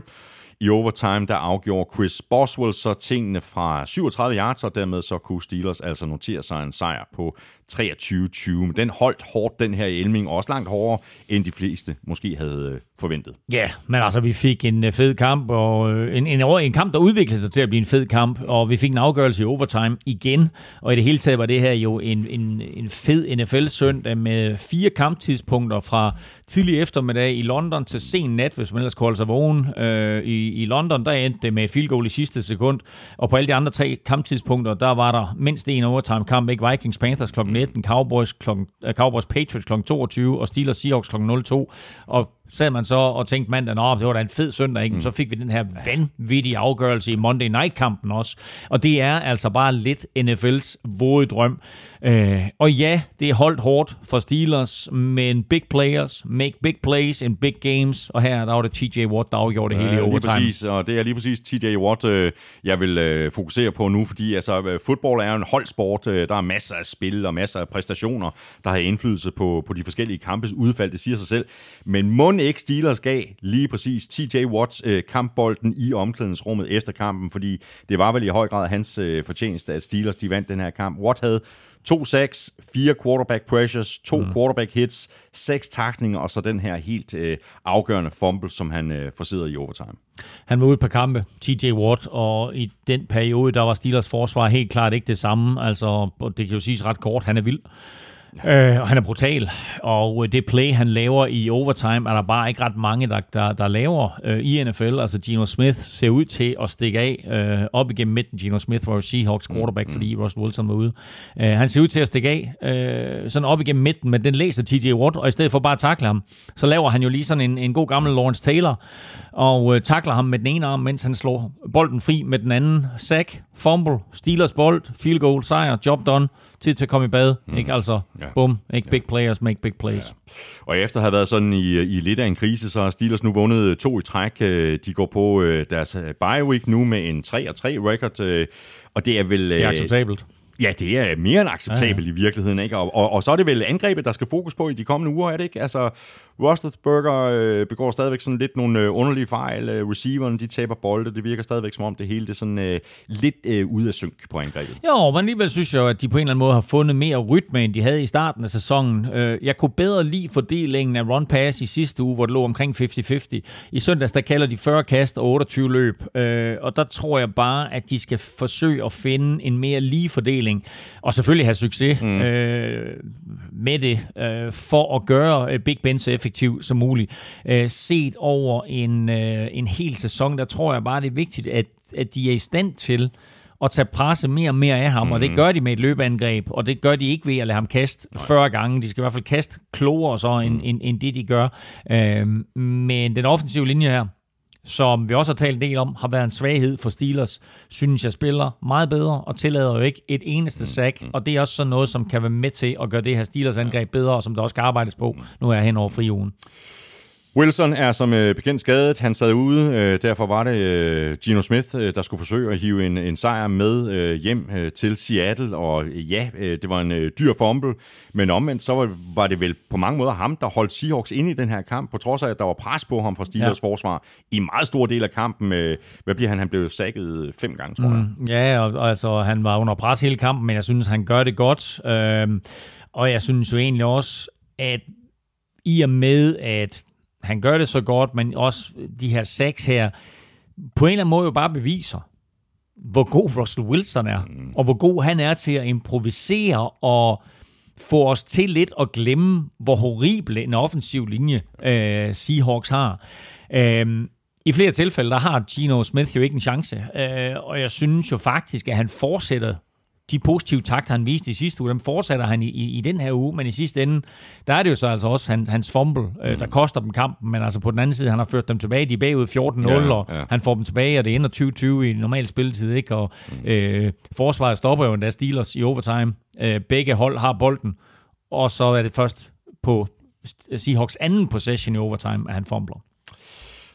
I overtime, der afgjorde Chris Boswell så tingene fra 37 yards, og dermed så kunne Steelers altså notere sig en sejr på 23-20. Men den holdt hårdt, den her Elming, også langt hårdere, end de fleste måske havde øh, forventet. Ja, men altså, vi fik en øh, fed kamp, og øh, en, en, en kamp, der udviklede sig til at blive en fed kamp, og vi fik en afgørelse i overtime igen, og i det hele taget var det her jo en, en, en fed NFL-søndag med fire kamptidspunkter fra tidlig eftermiddag i London til sen nat, hvis man ellers kunne holde sig vågen. Øh, i, i London, der endte det med field goal i sidste sekund, og på alle de andre tre kamptidspunkter, der var der mindst en overtime-kamp, ikke Vikings Panthers kl. 19, Cowboys, kl. Øh, Cowboys Patriots kl. 22 og Steelers Seahawks kl. 02. Og sad man så og tænkte mandag, at det var da en fed søndag, ikke? Mm. så fik vi den her vanvittige afgørelse i Monday Night-kampen også. Og det er altså bare lidt NFL's våde drøm. Øh, og ja, det er holdt hårdt for Steelers, men big players make big plays in big games, og her der var det TJ Watt, der afgjorde det hele ja, i overtime. Lige præcis, og det er lige præcis TJ Watt, øh, jeg vil øh, fokusere på nu, fordi altså, øh, fodbold er en holdsport, øh, der er masser af spil og masser af præstationer, der har indflydelse på, på de forskellige kampes udfald, det siger sig selv. Men må ikke Steelers gav lige præcis TJ Watts øh, kampbolden i omklædningsrummet efter kampen, fordi det var vel i høj grad hans øh, fortjeneste, at Steelers de vandt den her kamp. Watt havde To sacks, fire quarterback pressures, to mm. quarterback hits, seks takninger, og så den her helt øh, afgørende fumble, som han øh, forsidder i overtime. Han var ude på kampe, TJ Watt, og i den periode, der var Steelers forsvar helt klart ikke det samme. Altså, det kan jo siges ret kort, han er vild. Øh, og han er brutal, og det play, han laver i overtime, er der bare ikke ret mange, der, der, der laver øh, i NFL. Altså Geno Smith ser ud til at stikke af øh, op igennem midten. Geno Smith var jo Seahawks quarterback, mm, fordi Russell Wilson var ude. Øh, han ser ud til at stikke af øh, sådan op igennem midten, men den læser TJ Watt, og i stedet for bare at takle ham, så laver han jo lige sådan en, en god gammel Lawrence Taylor, og øh, takler ham med den ene arm, mens han slår bolden fri med den anden. Sack, fumble, Steelers bold, field goal, sejr, job done tid til at komme i bad. Mm. Ikke? Altså, ja. bum, ikke? Big players make big plays. Ja. Og efter at have været sådan i, i lidt af en krise, så har Steelers nu vundet to i træk. Øh, de går på øh, deres bye week nu med en 3-3 record, øh, og det er vel... Det er acceptabelt. Ja, det er mere end acceptabelt ja, ja. i virkeligheden. Ikke? Og, og, og så er det vel angrebet, der skal fokus på i de kommende uger, er det ikke? Altså, Roethlisberger øh, begår stadigvæk sådan lidt nogle øh, underlige fejl. Øh, receiveren, de taber bolde. Det virker stadigvæk som om det hele det er sådan øh, lidt øh, ude af synk på angrebet. Jo, men alligevel synes jeg at de på en eller anden måde har fundet mere rytme, end de havde i starten af sæsonen. Øh, jeg kunne bedre lide fordelingen af run pass i sidste uge, hvor det lå omkring 50-50. I søndags, der kalder de 40 kast og 28 løb. Øh, og der tror jeg bare, at de skal forsøge at finde en mere lige fordeling. Og selvfølgelig have succes mm. øh, med det, øh, for at gøre Big Ben så effektivt effektiv som muligt. Øh, set over en, øh, en hel sæson, der tror jeg bare, det er vigtigt, at, at de er i stand til at tage presse mere og mere af ham, mm. og det mhm. gør de med et løbeangreb, og det gør de ikke ved at lade ham kaste Nej. 40 gange. De skal i hvert fald kaste klogere så, end, mm. end, end det, de gør. Øh, men den offensive linje her, som vi også har talt en del om, har været en svaghed for Steelers, synes jeg spiller meget bedre og tillader jo ikke et eneste mm, sack, mm. og det er også sådan noget, som kan være med til at gøre det her Steelers angreb bedre, og som der også skal arbejdes på. Mm. Nu er jeg hen over friugen. Wilson er som øh, bekendt skadet. Han sad ude. Øh, derfor var det øh, Gino Smith, øh, der skulle forsøge at hive en, en sejr med øh, hjem øh, til Seattle. Og øh, ja, øh, det var en øh, dyr fumble. Men omvendt, så var, var det vel på mange måder ham, der holdt Seahawks inde i den her kamp, på trods af, at der var pres på ham fra Steelers ja. forsvar i en meget stor del af kampen. Øh, hvad bliver han? Han blev sækket fem gange, tror jeg. Mm, ja, og, altså han var under pres hele kampen, men jeg synes, han gør det godt. Øh, og jeg synes jo egentlig også, at i og med, at han gør det så godt, men også de her seks her, på en eller anden måde jo bare beviser, hvor god Russell Wilson er, mm. og hvor god han er til at improvisere og få os til lidt at glemme, hvor horrible en offensiv linje øh, Seahawks har. Øh, I flere tilfælde, der har Gino Smith jo ikke en chance, øh, og jeg synes jo faktisk, at han fortsætter de positive takter, han viste i sidste uge, dem fortsætter han i, i, i den her uge, men i sidste ende, der er det jo så altså også han, hans fumble, øh, der mm. koster dem kampen, men altså på den anden side, han har ført dem tilbage, de er bagud 14-0, ja, og ja. han får dem tilbage, og det ender 2020 i normal spilletid, ikke? og mm. øh, forsvaret stopper jo endda Steelers i overtime. Øh, begge hold har bolden, og så er det først på Seahawks anden possession i overtime, at han fumbler.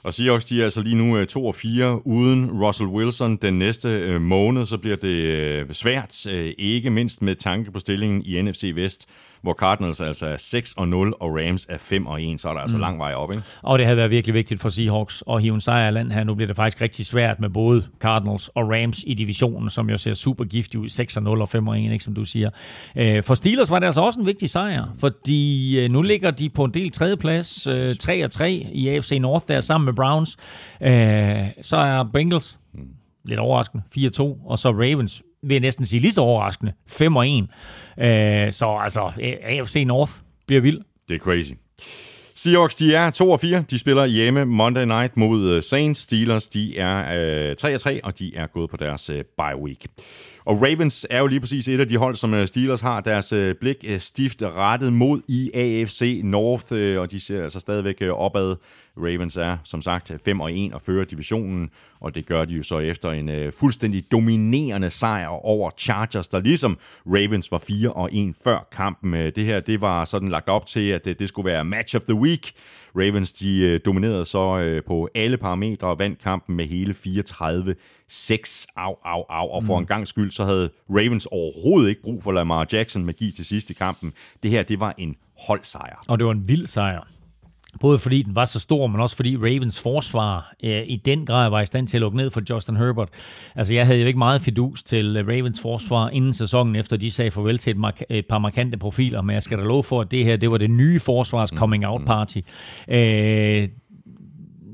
Og Seahawks, de er altså lige nu øh, 2 og 4 uden Russell Wilson den næste øh, måned, så bliver det øh, svært, ikke mindst med tanke på stillingen i NFC Vest hvor Cardinals altså er 6 og 0, og Rams er 5 og 1, så er der altså mm. lang vej op, ikke? Og det havde været virkelig vigtigt for Seahawks at hive en sejr land her. Nu bliver det faktisk rigtig svært med både Cardinals og Rams i divisionen, som jo ser super giftig ud, 6 og 0 og 5 og 1, ikke, som du siger. Øh, for Steelers var det altså også en vigtig sejr, fordi øh, nu ligger de på en del tredjeplads, 3 øh, og 3 i AFC North der sammen med Browns. Så er Bengals mm. lidt overraskende, 4-2, og så Ravens vil jeg næsten sige lige så overraskende, 5 og 1. Øh, så altså, AFC North bliver vild. Det er crazy. Seahawks, de er 2 og 4. De spiller hjemme Monday Night mod øh, Saints. Steelers, de er øh, 3 og 3, og de er gået på deres øh, bye week. Og Ravens er jo lige præcis et af de hold, som øh, Steelers har deres øh, blik øh, stift rettet mod i AFC North, og de ser altså stadigvæk opad Ravens er som sagt 5 og 1 og fører divisionen, og det gør de jo så efter en uh, fuldstændig dominerende sejr over Chargers, der ligesom Ravens var 4 og 1 før kampen. Det her, det var sådan lagt op til, at det, det skulle være match of the week. Ravens, de uh, dominerede så uh, på alle parametre og vandt kampen med hele 34 6 Au, au, au. Og for mm. en gang skyld, så havde Ravens overhovedet ikke brug for Lamar Jackson magi til sidst i kampen. Det her, det var en holdsejr. Og det var en vild sejr. Både fordi den var så stor, men også fordi Ravens forsvar øh, i den grad var i stand til at lukke ned for Justin Herbert. Altså jeg havde jo ikke meget fidus til øh, Ravens forsvar inden sæsonen, efter de sagde farvel til et, mark- et par markante profiler, men jeg skal da love for, at det her, det var det nye forsvars mm. coming out party. Øh,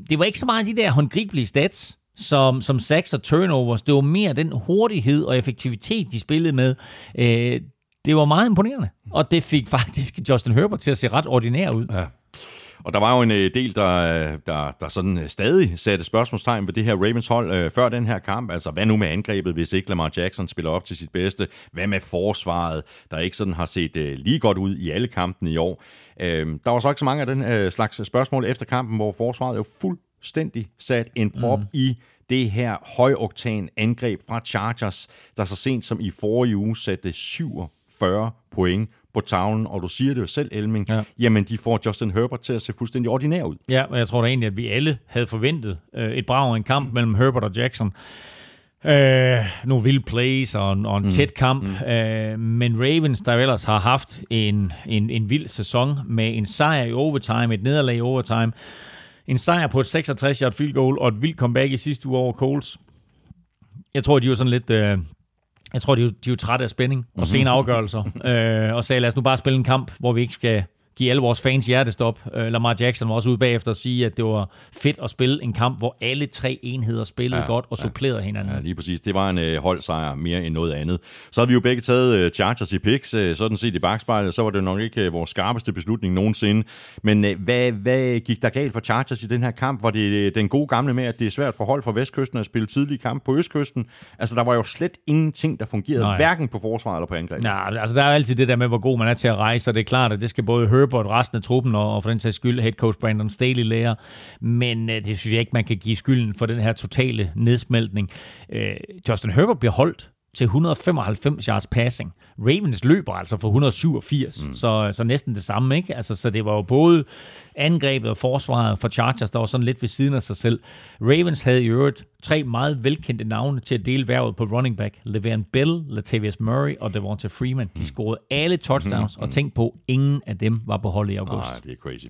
det var ikke så meget de der håndgribelige stats, som, som sacks og turnovers. Det var mere den hurtighed og effektivitet, de spillede med. Øh, det var meget imponerende, og det fik faktisk Justin Herbert til at se ret ordinær ud. Ja. Og der var jo en øh, del, der, der, der sådan øh, stadig satte spørgsmålstegn ved det her Ravens hold øh, før den her kamp. Altså, hvad nu med angrebet, hvis ikke Lamar Jackson spiller op til sit bedste? Hvad med forsvaret, der ikke sådan har set øh, lige godt ud i alle kampene i år? Øh, der var så ikke så mange af den øh, slags spørgsmål efter kampen, hvor forsvaret jo fuldstændig sat en prop mm. i det her højoktan angreb fra Chargers, der så sent som i forrige uge satte 47 point på tavlen, og du siger det jo selv, Elming, ja. jamen de får Justin Herbert til at se fuldstændig ordinær ud. Ja, og jeg tror da egentlig, at vi alle havde forventet øh, et brag en kamp mellem Herbert og Jackson. Øh, nogle vilde plays og, og en mm. tæt kamp. Mm. Øh, men Ravens, der ellers har haft en, en, en vild sæson med en sejr i overtime, et nederlag i overtime, en sejr på et 66-yard field goal og et vildt comeback i sidste uge over Coles. Jeg tror, de var sådan lidt... Øh, jeg tror, de er, de er jo trætte af spænding og sene afgørelser, øh, og sagde, lad os nu bare spille en kamp, hvor vi ikke skal give alle vores fans hjertestop. Uh, Lamar Jackson var også ude bagefter at sige, at det var fedt at spille en kamp, hvor alle tre enheder spillede ja, godt og supplerede ja, hinanden. Ja, lige præcis. Det var en uh, holdsejr mere end noget andet. Så har vi jo begge taget uh, Chargers i picks. Uh, sådan set i bagspejlet, så var det nok ikke uh, vores skarpeste beslutning nogensinde. Men uh, hvad, hvad gik der galt for Chargers i den her kamp? Var det uh, den gode gamle med, at det er svært for hold fra Vestkysten at spille tidlig kamp på Østkysten? Altså, der var jo slet ingenting, der fungerede, Nej. hverken på forsvar eller på angreb. Nej, altså der er altid det der med, hvor god man er til at rejse, og det er klart, at det skal både høre Herbert, resten af truppen, og, og for den sags skyld head coach Brandon Staley lærer. Men øh, det synes jeg ikke, man kan give skylden for den her totale nedsmeltning. Øh, Justin Herbert bliver holdt til 195 yards passing. Ravens løber altså for 187, mm. så, så næsten det samme, ikke? Altså, så det var jo både angrebet og forsvaret for Chargers, der var sådan lidt ved siden af sig selv. Ravens havde i øvrigt tre meget velkendte navne til at dele værvet på running back. Le'Veon Bell, Latavius Murray og Devonta Freeman. De mm. scorede alle touchdowns, mm. og tænk på, ingen af dem var på hold i august. Nej, det er crazy.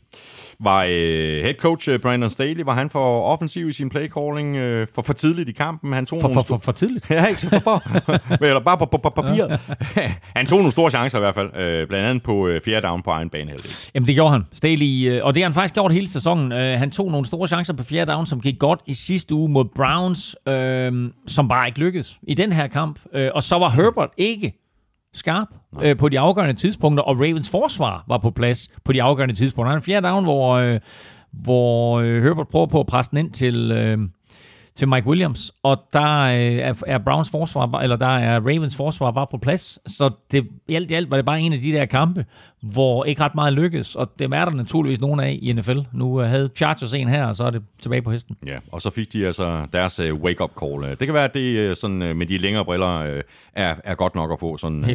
Var øh, head coach øh, Brandon Staley, var han for offensiv i sin play calling øh, for, for tidligt i kampen? Han tog for, for, for, for tidligt? (laughs) ja, ikke for, for, eller bare på, på, på papiret. (laughs) han tog nogle store chancer i hvert fald, øh, blandt andet på øh, fjerde down på egen bane. Jamen det gjorde han. Staley, øh, og det har han faktisk gjort hele sæsonen. Øh, han tog nogle store chancer på fjerde down, som gik godt i sidste uge mod Browns, øh, som bare ikke lykkedes i den her kamp. Øh, og så var Herbert ikke skarp øh, på de afgørende tidspunkter, og Ravens forsvar var på plads på de afgørende tidspunkter. Han er en fjerde down, hvor, øh, hvor øh, Herbert prøver på at presse den ind til... Øh, til Mike Williams, og der øh, er, er Browns forsvar, eller der er Ravens forsvar bare på plads, så det, i alt i alt var det bare en af de der kampe, hvor ikke ret meget lykkedes, og dem er der naturligvis nogen af i NFL. Nu øh, havde Chargers en her, og så er det tilbage på hesten. Ja, og så fik de altså deres uh, wake-up call. Det kan være, at det uh, sådan, med de længere briller er, er godt nok at få sådan,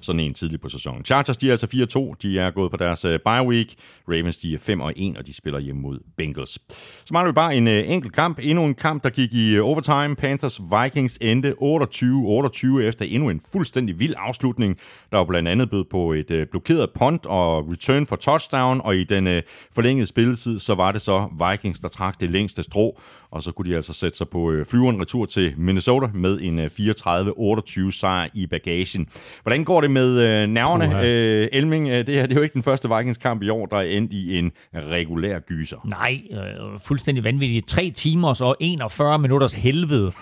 sådan en tidlig på sæsonen. Chargers, de er altså 4-2. De er gået på deres bye week. Ravens, de er 5 og 1, og de spiller hjemme mod Bengals. Så mangler vi bare en enkelt kamp. Endnu en kamp, der gik i overtime. Panthers Vikings endte 28-28 efter endnu en fuldstændig vild afslutning. Der var blandt andet blevet på et blokeret punt og return for touchdown, og i den øh, forlængede spilletid, så var det så Vikings, der trak det længste strå, og så kunne de altså sætte sig på øh, flyveren retur til Minnesota med en øh, 34-28 sejr i bagagen. Hvordan går det med øh, nerverne, Puha. øh, Elming? Øh, Det her det er jo ikke den første Vikings-kamp i år, der er endt i en regulær gyser. Nej, øh, fuldstændig vanvittigt. 3 timers og 41 minutters helvede.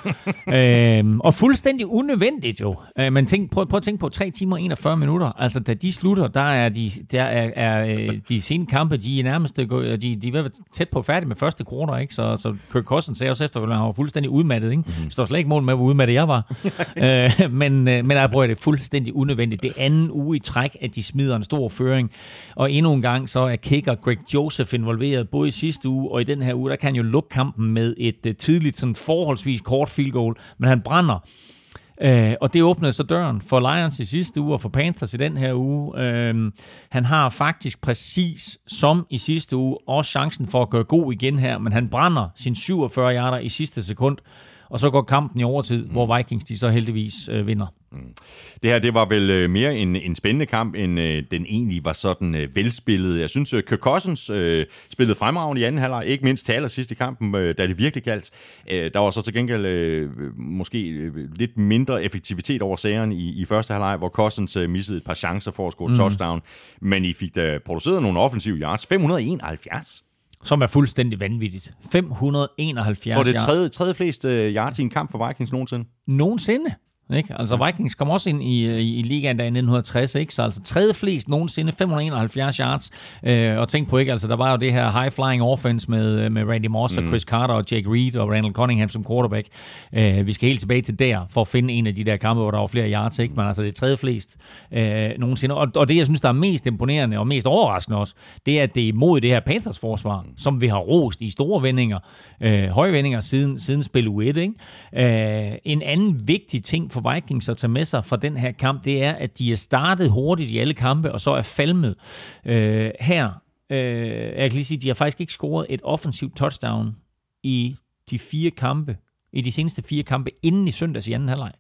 (laughs) øhm, og fuldstændig unødvendigt jo. Øh, men tænk, prøv, prøv at tænke på 3 timer og 41 minutter. Altså, da de slutter, der er de, der er, er øh, de sene kampe, de er nærmest øh, de, de er tæt på færdig med første kroner, ikke? Så, så Kirk Cousins sagde også efter, at han var fuldstændig udmattet, ikke? Mm-hmm. Står slet ikke mål med, hvor udmattet jeg var. (laughs) øh, men, øh, men jeg prøver det fuldstændig unødvendigt. Det anden uge i træk, at de smider en stor føring. Og endnu en gang, så er kicker Greg Joseph involveret, både i sidste uge og i den her uge. Der kan han jo lukke kampen med et uh, tidligt, sådan forholdsvis kort field goal, men han brænder. Øh, og det åbnede så døren for Lions i sidste uge og for Panthers i den her uge. Øh, han har faktisk præcis som i sidste uge også chancen for at gøre god igen her, men han brænder sin 47 yarder i sidste sekund, og så går kampen i overtid, mm. hvor Vikings de så heldigvis øh, vinder. Det her, det var vel øh, mere en, en spændende kamp, end øh, den egentlig var sådan øh, velspillet. Jeg synes, øh, Kirk Cousins øh, spillede fremragende i anden halvleg, ikke mindst til allersidst i kampen, øh, da det virkelig galt. Øh, der var så til gengæld øh, måske øh, lidt mindre effektivitet over sageren i, i første halvleg, hvor Cousins øh, missede et par chancer for at score mm. touchdown, men I fik da produceret nogle offensive yards. 571. Som er fuldstændig vanvittigt. 571 Jeg tror, det er yards. tredje, tredje flest øh, yards i en kamp for Vikings nogensinde. nogensinde. Ikke? Altså Vikings kom også ind i, i, i ligaen der i 1960, ikke? så altså tredje flest nogensinde, 571 yards. Øh, og tænk på ikke, altså der var jo det her high-flying offense med, med Randy Moss og Chris Carter og Jake Reed og Randall Cunningham som quarterback. Øh, vi skal helt tilbage til der for at finde en af de der kampe, hvor der var flere yards, ikke? men altså det tredje flest øh, nogensinde. Og, og det, jeg synes, der er mest imponerende og mest overraskende også, det er, at det er imod det her Panthers forsvar, som vi har rost i store vendinger, øh, høje vendinger siden, siden spil U1. Ikke? Øh, en anden vigtig ting for Vikings at tage med sig fra den her kamp, det er, at de er startet hurtigt i alle kampe, og så er falmet. Øh, her, øh, jeg kan lige sige, de har faktisk ikke scoret et offensivt touchdown i de fire kampe, i de seneste fire kampe, inden i søndags i anden halvleg.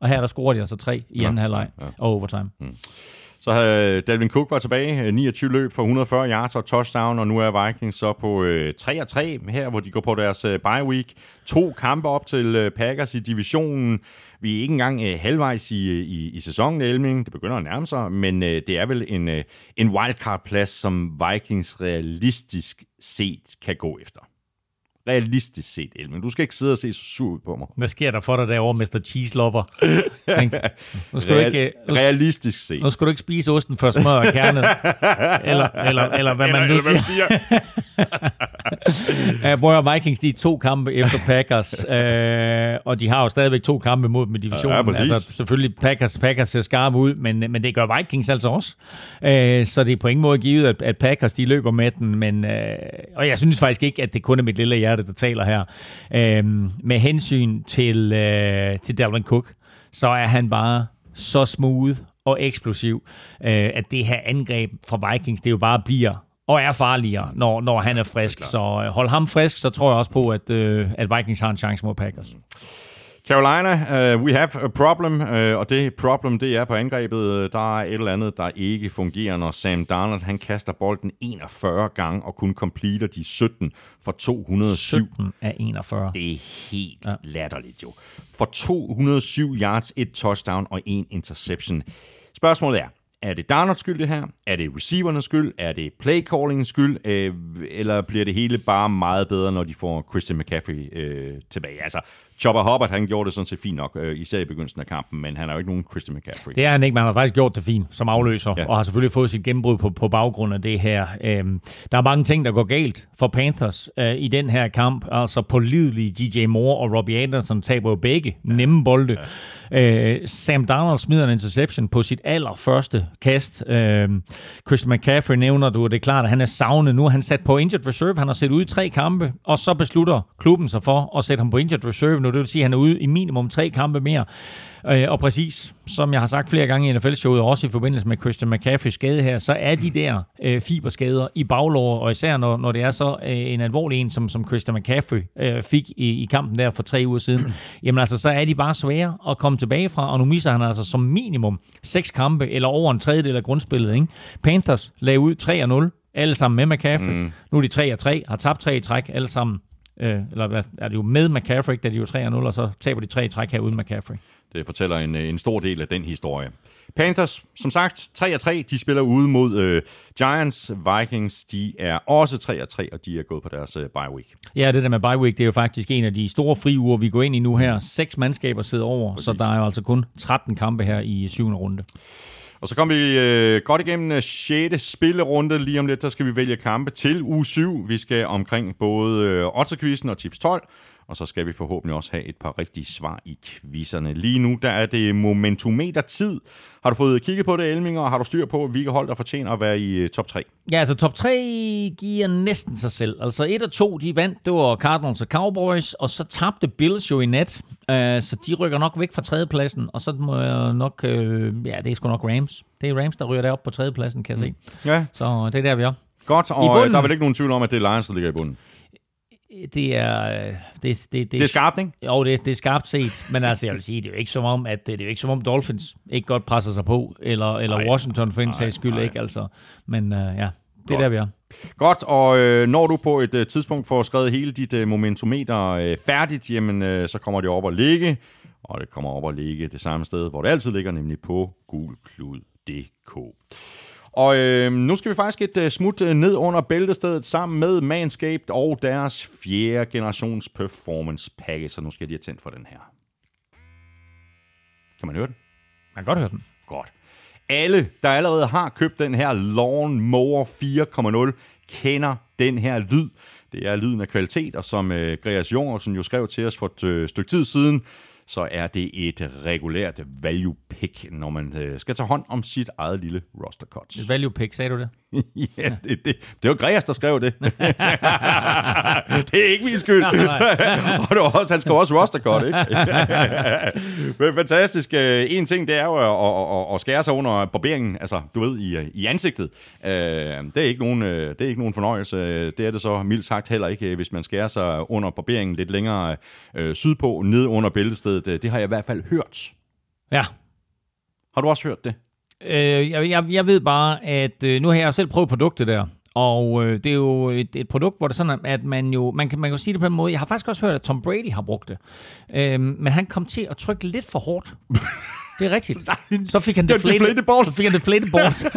Og her der scorer de altså tre i Ja, anden halvleg ja, ja. og overtime. Så havde øh, Dalvin Cook var tilbage, øh, 29 løb for 140 yards og touchdown, og nu er Vikings så på øh, 3-3 her, hvor de går på deres bye week. To kampe op til Packers i divisionen. Vi er ikke engang halvvejs i, i, i sæsonen, Elming. Det begynder at nærme sig, men det er vel en, en wildcard-plads, som Vikings realistisk set kan gå efter. Realistisk set, Elming. Du skal ikke sidde og se så sur ud på mig. Hvad sker der for dig derovre, Mr. Cheese Lover? (laughs) Nu, skal du Real, ikke, nu, realistisk set. nu skal du ikke spise osten for smør og kernet. (laughs) eller, eller, eller hvad man nu siger. (laughs) Ja, prøv at høre, Vikings, de er to kampe efter Packers, øh, og de har jo stadigvæk to kampe mod i divisionen. Ja, præcis. altså, selvfølgelig, Packers, Packers ser skarpe ud, men, men det gør Vikings altså også. Øh, så det er på ingen måde givet, at, at Packers de løber med den, men, øh, og jeg synes faktisk ikke, at det kun er mit lille hjerte, der taler her. Øh, med hensyn til, øh, til Dalvin Cook, så er han bare så smooth og eksplosiv, øh, at det her angreb fra Vikings, det jo bare bliver og er farligere, når, når han er frisk. Så øh, hold ham frisk, så tror jeg også på, at, øh, at Vikings har en chance mod Packers. Carolina, uh, we have a problem, uh, og det problem, det er på angrebet. Der er et eller andet, der ikke fungerer, når Sam Darnold, han kaster bolden 41 gange og kun completer de 17 for 207. 17 af 41. Det er helt ja. latterligt jo. For 207 yards, et touchdown og en interception. Spørgsmålet er, er det Darnolds skyld det her? Er det receivernes skyld? Er det playcallingens skyld? Øh, eller bliver det hele bare meget bedre, når de får Christian McCaffrey øh, tilbage? Altså, Chopper Hubbard, han gjorde det sådan set fint nok, øh, især i begyndelsen af kampen, men han er jo ikke nogen Christian McCaffrey. Det er han ikke, men han har faktisk gjort det fint som afløser, Ja. og har selvfølgelig fået sit gennembrud på, på baggrund af det her. Øhm, der er mange ting, der går galt for Panthers øh, i den her kamp. Altså pålidelige DJ Moore og Robbie Anderson taber jo begge ja. nemme bolde. Ja. Øh, Sam Darnold smider en interception på sit allerførste kast. Øh, Christian McCaffrey nævner du, og det er klart, at han er savnet. Nu er han sat på injured reserve. Han har set ud i tre kampe, og så beslutter klubben sig for at sætte ham på injured reserve nu. Det vil sige, at han er ude i minimum tre kampe mere. Øh, og præcis, som jeg har sagt flere gange i NFL-showet, og også i forbindelse med Christian McCaffreys skade her, så er de der øh, fiberskader i baglår, og især når, når det er så øh, en alvorlig en, som, som Christian McCaffrey øh, fik i, i kampen der for tre uger siden, (clears throat) jamen altså, så er de bare svære at komme tilbage fra, og nu misser han altså som minimum seks kampe, eller over en tredjedel af grundspillet. Ikke? Panthers lagde ud 3-0, alle sammen med McCaffrey. Mm. Nu er de 3-3, har tabt tre i træk, alle sammen. Øh, eller hvad, er det jo med McCaffrey, da de jo 3-0, og så taber de tre træk her uden McCaffrey. Det fortæller en, øh, en stor del af den historie. Panthers, som sagt, 3-3. De spiller ude mod øh, Giants. Vikings, de er også 3-3, og de er gået på deres øh, bye week. Ja, det der med bye week, det er jo faktisk en af de store friuger, vi går ind i nu her. Seks mandskaber sidder over, Præcis. så der er jo altså kun 13 kampe her i syvende runde. Og så kommer vi øh, godt igennem øh, 6. spillerunde. Lige om lidt, der skal vi vælge kampe til uge 7. Vi skal omkring både øh, Otterquizzen og Tips 12. Og så skal vi forhåbentlig også have et par rigtige svar i quizzerne. Lige nu, der er det momentometer-tid. Har du fået kigget på det, Elming, og har du styr på, hvilke hold, der fortjener at være i øh, top 3? Ja, altså top 3 giver næsten sig selv. Altså 1 og 2, de vandt, det var Cardinals og Cowboys, og så tabte Bills jo i nat, uh, så de rykker nok væk fra tredjepladsen, og så må jeg nok, uh, ja, det er sgu nok Rams. Det er Rams, der ryger derop på tredjepladsen, kan jeg se. Ja, Så det er der, vi er. godt. Og øh, der er vel ikke nogen tvivl om, at det er Lions, der ligger i bunden. Det er, øh, det, det, Det er skarpt, ikke? Jo, det, det er skarpt set, men altså, jeg vil sige, det er jo ikke som om, at det, det er jo ikke som om Dolphins ikke godt presser sig på, eller, eller Nej. Washington for en sags skyld nej. ikke, altså. Men uh, ja, det er der, vi er. Godt, og øh, når du på et øh, tidspunkt får skrevet hele dit øh, momentometer øh, færdigt, jamen øh, så kommer det op at ligge, og det kommer op at ligge det samme sted, hvor det altid ligger, nemlig på gulklud.dk. Og øh, nu skal vi faktisk et øh, smut øh, ned under bæltestedet sammen med Manscaped og deres fjerde generations performance package, så nu skal jeg lige have tændt for den her. Kan man høre den? Man kan godt høre den. Godt. Alle, der allerede har købt den her Lawn Mower 4.0, kender den her lyd. Det er lyden af kvalitet, og som øh, Gregers Jungersen jo skrev til os for et øh, stykke tid siden, så er det et regulært value pick, når man øh, skal tage hånd om sit eget lille roster cuts. Value pick, sagde du det? (laughs) ja, det, det, det var Gregers, der skrev det. (laughs) det er ikke min skyld. (laughs) og det var også, han skrev også roster cut, ikke? Men fantastisk. Øh, En ting, det er jo at, at, at skære sig under barberingen, altså, du ved, i, i ansigtet. Øh, Det er, ikke nogen, øh, det er ikke nogen fornøjelse. Det er det så mildt sagt heller ikke, hvis man skærer sig under barberingen lidt længere sydpå, ned under bæltestedet. Det har jeg i hvert fald hørt. Ja. Har du også hørt det? Øh, jeg, jeg, jeg ved bare, at øh, nu har jeg selv prøvet produktet der, og øh, det er jo et, et produkt, hvor det er sådan, at man jo, man kan, man kan sige det på en måde, jeg har faktisk også hørt, at Tom Brady har brugt det, øh, men han kom til at trykke lidt for hårdt. Det er rigtigt. (laughs) Så fik han deflated, deflated balls. Så fik han deflated balls. (laughs)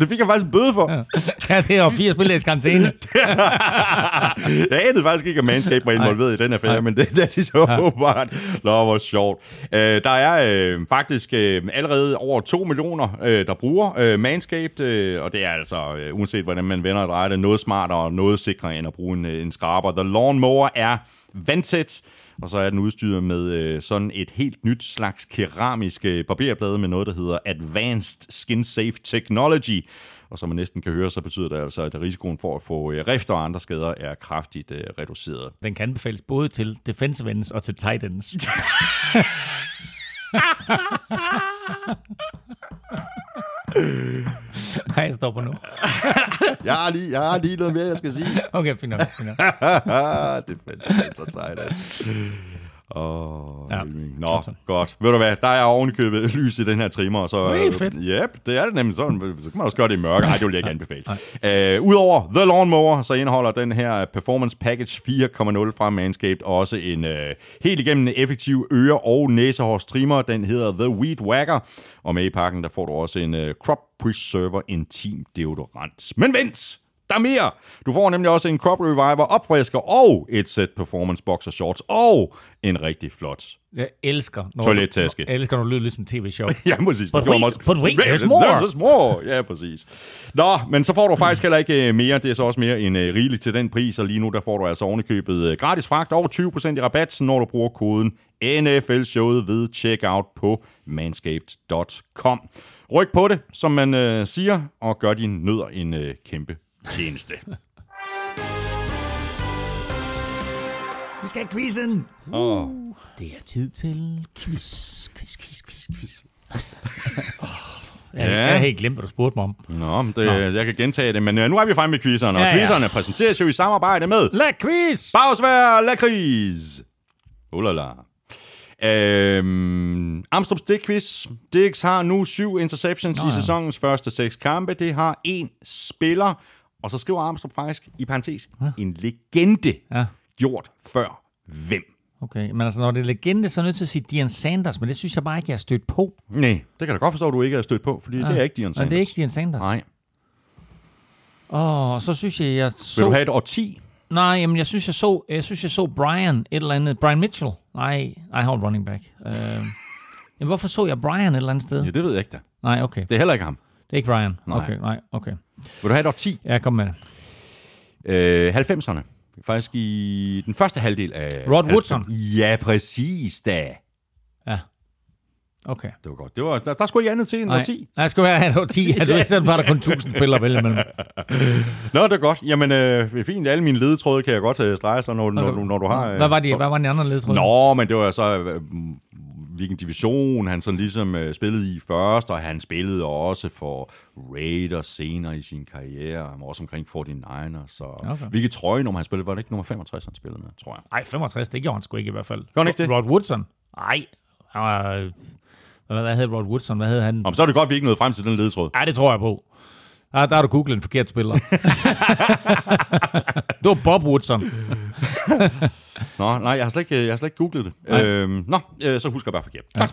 Det fik jeg faktisk en bøde for. (laughs) ja, det er jo fire spildags karantæne. (laughs) jeg anede faktisk ikke, at Manscaped var involveret i den affære, men det, det er de så ja. åbenbart. Nå, hvor sjovt. Øh, der er øh, faktisk øh, allerede over 2 millioner, øh, der bruger øh, Manscaped, øh, og det er altså, øh, uanset hvordan man vender og drejer det, noget smartere og noget sikrere end at bruge en, øh, en skraber. The Lawnmower er vandtæt, og så er den udstyret med øh, sådan et helt nyt slags keramisk øh, barberblade med noget, der hedder Advanced Skin Safe Technology. Og som man næsten kan høre, så betyder det altså, at risikoen for at få øh, rift og andre skader er kraftigt øh, reduceret. Den kan anbefales både til defensive ends og til tight ends. (laughs) (laughs) (laughs) Nej, jeg stopper nu. (laughs) Jeg har lige, jeg har lige noget mere, jeg skal sige. Okay, fint nok. Fint nok. (laughs) det er fandme så sejt. Åh, Ja. Nå, godt så. godt. Ved du hvad, der er ovenikøbet (laughs) lys i den her trimmer. Så, Det er fedt. Yep, det er det nemlig sådan. Så kan man også gøre det i mørke. Ej, det vil jeg ikke anbefale. Uh, Udover The Lawnmower, så indeholder den her Performance Package 4.0 fra Manscaped også en uh, helt igennem effektiv øre- og næsehårs trimmer. Den hedder The Weed Whacker. Og med i pakken, der får du også en uh, Crop Preserver Intim Deodorant. Men vent! Der er mere! Du får nemlig også en Crop Reviver opfrisker og et sæt Performance Boxer Shorts og en rigtig flot Jeg elsker, når Toilettaske. Jeg elsker, når du lyder lidt som tv-show. (laughs) Ja, præcis. But det wait, også- but wait, there's more. There's more. Ja, præcis. Nå, men så får du faktisk heller ikke øh, mere. Det er så også mere end øh, rigeligt til den pris, og lige nu der får du altså ovenikøbet øh, gratis fragt og 20% i rabat, når du bruger koden NFL-showet ved checkout på manscaped.com. Ryk på det, som man øh, siger, og gør din nødder en øh, kæmpe tjeneste. Vi skal have quizzen. oh. Det er tid til quiz. Quiz, quiz, quiz, quiz. Jeg, Ja. jeg har helt glemt, hvad du spurgte mig om. Nå, men det, jeg kan gentage det, men øh, nu er vi fremme med quizzerne, og Ja, ja. quizzerne præsenteres jo i samarbejde med La quiz! Bagsvær Lakrids. Ulala. Øhm, Amstrup Stik-quiz. Dix har nu syv interceptions Nå, Nå, ja. i sæsonens første seks kampe. Det har en spiller, og så skriver Amstrup faktisk i parentes, en legende Ja, gjort før hvem? okay. Men altså, når det er legende, så er jeg nødt til at sige Dion Sanders, men det synes jeg bare ikke, jeg har stødt på. Nej, det kan da godt forstå, at du ikke er stødt på, fordi ja. det er ikke Dion Sanders. det er ikke Dion Sanders. Nej. Åh, og så synes jeg, jeg så... Vil du have et årti? Nej, jamen, jeg synes, jeg så, jeg synes, jeg så Brian et eller andet. Brian Mitchell. Nej, jeg har running back. Uh, jamen, hvorfor så jeg Brian et eller andet sted? Ja, det ved jeg ikke da. Nej, okay. Det er heller ikke ham. Ikke Brian. Nej. Okay, nej, okay. Vil du have et årti? Ja, kom med det. Øh, 90'erne. Faktisk i den første halvdel af... Rod 90'erne. Woodson. Ja, præcis da. Ja. Okay. Det var godt. Det var, der, der skulle ikke andet til end Nej, 10. nej, jeg skal være et 10. Ja, du ved, sådan var der kun 1000 spillere at vælge imellem. Nå, det er godt. Jamen, øh, fint. Alle mine ledetråde kan jeg godt øh, strege sig, når, når, Okay. når, når du har... Øh, Hvad var, de, hvad var den andre ledtråd? Nå, men det var så... Øh, hvilken division han sådan ligesom øh, spillede i først, og han spillede også for Raiders senere i sin karriere, han var også omkring 49ers, så Okay. hvilket trøjenummer han spillede, var det ikke nummer 65, han spillede med, tror jeg. Nej, 65, det gjorde han sgu ikke i hvert fald. han ikke det? Rod Woodson? Nej. Han var, øh, hvad, hed Rod Woodson? Hvad hed han? Om så er det godt, vi ikke nåede frem til den ledetråd. Ja, det tror jeg på. Der, der har du googlet en forkert spiller. det var Bob Woodson. (laughs) Nå, nej, jeg har slet ikke, jeg har slet ikke googlet det. Nej. Øhm, nå, øh, så husker jeg bare forkert.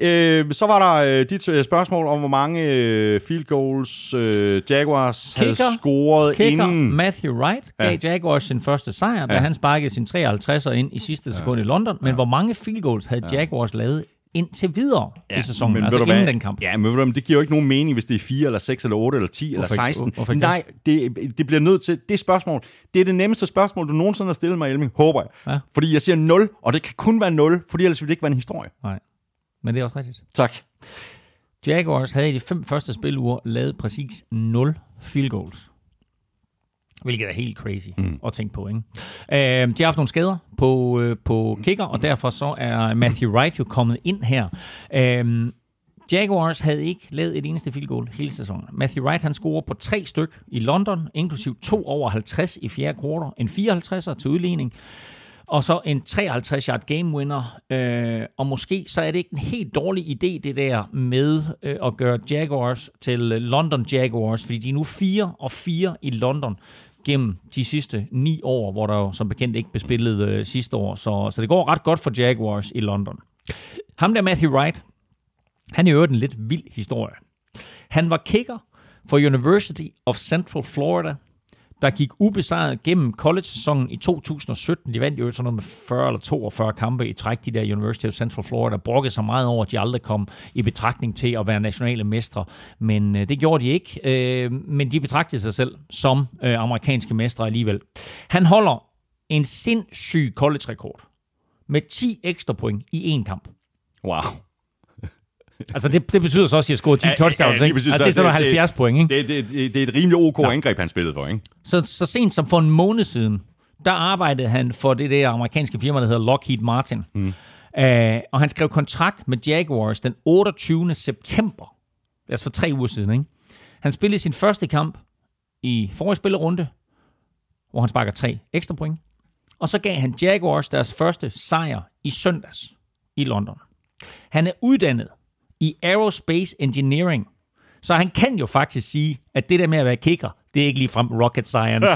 Ja. Øh, så var der øh, dit øh, spørgsmål om, hvor mange øh, field goals øh, Jaguars havde Kicker. scoret Kicker inden. Matthew Wright gav Jaguars sin første sejr, da Ja. han sparkede sin 53'er ind i sidste sekund i London. Men hvor mange field goals havde Jaguars lavet indtil videre i sæsonen? men Altså inden hvad? den kamp. Ja, men ved du, hvad, det giver jo ikke nogen mening, hvis det er 4 eller 6 eller 8 eller 10 eller Hvorfor ikke? 16. Hvorfor ikke? Nej, det, det bliver nødt til, det spørgsmål, det er det nemmeste spørgsmål, du nogensinde har stillet mig, Elming, håber jeg. Ja. Fordi jeg siger 0, og det kan kun være 0, fordi ellers ville det ikke være en historie. Nej, men det er også rigtigt. Tak. Jaguars havde i de fem første spiluger lavet præcis 0 field goals. Hvilket er helt crazy mm. at tænke på. Ikke? Øh, de har haft nogle skader på, øh, på kicker, og derfor så er Matthew Wright jo kommet ind her. Øh, Jaguars havde ikke lavet et eneste field goal hele sæsonen. Matthew Wright han scorer på tre styk i London, inklusiv to over 50 i fjerde kvartal, en 54'er til udligning, og så en 53 yard game winner. Øh, og måske så er det ikke en helt dårlig idé, det der med øh, at gøre Jaguars til øh, London Jaguars, fordi de er nu 4 og 4 i London gennem de sidste ni år, hvor der jo som bekendt ikke blev spillet øh, sidste år. Så, så det går ret godt for Jaguars i London. Ham der Matthew Wright, han er jo en lidt vild historie. Han var kicker for University of Central Florida, der gik ubesejret gennem college-sæsonen i 2017. De vandt jo sådan noget med 40 eller 42 kampe i træk, de der University of Central Florida. Brokkede sig meget over, at de aldrig kom i betragtning til at være nationale mestre. Men øh, det gjorde de ikke. Øh, men de betragtede sig selv som øh, amerikanske mestre alligevel. Han holder en sindssyg college-rekord med 10 ekstra point i én kamp. Wow. Altså, det, det betyder så også, at jeg scorer 10 Ja, touchdowns, ja, ikke? præcis. Altså, det er sådan Det- det- 70 point, ikke? Det, det, det, det er et rimelig ok ja. angreb, han spillede for, ikke? Så, så sent som for en måned siden, der arbejdede han for det der amerikanske firma, der hedder Lockheed Martin. Mm. Uh, og han skrev kontrakt med Jaguars den 28. september. Altså for tre uger siden, ikke? Han spillede sin første kamp i forrige spillerunde, hvor han sparker tre ekstra point. Og så gav han Jaguars deres første sejr i søndags i London. Han er uddannet i Aerospace Engineering, så han kan jo faktisk sige, at det der med at være kicker, det er ikke ligefrem rocket science. (laughs)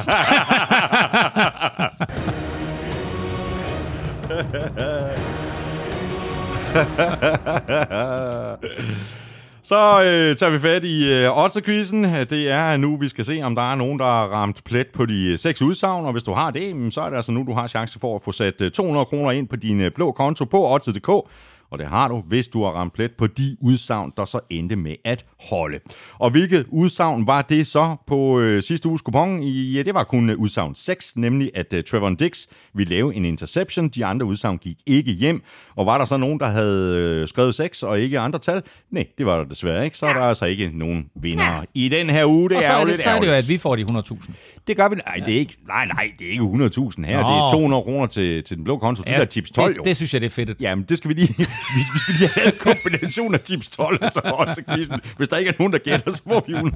Så øh, tager vi fat i øh, Otterquizzen. Det er nu, vi skal se, om der er nogen, der har ramt plet på de øh, seks udsagn. Og hvis du har det, så er det altså nu, du har chance for at få sat 200 øh, kroner ind på din øh, blå konto på Otter.dk og det har du, hvis du har ramt plet på de udsagn, der så endte med at holde. Og hvilket udsagn var det så på øh, sidste uges kupon? Ja, det var kun øh, udsagn 6, nemlig at øh, Trevor Dix ville lave en interception. De andre udsagn gik ikke hjem. Og var der så nogen, der havde øh, skrevet 6 og ikke andre tal? Nej, det var der desværre ikke. Så er der altså ikke nogen vinder ja. i den her uge. Det og så er, er, det, så er det jo, at vi får de 100.000. Det gør vi. Nej, det er ikke, nej, nej, det er ikke 100.000 her. Nå. Det er 200 kroner til, til den blå konto. Ja, det er tips 12 det, jo. Det synes jeg, det er fedt. Jamen, det skal vi lige vi, vi skal lige have en kombination af tips 12 og så også quizzen. Hvis der ikke er nogen, der gætter, så får vi 100.000.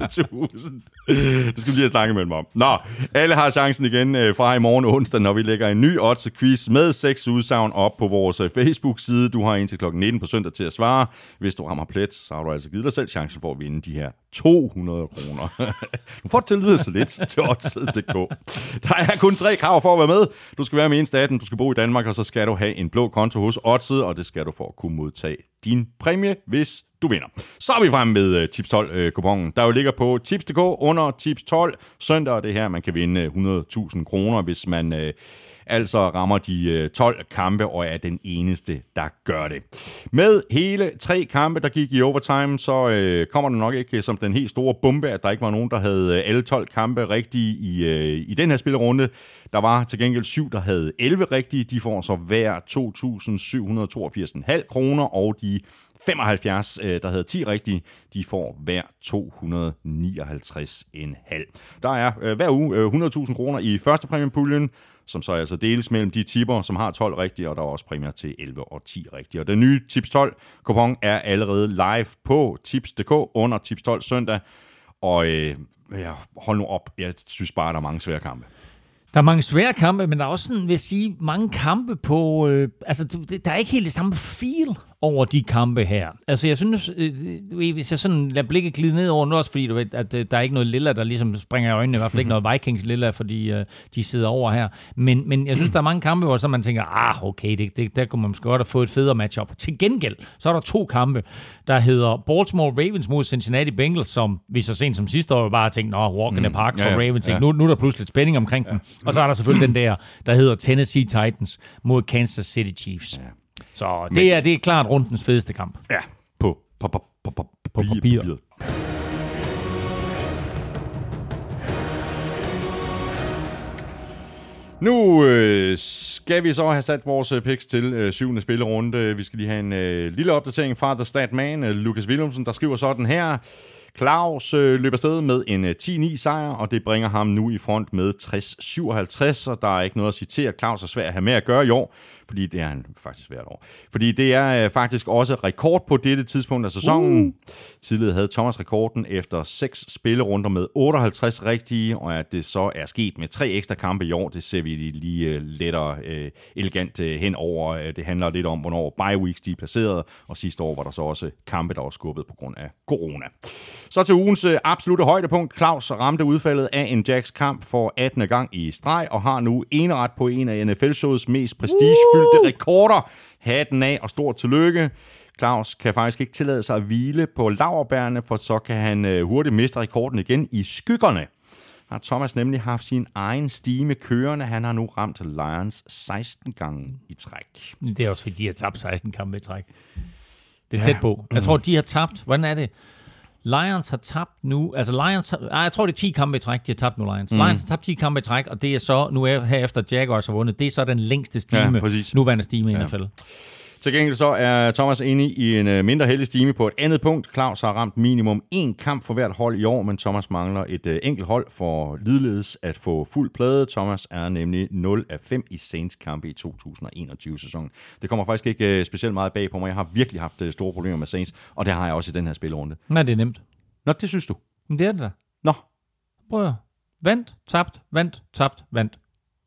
Det skal vi lige have snakket med dem om. Nå, alle har chancen igen øh, fra i morgen onsdag, når vi lægger en ny odds quiz med seks udsagn op på vores øh, Facebook-side. Du har indtil klokken 19 på søndag til at svare. Hvis du rammer plet, så har du altså givet dig selv chancen for at vinde de her 200 kroner. du får det til at lyde så lidt til odds.dk. Der er kun tre krav for at være med. Du skal være med en staten, du skal bo i Danmark, og så skal du have en blå konto hos Odds, og det skal du for at kunne modtage din præmie, hvis du vinder. Så er vi fremme med uh, Tips 12-kupongen, øh, der jo ligger på Tips.dk under Tips 12 søndag. Det her, man kan vinde øh, 100.000 kroner, hvis man... Uh, altså rammer de øh, 12 kampe og er den eneste, der gør det. Med hele tre kampe, der gik i overtime, så øh, kommer det nok ikke som den helt store bombe, at der ikke var nogen, der havde øh, alle 12 kampe rigtige i, øh, i den her spillerunde. Der var til gengæld syv, der havde 11 rigtige. De får så hver 2.782,5 kroner, og de 75, øh, der havde 10 rigtige, de får hver 259,5. Der er hver uge 100.000 kroner i første præmiepuljen, som så altså deles mellem de tipper, som har 12 rigtige, og der er også præmier til 11 og 10 rigtige. Og den nye Tips 12 kupon er allerede live på tips.dk under Tips 12 søndag. Og øh, ja, hold nu op, jeg synes bare, der er mange svære kampe. Der er mange svære kampe, men der er også sådan, vil jeg sige, mange kampe på... Øh, altså, der er ikke helt det samme feel over de kampe her. Altså, jeg synes, øh, hvis jeg sådan lader blikket glide ned over nu, også fordi du ved, at øh, der er ikke noget lilla, der ligesom springer i øjnene, i hvert fald ikke (laughs) noget Vikings lilla, fordi øh, de sidder over her. Men, men jeg synes, der er mange kampe, hvor så man tænker, ah, okay, det, det, der kunne man måske godt have fået et federe matchup. Til gengæld, så er der to kampe, der hedder Baltimore Ravens mod Cincinnati Bengals, som vi så sent som sidste år bare tænkte, nå, walk in the mm. park for ja, ja, Ravens. Ja. Nu, nu er der pludselig lidt spænding omkring ja. dem. Og så er der selvfølgelig den der, der hedder Tennessee Titans mod Kansas City Chiefs. Ja. Så det, Men, er, det er klart rundens fedeste kamp. Ja, på, på, på, på, på, på papir. papiret. Nu øh, skal vi så have sat vores øh, picks til øh, syvende spillerunde. Vi skal lige have en øh, lille opdatering fra The Stat Man, øh, Lukas Willumsen, der skriver sådan her. Claus øh, løber sted med en øh, 10-9 sejr, og det bringer ham nu i front med 60-57, og der er ikke noget at citere. Claus er svær at have med at gøre i år, fordi det er han faktisk hvert år. Fordi det er øh, faktisk også rekord på dette tidspunkt af sæsonen. Uh. Tidligere havde Thomas rekorden efter seks spillerunder med 58 rigtige, og at det så er sket med tre ekstra kampe i år, det ser vi lige øh, lettere øh, elegant øh, henover. Øh, det handler lidt om, hvornår bye weeks de er placeret, og sidste år var der så også kampe, der var skubbet på grund af corona. Så til ugens øh, absolute højdepunkt. Claus ramte udfaldet af en Jacks kamp for 18. gang i streg, og har nu eneret på en af NFL-showets mest prestigefyldte rekorder. Hatten af og stort tillykke. Claus kan faktisk ikke tillade sig at hvile på laverbærene, for så kan han øh, hurtigt miste rekorden igen i skyggerne. Har Thomas nemlig haft sin egen stime kørende. Han har nu ramt Lions 16 gange i træk. Det er også fordi, de har tabt 16 kampe i træk. Det er ja. tæt på. Jeg tror, de har tabt. Hvordan er det? Lions har tabt nu, altså Lions, har, ah, jeg tror det er 10 kampe i træk, de har tabt nu Lions. Mm. Lions har tabt 10 kampe i træk, og det er så, nu er her efter Jaguars har vundet, det er så den længste stime, ja, nuværende stime ja. i hvert fald. Til gengæld så er Thomas inde i en øh, mindre heldig stime på et andet punkt. Claus har ramt minimum én kamp for hvert hold i år, men Thomas mangler et øh, enkelt hold for lidledes at få fuld plade. Thomas er nemlig 0 af 5 i Saints kampe i 2021-sæsonen. Det kommer faktisk ikke øh, specielt meget bag på mig. Jeg har virkelig haft store problemer med Saints, og det har jeg også i den her spilrunde. Nej, det er nemt. Nå, det synes du? Men det er det da. Nå. Prøv at Vandt, tabt, vandt, tabt, vandt.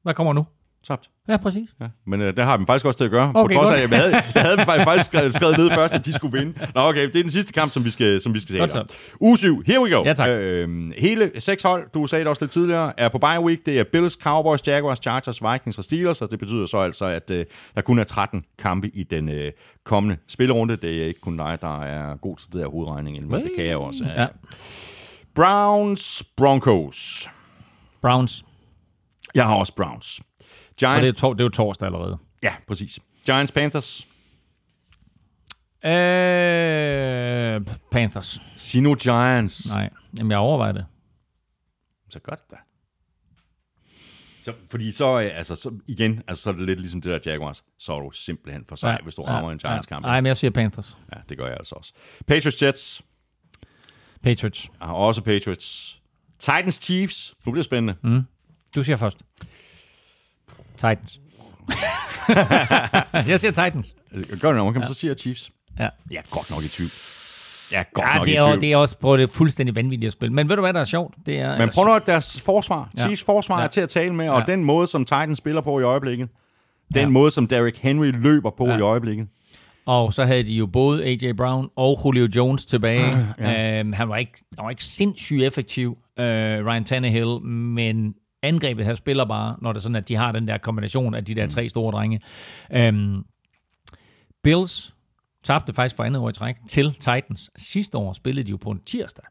Hvad kommer nu? Tabt. Ja, præcis. Ja. Men øh, det har vi faktisk også til at gøre. Okay, på trods af, at jeg havde, (laughs) jeg havde faktisk, faktisk skrevet, skrevet ned først, at de skulle vinde. Nå, okay, det er den sidste kamp, som vi skal, som vi skal. Godt om. Uge 7, here we go. Ja, tak. Øh, hele seks hold, du sagde det også lidt tidligere, er på bye week. Det er Bills, Cowboys, Jaguars, Chargers, Vikings og Steelers, og det betyder så altså, at øh, der kun er 13 kampe i den øh, kommende spillerunde. Det er ikke kun dig, der er god til det her hovedregning, men det kan jeg også. Ja. Browns, Broncos. Browns. Jeg har også Browns. Og Giants, det er, tor- det er jo torsdag allerede. ja, præcis. Giants, Panthers. Øh, Panthers. Sino Giants. Nej, jamen jeg overvejer det. Så godt da. Så, fordi så, øh, altså, så igen, altså, så er det lidt ligesom det der Jaguars. Så er du simpelthen for sej, ja, hvis du rammer en Giants-kamp. Nej, men jeg siger Panthers. Ja, det gør jeg altså også. Patriots Jets. Patriots. Har også Patriots. Titans Chiefs. Nu bliver det spændende. Mm. Du siger først. Titans. (laughs) jeg siger Titans. Gør det nok, kan man så sige Chiefs? Ja. Jeg er godt nok i tvivl. Jeg er godt Ja, nok det i er, jo, tvivl. det er også på det fuldstændig vanvittige spil. Men ved du hvad, der er sjovt? Det er, Men prøv nu at deres forsvar. Ja. Chiefs forsvar Ja. er til at tale med, og Ja. den måde, som Titans spiller på i øjeblikket, den Ja. måde, som Derrick Henry løber på Ja. i øjeblikket. Og så havde de jo både A.J. Brown og Julio Jones tilbage. ja. øhm, han, var ikke, han var ikke sindssygt effektiv, øh, Ryan Tannehill, men angrebet her spiller bare, når det er sådan, at de har den der kombination af de der tre store drenge. Øhm, Bills tabte faktisk for andet år i træk til Titans. Sidste år spillede de jo på en tirsdag.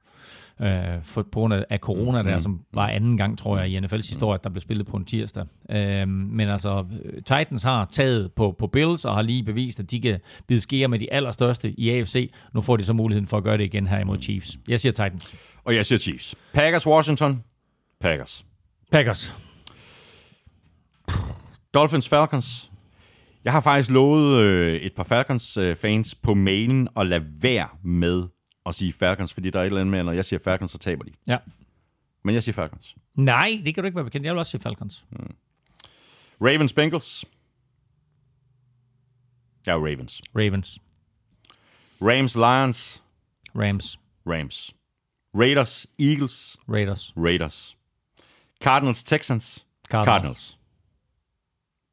Øh, for, på grund af, corona der, som var anden gang, tror jeg, i NFL's historie, at der blev spillet på en tirsdag. Øh, men altså, øh, Titans har taget på, på Bills og har lige bevist, at de kan bide skære med de allerstørste i AFC. Nu får de så muligheden for at gøre det igen her imod Chiefs. Jeg siger Titans. Og jeg siger Chiefs. Packers Washington. Packers. Packers. Dolphins Falcons. Jeg har faktisk lovet øh, et par Falcons-fans på mailen at lade være med at sige Falcons, fordi der er et eller andet med, at når jeg siger Falcons, så taber de. Ja. Men jeg siger Falcons. Nej, det kan du ikke være bekendt. Jeg vil også sige Falcons. Ravens Bengals. Er Ravens. Ravens. Rams Lions. Rams. Rams. Raiders Eagles. Raiders. Raiders. Cardinals Texans. Cardinals. Cardinals.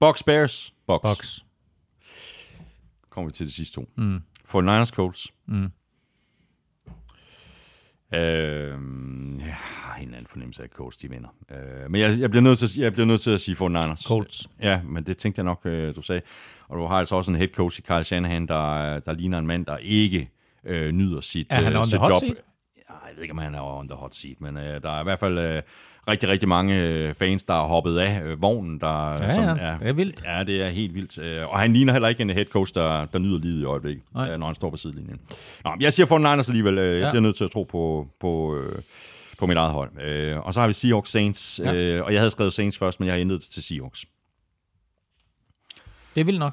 Bucks Bears. Bucks. Bucks. Kommer vi til de sidste to. Mm. For Niners Colts. Mm. Øhm, jeg har en anden fornemmelse af, at Colts de vinder. Øh, men jeg, jeg, bliver nødt til, at- jeg bliver nødt til at sige for Niners. Colts. Ja, men det tænkte jeg nok, øh, du sagde. Og du har altså også en head coach i Kyle Shanahan, der, der ligner en mand, der ikke øh, nyder sit, Er han øh, on sit the hot job. seat? Jeg ved ikke, om han er on the hot seat, men øh, der er i hvert fald øh, rigtig, rigtig mange øh, fans, der er hoppet af øh, vognen. Der, Ja, som ja, er, det er vildt. Ja, det er helt vildt. Øh, Og han ligner heller ikke en head coach, der, der nyder livet i øjeblikket, Nej. når han står på sidelinjen. Nå, jeg siger for Niners alligevel. Jeg Ja. bliver nødt til at tro på, på, på mit eget hold. Og så har vi Seahawks Saints, Ja. og jeg havde skrevet Saints først, men jeg har ændret det til Seahawks. Det er vildt nok.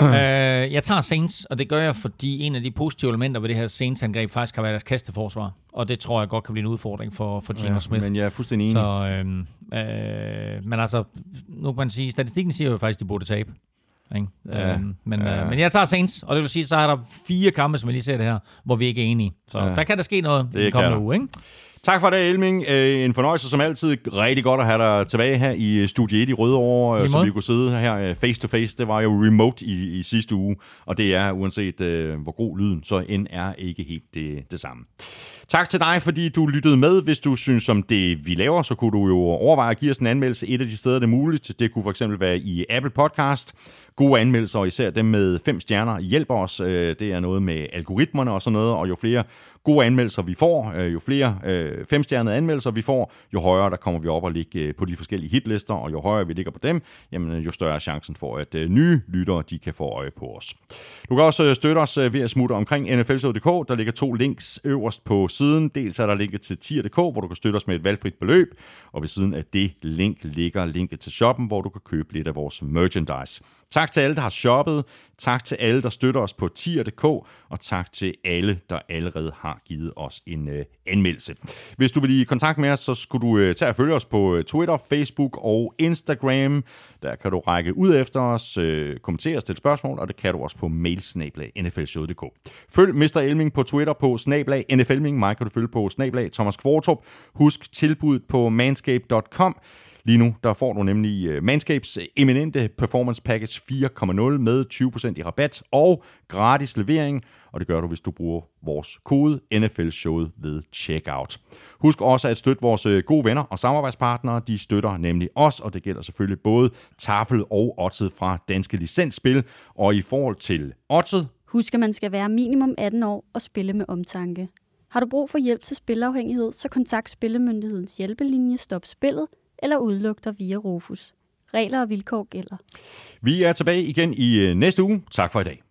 Uh, jeg tager Saints, og det gør jeg, fordi en af de positive elementer ved det her Saints-angreb faktisk har været deres kasteforsvar. Og det tror jeg godt kan blive en udfordring for, for Gino Smith. Men jeg er fuldstændig enig. Så, øhm, øh, men altså, nu kan man sige, statistikken siger jo faktisk, at de burde tabe. Ikke? Ja, Øhm, men, ja. øh, men jeg tager Saints, og det vil sige, så er der fire kampe, som jeg lige ser det her, hvor vi ikke er enige. Så Ja. ja. der kan der ske noget Det i den kommende uge. Ikke? Tak for det, Elming. Øh, En fornøjelse som altid. Rigtig godt at have dig tilbage her i Studie 1 i Rødovre, øh, så vi kunne sidde her øh, face to face. Det var jo remote i, i sidste uge, og det er, uanset øh, hvor god lyden, så end er ikke helt det, det samme. Tak til dig, fordi du lyttede med. Hvis du synes om det, vi laver, så kunne du jo overveje at give os en anmeldelse et af de steder, det er muligt. Det kunne for eksempel være i Apple Podcast. Gode anmeldelser, og især dem med fem stjerner, hjælper os. Øh, Det er noget med algoritmerne og sådan noget, og jo flere gode anmeldelser vi får, øh, jo flere øh, femstjernede anmeldelser vi får, jo højere der kommer vi op og ligge øh, på de forskellige hitlister, og jo højere vi ligger på dem, jamen, øh, jo større er chancen for, at øh, nye lyttere de kan få øje på os. Du kan også øh, støtte os ved at smutte omkring nflshow.dk. Der ligger to links øverst på siden. Dels er der linket til tier.dk, hvor du kan støtte os med et valgfrit beløb, og ved siden af det link ligger linket til shoppen, hvor du kan købe lidt af vores merchandise. Tak til alle, der har shoppet. Tak til alle, der støtter os på tier.dk. Og tak til alle, der allerede har givet os en øh, anmeldelse. Hvis du vil i kontakt med os, så skulle du øh, tage og følge os på øh, Twitter, Facebook og Instagram. Der kan du række ud efter os, øh, kommentere og stille spørgsmål, og det kan du også på mailsnablag.nflshow.dk. Følg Mr. Elming på Twitter på snablag nflming. Mig kan du følge på snablag Thomas Kvartrup. Husk tilbuddet på manscape.com. Lige nu der får du nemlig øh, Manscapes øh, eminente Performance Package 4.0 med 20% i rabat og gratis levering, og det gør du, hvis du bruger vores kode NFL-showet ved checkout. Husk også at støtte vores øh, gode venner og samarbejdspartnere. De støtter nemlig os, og det gælder selvfølgelig både Tafel og Otted fra Danske Licensspil. Og i forhold til Otted, Husk, at man skal være minimum 18 år og spille med omtanke. Har du brug for hjælp til spilafhængighed, så kontakt Spillemyndighedens hjælpelinje Stop Spillet eller udluk dig via Rufus. Regler og vilkår gælder. vi er tilbage igen i øh, næste uge. Tak for i dag.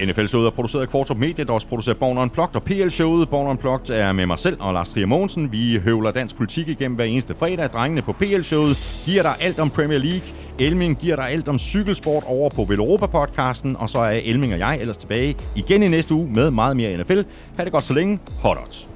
NFL-showet er produceret af Kvartrup Media, der også producerer Born Unplugged og PL-showet. Born Unplugged er med mig selv og Lars Trier Mogensen. Vi høvler dansk politik igennem hver eneste fredag. Drengene på PL-showet giver dig alt om Premier League. Elming giver dig alt om cykelsport over på Veloropa-podcasten. Og så er Elming og jeg ellers tilbage igen i næste uge med meget mere NFL. Ha' det godt så længe. Hot odds.